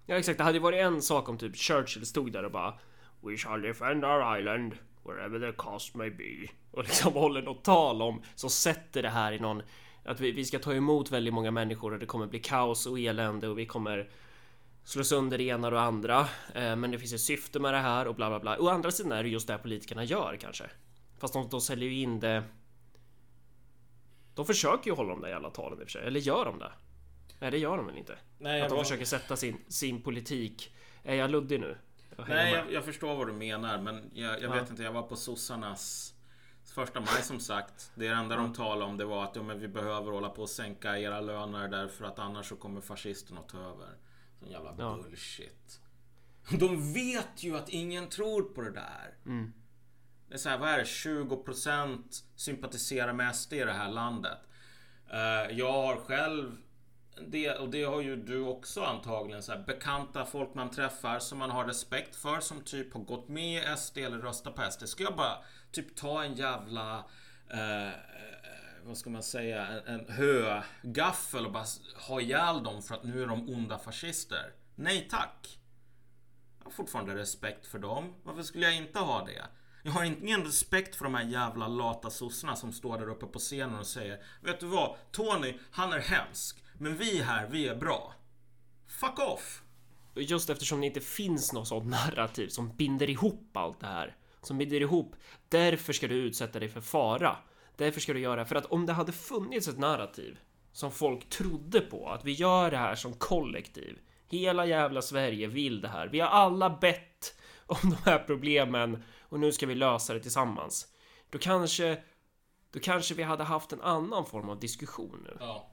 [SPEAKER 2] Ja exakt, det hade ju varit en sak om typ Churchill stod där och bara We shall defend our island wherever the cost may be. Och liksom håller något tal om så sätter det här i någon att vi, vi ska ta emot väldigt många människor och det kommer bli kaos och elände och vi kommer slå sönder det ena och det andra. Eh, men det finns ett syfte med det här och bla bla bla. Å andra sidan är det just det politikerna gör kanske. Fast de, de säljer ju in det. De försöker ju hålla de där jävla talen i och för sig. Eller gör de det? Nej, det gör de väl inte?
[SPEAKER 1] Nej,
[SPEAKER 2] Att de
[SPEAKER 1] var-
[SPEAKER 2] försöker sätta sin, sin politik. Är jag luddig nu?
[SPEAKER 1] Nej, jag, jag förstår vad du menar, men jag, jag
[SPEAKER 2] Ja.
[SPEAKER 1] vet inte. Jag var på sossarnas första maj som sagt. Det enda de talade om det var att ja, men vi behöver hålla på och sänka era löner därför att annars så kommer fascisterna att ta över. Sån jävla
[SPEAKER 2] Ja.
[SPEAKER 1] bullshit. De vet ju att ingen tror på det där.
[SPEAKER 2] Mm.
[SPEAKER 1] Det är så här, vad är det? 20% sympatiserar med SD i det här landet. Eh, jag har själv det, och det har ju du också antagligen, så här, bekanta folk man träffar som man har respekt för som typ har gått med i SD eller röstat på SD. Ska jag bara typ ta en jävla eh, vad ska man säga, en, en högaffel och bara ha ihjäl dem för att nu är de onda fascister? Nej tack! Jag har fortfarande respekt för dem. Varför skulle jag inte ha det? Jag har ingen respekt för de här jävla lata sossarna som står där uppe på scenen och säger Vet du vad? Tony, han är hemsk. Men vi här, vi är bra. Fuck off!
[SPEAKER 2] Just eftersom det inte finns något sånt narrativ som binder ihop allt det här. Som binder ihop. Därför ska du utsätta dig för fara. Därför ska du göra, för att om det hade funnits ett narrativ som folk trodde på, att vi gör det här som kollektiv. Hela jävla Sverige vill det här. Vi har alla bett om de här problemen och nu ska vi lösa det tillsammans. Då kanske, då kanske vi hade haft en annan form av diskussion nu.
[SPEAKER 1] Ja.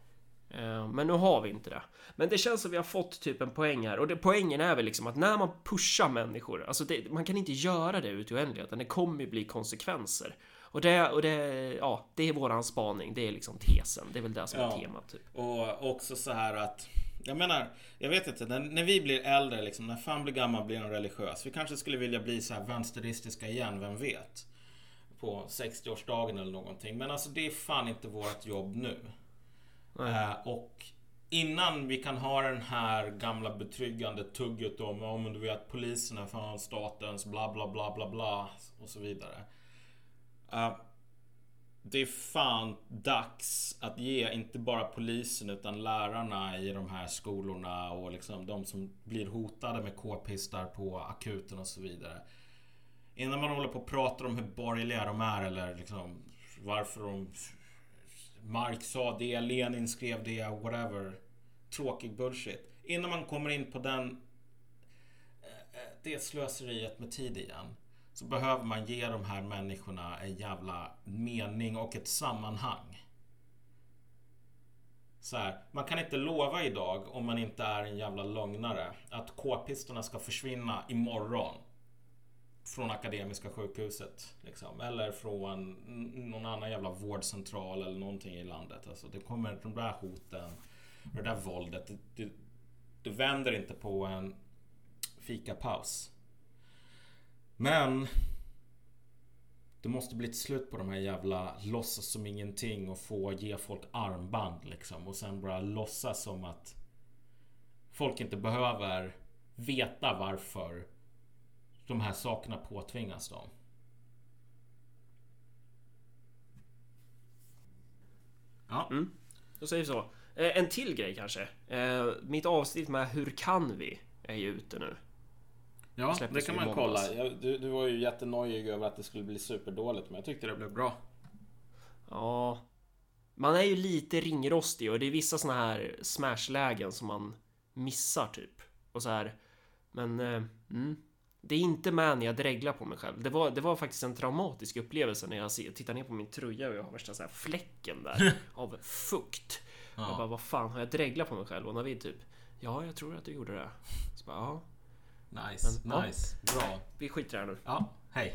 [SPEAKER 2] Eh, Men nu har vi inte det. Men det känns som vi har fått typ en poäng här och det, poängen är väl liksom att när man pushar människor, alltså det, man kan inte göra det ut i oändligheten. Det kommer ju bli konsekvenser. Och det, och det, ja, det är våran spaning. Det är liksom tesen. Det är väl det som är
[SPEAKER 1] Ja.
[SPEAKER 2] temat typ.
[SPEAKER 1] Och också så här att jag menar, jag vet inte, när, när vi blir äldre, liksom, när fan blir gammal blir en religiös. Vi kanske skulle vilja bli så här vänsteristiska igen, vem vet? På 60-årsdagen eller någonting. Men alltså det är fan inte vårt jobb nu. Eh, och innan vi kan ha den här gamla betryggande tugget om, ja men du vet polisen är fan statens bla bla bla bla bla och så vidare. Eh, det är fan dags att ge inte bara polisen utan lärarna i de här skolorna och liksom de som blir hotade med k-pistar på akuten och så vidare. Innan man håller på och pratar om hur borgerliga de är eller liksom varför de Marx sa det, Lenin skrev det, whatever. Tråkig bullshit. Innan man kommer in på den eh, eh, det slöseriet med tid igen. Så behöver man ge de här människorna en jävla mening och ett sammanhang. så här, man kan inte lova idag om man inte är en jävla lögnare att k-pistorna ska försvinna imorgon. Från Akademiska sjukhuset. Liksom. Eller från någon annan jävla vårdcentral eller någonting i landet. Alltså, det kommer de där hoten och det där våldet. Det, det, det vänder inte på en fikapaus. Men det måste bli ett slut på de här jävla låtsas som ingenting och få ge folk armband liksom. Och sen bara låtsas som att folk inte behöver veta varför de här sakerna påtvingas dem.
[SPEAKER 2] Ja. Mm. Då säger vi så. Eh, en till grej kanske. Eh, mitt avsnitt med Hur kan vi? Är ju ute nu.
[SPEAKER 1] Ja, det kan man kolla. Du, du var ju jättenojig över att det skulle bli superdåligt, men jag tyckte det blev bra.
[SPEAKER 2] Ja, man är ju lite ringrostig och det är vissa såna här smashlägen som man missar typ. Och så här. Men eh, mm, det är inte med när jag dreglar på mig själv. Det var, det var faktiskt en traumatisk upplevelse när jag tittar ner på min tröja och jag har värsta så här fläcken där av fukt. Ja. Jag bara, vad fan har jag dreglat på mig själv? Och Navid typ, ja, jag tror att du gjorde det. Så bara, ja.
[SPEAKER 1] Nice, Men, nice, ja. bra.
[SPEAKER 2] Vi skiter i det här nu.
[SPEAKER 1] Ja, hej.